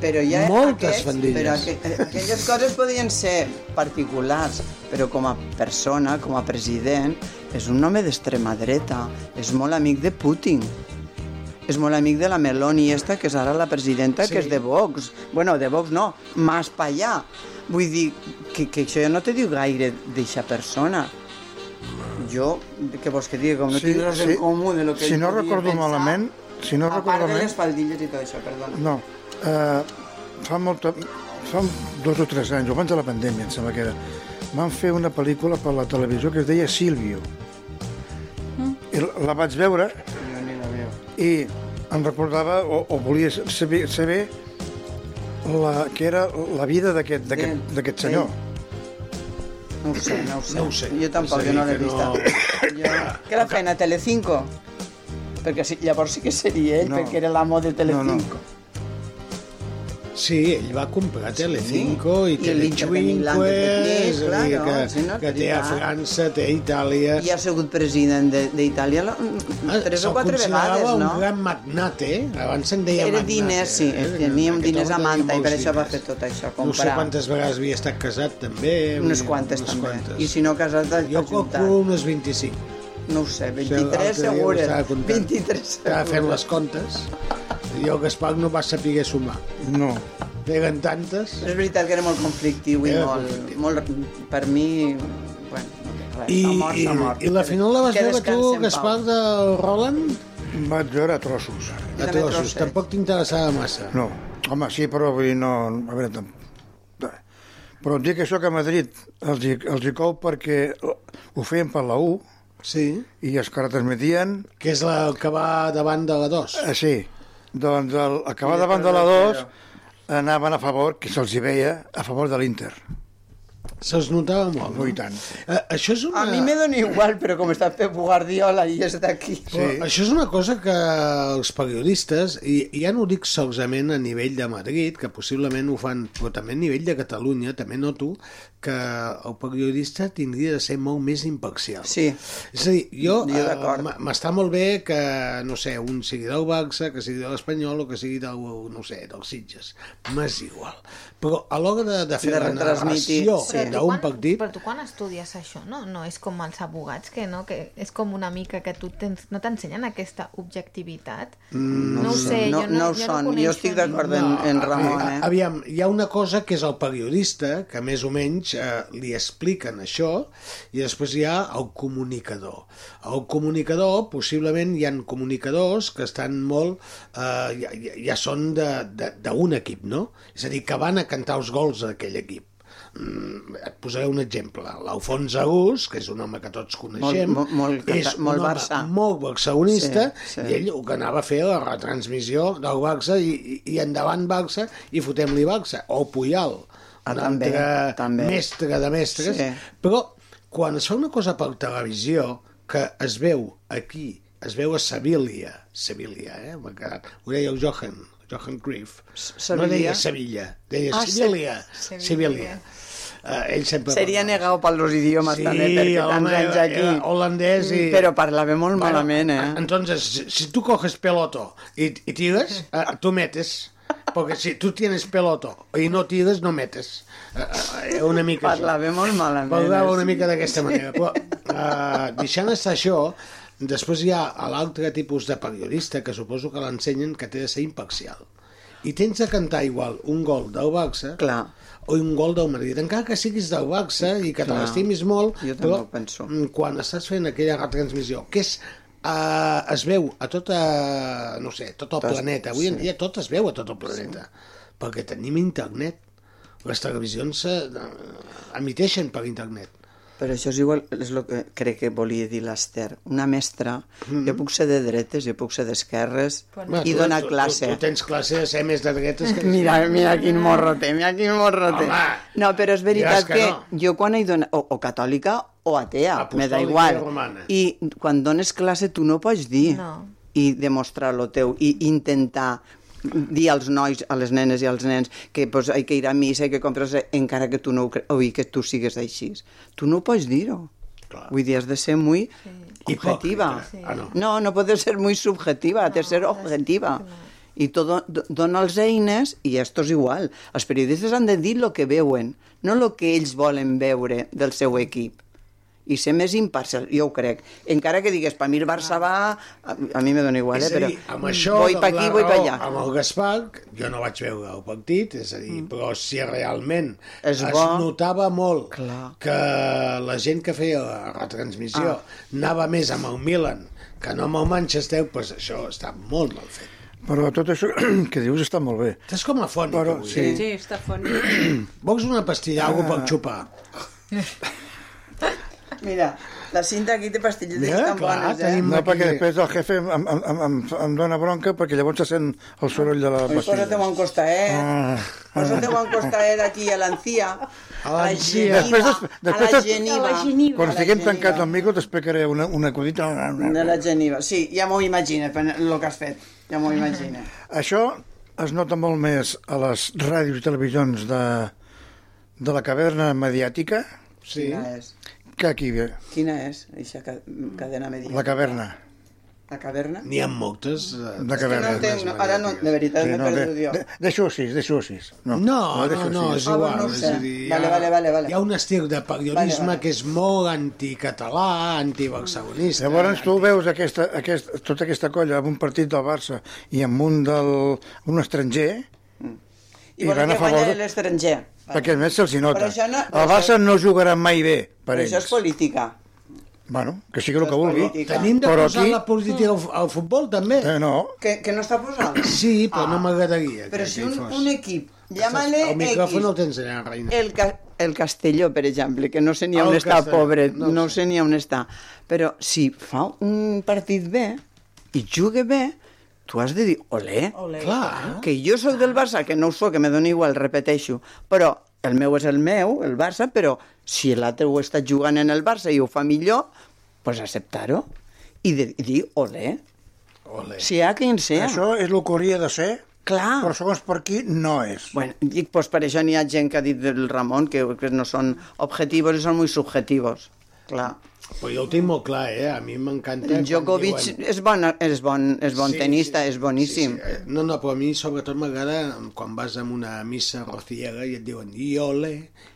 Però ja Moltes aquests, fandilles. Però aqu aquelles coses podien ser particulars, però com a persona, com a president, és un home d'extrema dreta, és molt amic de Putin. És molt amic de la Meloni esta, que és ara la presidenta, Sí. que és de Vox. Bueno, de Vox no, más pa allà. Vull dir que, que això ja no te diu gaire d'eixa persona. Jo, què vols que digui? Com no Sí, tinc res sí. en comú de lo que Si no recordo pensar, malament, si no a recordo part de les faldilles i tot això, perdona. No, eh, fa, molta, fa dos o tres anys, abans de la pandèmia, em sembla que era, van fer una pel·lícula per la televisió que es deia Silvio. I la- vaig veure Jo ni la veu. i em recordava, o, o volia saber, saber la, que era la vida d'aquest d'aquest D'ell, d'aquest senyor. No ho sé, no ho sé. No ho sé. Jo tampoc, jo no l'he que vista. no- Jo... Què la feina, Telecinco? Perquè si, llavors sí que seria ell, No. no. perquè era l'amo de Telecinco. Sí, ell va comprar Telecinco i I Telecinque, és a dir, claro, que, sí, no? que té a Clar. França, té a Itàlia... I ha sigut president de- d'Itàlia Ah, tres o se'l quatre vegades, no? un gran magnate, abans se'n deia Era magnate. diners, sí, eh? tenia un Aquest diners a manta i per això va fer tot això, No sé comprar. quantes vegades havia estat casat, també. Unes quantes, unes també. quantes. I si no casat, Jo ajuntat. calculo unes 25. No ho sé, Això 23 l'altre dia ho segures. estava comptant. 23 Estava fent les comptes i el Gaspar no va saber sumar. No. Eren tantes. Però és veritat que era molt conflictiu i Era molt, molt... Per mi, bueno, res. I, mort, i, mort. I la final la vas veure tu, Gaspar, de Roland? Vaig veure a trossos. A trossos. Tampoc t'interessava massa. No, home, sí, però vull dir, no... A veure, tam... Però dic això que a Madrid els hi, els hi cou perquè ho feien per la U sí. i es que retransmetien... Que és la, el que va davant de la 2. Eh, sí, doncs el, el que va I davant de la el 2 anaven a favor, que se'ls hi veia, a favor de l'Inter. Se'ls notava molt. No, i tant. Eh, això és una... A mi me dona igual, però com està Pep Guardiola i és d'aquí. Però això és una cosa que els periodistes, i i ja no ho dic solament a nivell de Madrid, que possiblement ho fan, però també a nivell de Catalunya, també noto que el periodista tindria de ser molt més imparcial. Sí. És a dir, jo, Jo eh, m'està molt bé que, no sé, un sigui del Barça, que sigui de l'Espanyol o que sigui del, no sé, dels Sitges. M'és igual. Però a l'hora de, de fer De la narració sí. D'un quan- partit, Però tu quan estudies això, no? No és com els abogats, que no? Que és com una mica que tu tens, no t'ensenyen aquesta objectivitat. Mm, no ho sé, no, jo no, no ho jo són. no Jo estic d'acord en, en Ramon, eh? Aviam, hi ha una cosa que és el periodista, que més o menys eh, li expliquen això, i després hi ha el comunicador. El comunicador, possiblement hi han comunicadors que estan molt... Eh, ja, ja, són de- de- d'un equip, no? És a dir, que van a cantar els gols d'aquell equip. Mm, et posaré un exemple. L'Alfons Arús, que és un home que tots coneixem, Molt- molt- molt és un molt home Barça. molt barcelonista, Sí, sí. i ell el que anava a fer la retransmissió del Barça i, i, i endavant Barça i fotem-li Barça. O Puyal, Ah, un també, altre també. mestre de mestres. Sí. Però quan es fa una cosa per televisió que es veu aquí, es veu a Sevilla, Sevilla, eh? M'ha quedat. Ho deia el Johan, Johan Cruyff. No Sevilla? deia Sevilla, deia Ah, Sevilla. Se- Sevilla. Uh, ell sempre Seria negau per los idiomes Sí, també, perquè tants home, anys aquí. holandès i- Però parlava molt Bueno, malament, eh? Entonces, si, si tú coges peloto y, y tiras, eh, tú metes. Porque si tú tienes peloto y no tiras, no metes. Eh, una mica. Parlava molt malament. Parlava eh? una mica d'aquesta manera. Però, eh, deixant estar això, després hi ha l'altre tipus de periodista que suposo que l'ensenyen que té de ser imparcial. I tens de cantar igual un gol del Barça Clar. o un gol del Madrid, encara que siguis del Barça i que te l'estimis molt, Jo però penso. mm, quan estàs fent aquella retransmissió, que és Uh, es veu a tot, uh, no sé, tot el Tot- planeta. Avui en sí. dia tot es veu a tot el planeta. Perquè tenim internet. Les televisions uh, emiteixen per internet. Però això és igual, és el que crec que volia dir l'Ester. Una mestra, Mm. jo puc ser de dretes, jo puc ser d'esquerres Bueno, i tu- donar tu- classe. Tu, tu tens classe de ser més de dretes que... Mira, mira quin morro té, mira quin morro té. Home, no, però és veritat que que, no. jo quan he donat, o, o catòlica o atea, me da igual. i romana. I quan dones classe tu no pots dir No. i demostrar lo teu i intentar dir als nois, a les nenes i als nens que pues, hay que ir a missa i que compres encara que tu no ho que tu sigues així. Tu no pots dir-ho. Vull dir, has de ser muy objetiva. Sí. Ah, no. No, no puedes ser muy subjetiva, no, has de ser objetiva. I tot do- dona els eines, i esto és igual. Els periodistes han de dir el que veuen, no el que ells volen veure del seu equip. I ser més imparcial, jo ho crec. Encara que digues, per mi el Barça va... A, a mi me dona igual, És eh, però dir, amb això voy de pa aquí, pa raó, allà. Amb el Gaspar, jo no vaig veure el partit, és a dir, mm. però si realment És es bo. notava molt Clar. que la gent que feia la retransmissió Ah. anava més amb el Milan que no amb el Manchester, doncs això està molt mal fet. Però tot això que dius està molt bé. Estàs com a fònic, Però, avui. sí. Sí, està font. Vols una pastilla, algo per xupar? Mira, La cinta aquí té pastilles tan clar, bones, eh? No, aquí- perquè després el jefe em, em, em, em, em dona bronca perquè llavors se sent el soroll de la Pues pastilla. Posa-te-ho en costaet. Ah. Posa-te-ho en costaet aquí a l'encia. A la geniva. Després, des, a després, la geniva. quan A la estiguem tancats al micro t'explicaré una, una acudita. De la geniva. Sí, ja m'ho imagino, el que has fet. Ja m'ho imagino. Això es nota molt més a les ràdios i televisions de, de la caverna mediàtica Sí. És? Que aquí ve, Quina és, eixa ca- cadena mediàtica? la caverna. La caverna? N'hi ha moltes. eh, De caverna. No entenc, no, ara no, de veritat Sí, m'he no, perdut de, jo. de, deixo-ho així, deixo-ho així. No, No, no, no, així. és igual. Ah, no és a dir, Vale, hi ha- vale, vale, vale. Hi ha un estil de periodisme Vale, vale. que és molt anticatalà, antibarcelonista. Llavors tu veus aquesta, aquest, tota aquesta colla amb un partit del Barça i amb un del un estranger I volen que guanyi l'estranger. perquè a més se'ls hi nota. No- el Barça no jugarà mai bé per Però això és ells. política. Bueno, que sigui el que vulgui. política. Tenim de Però posar aquí- la política al, al futbol, també. Eh, no, Que, que no està posant. Sí, però no m'agradaria. Però que- si un, fos. un equip, llámale El micròfon X, el tens allà, reina. el, ca el Castelló, per exemple, que no sé ni Ah, on el està, Castelló, pobre, no no, sé ni on està. Però si fa un partit bé i juga bé, tu has de dir, olé, Olé. Clar. que jo sóc del Barça, que no ho sóc, que me dona igual, repeteixo, però el meu és el meu, el Barça, però si l'altre ho està jugant en el Barça i ho fa millor, pues acceptar-ho i, de, i dir, olé, Ole. sea quien sea. això és el que hauria de ser, Clar. però segons per aquí no és. Bueno, dic, pues per això n'hi ha gent que ha dit del Ramon que, que no són objectius, són molt subjetivos. Clar. Però jo ho tinc molt clar, eh? A mi m'encanta... Djokovic diuen- és bon, és bon, és bon Sí, tenista, sí, és boníssim. Sí, sí. No, no, però a mi sobretot m'agrada quan vas a una missa rociera i et diuen i ole,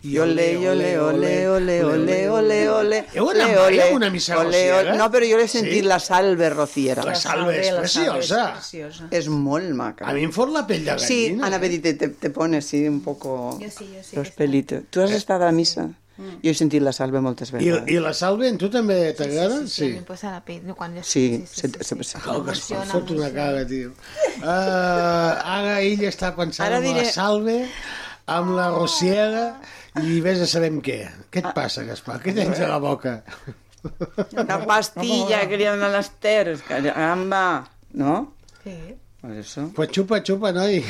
i Ole, ole, ole, ole, ole, ole, ole. Heu anat ole, mai ole, a una missa ole, rociera? ole. No, però jo l'he sentit Sí? la salve rociera. La salve és preciosa. preciosa. És molt maca. A mi em fot la pell de gallina. Sí, Ana Benítez, te, te pones sí, un poco Jo sí, jo sí los pelitos. Tu has estat a la missa? Jo he sentit la salve moltes I, vegades. I la salve, tu també t'agrada? Sí, sí, sí, em posa la pell. Quan jo... Sí, se, se, se, Oh, que es fot una cara, tio. Uh, ara ell està pensant Ara en diré- la salve, amb la rociera, i vés a saber què. Què et passa, Gaspar? Què tens a la boca? Una pastilla que li han les terres, caramba. No? Sí. Pues eso. Pues xupa, xupa, noi.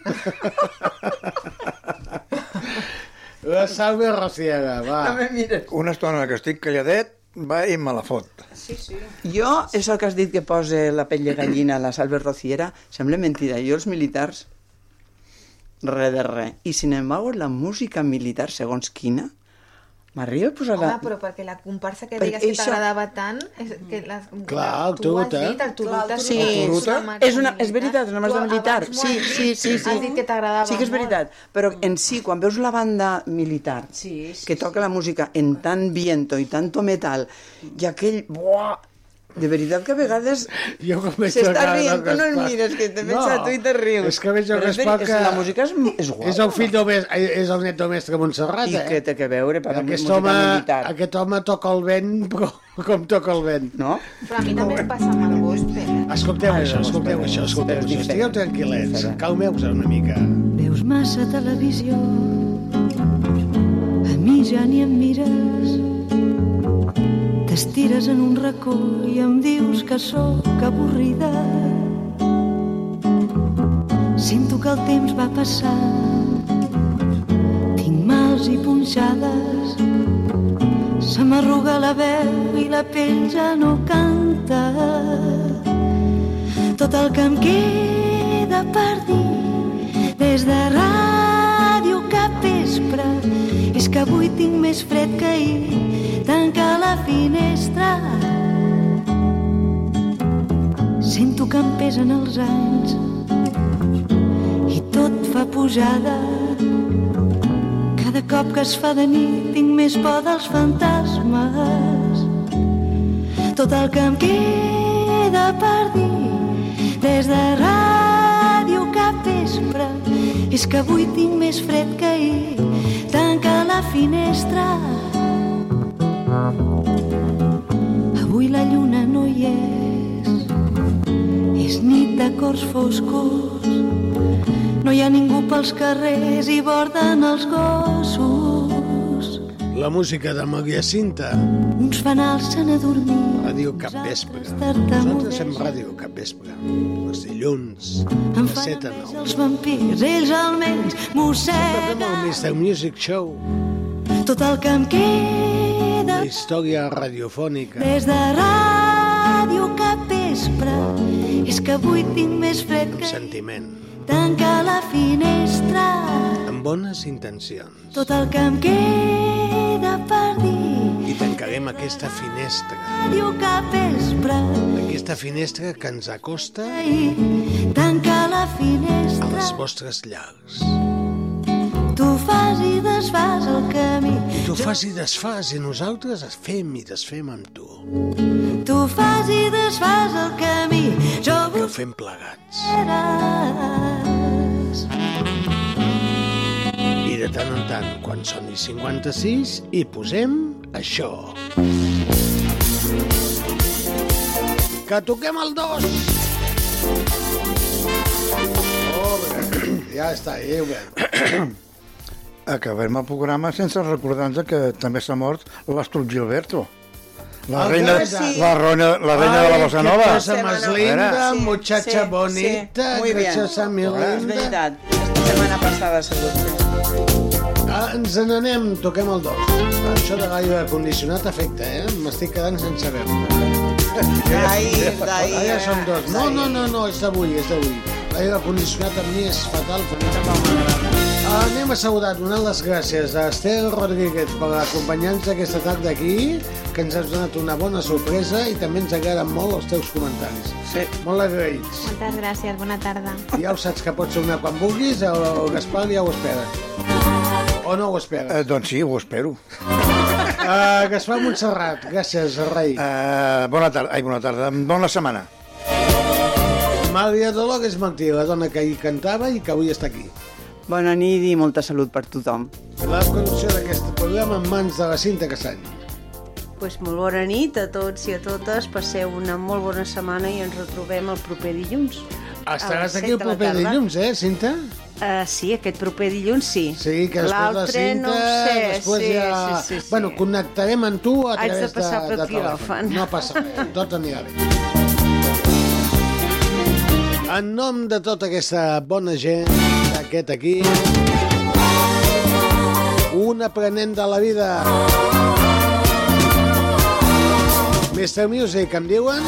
La salve rociera, va. No me mires. Una estona que estic calladet va i me la fot. Sí, sí. Jo, això que has dit que posa la pell de gallina a la salve rociera, sembla mentida. Jo, els militars, res de res. I, sin embargo, la música militar, segons quina, m'arriba a posar la... Home, però perquè la comparsa que Per que això- t'agradava tant... És que les, Clar, el tu ho has turuta. dit, el turuta. Sí, és turuta? és, una, és militar. veritat, és una marxa Tu militar. Sí, sí, sí, sí. Has dit que t'agradava Sí que és molt. veritat, però en si, quan veus la banda militar Sí, sí, que toca la música en tan viento i tanto metal i aquell... Buah, de veritat que a vegades Jo com veig s'està rient, tu no el mires, que te veig a tu i te rius. És que veig el Gaspar que... La música és, és guapa. És el fill mestre, és el net del mestre Montserrat, I eh? que té que veure per Aquest home, militar. aquest home toca el vent, però com toca el vent. No? Però a mi també em passa amb el gospel. eh? Escolteu Ah, això, no, escolteu això, escolteu això. diferent. Estigueu tranquil·lets, calmeu-vos una mica. Veus massa televisió A mi ja ni em mires T'estires en un racó i em dius que sóc avorrida. Sento que el temps va passar Tinc mals i punxades. Se m'arruga la veu i la pell ja no canta. Tot el que em queda per dir des de ràdio cap vespre és que avui tinc més fred que ahir. Tanca la finestra. Sento que em pesen els anys. I tot fa pujada. Cada cop que es fa de nit tinc més por dels fantasmes. Tot el que em queda per dir des de ràdio cap vespre és que avui tinc més fred que ahir la finestra avui la lluna no hi és és nit de cors foscos no hi ha ningú pels carrers i borden els gossos La música de Maria Cinta uns fanals s'han adormit. Ràdio Capvespre. Nosaltres fem Ràdio Capvespre. Els dilluns, Em de fan 7 a enveja 9. els vampirs, ells almenys Fem mosseguen el Mr. Music Show, tot el que em queda història radiofònica. des de ràdio capvespre. És que avui tinc més fred que Sentiment, tancar la finestra. amb bones intencions. Tot el que em queda per dir I tancarem aquesta finestra. ràdio capvespre. Aquesta finestra que ens acosta Tanca la a finestra. les vostres llars. Tu fas i desfas el camí. Tu fas i desfas i nosaltres es fem i desfem amb tu. Tu fas i desfas el camí. Jo Que ho fem plegats. I de tant en tant, quan soni 56, hi posem això. Que toquem el dos! Oh, ja està, ho veig. Acabem el programa sense recordar-nos que també s'ha mort l'Astro Gilberto. La Ah, reina, que sí. la reina, la reina de la bossa nova. Qué cosa más linda, Sí, muchacha sí, bonita, sí, muy preciosa, mi És linda. veritat. La setmana passada ha sigut. Ah, ens n'anem, toquem el dos. Això de l'aire condicionat afecta, eh? M'estic quedant sense veu. D'ahir, d'ahir. Ah, ja són dos. No, no, no, no, és d'avui, és d'avui. L'aire condicionat amb mi és fatal, però anem a saludar, donant les gràcies a Estel Rodríguez per acompanyar-nos aquesta tarda aquí, que ens has donat una bona sorpresa i també ens agraden molt els teus comentaris. Sí. Molt agraïts. Moltes gràcies, bona tarda. Ja ho saps que pots tornar quan vulguis, el, el Gaspar ja ho espera. O no ho espera? Eh, doncs sí, ho espero. Uh, Gaspar Montserrat, gràcies, rei. Uh, bona tarda, ai, bona tarda, bona setmana. Mària Dolores Martí, la dona que ahir cantava i que avui està aquí. Bona nit i molta salut per tothom. La conducció d'aquest programa en mans de la Cinta Cassany. Pues molt bona nit a tots i a totes, passeu una molt bona setmana i ens retrobem el proper dilluns. Estaràs aquí el de proper dilluns, eh, Cinta? Uh, sí, aquest proper dilluns sí. Sí, que després la Cinta, no sé, després sí, ja... sí, sí, sí. Bueno, connectarem amb tu a Haig de través de, passar pel de telèfon. quiròfan. No passa res, tot anirà bé. En nom de tota aquesta bona gent, d'aquest aquí, un aprenent de la vida. Mr. Music, em diuen?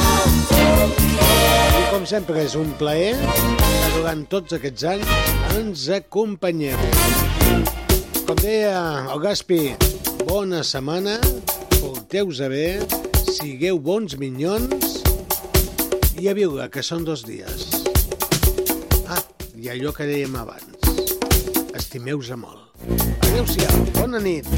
I com sempre és un plaer que durant tots aquests anys ens acompanyeu. Com deia el Gaspi, bona setmana, porteu-vos a bé, sigueu bons minyons i a viure, que són dos dies. Ah, i allò que dèiem abans, estimeu-vos molt. Adéu-siau, bona nit.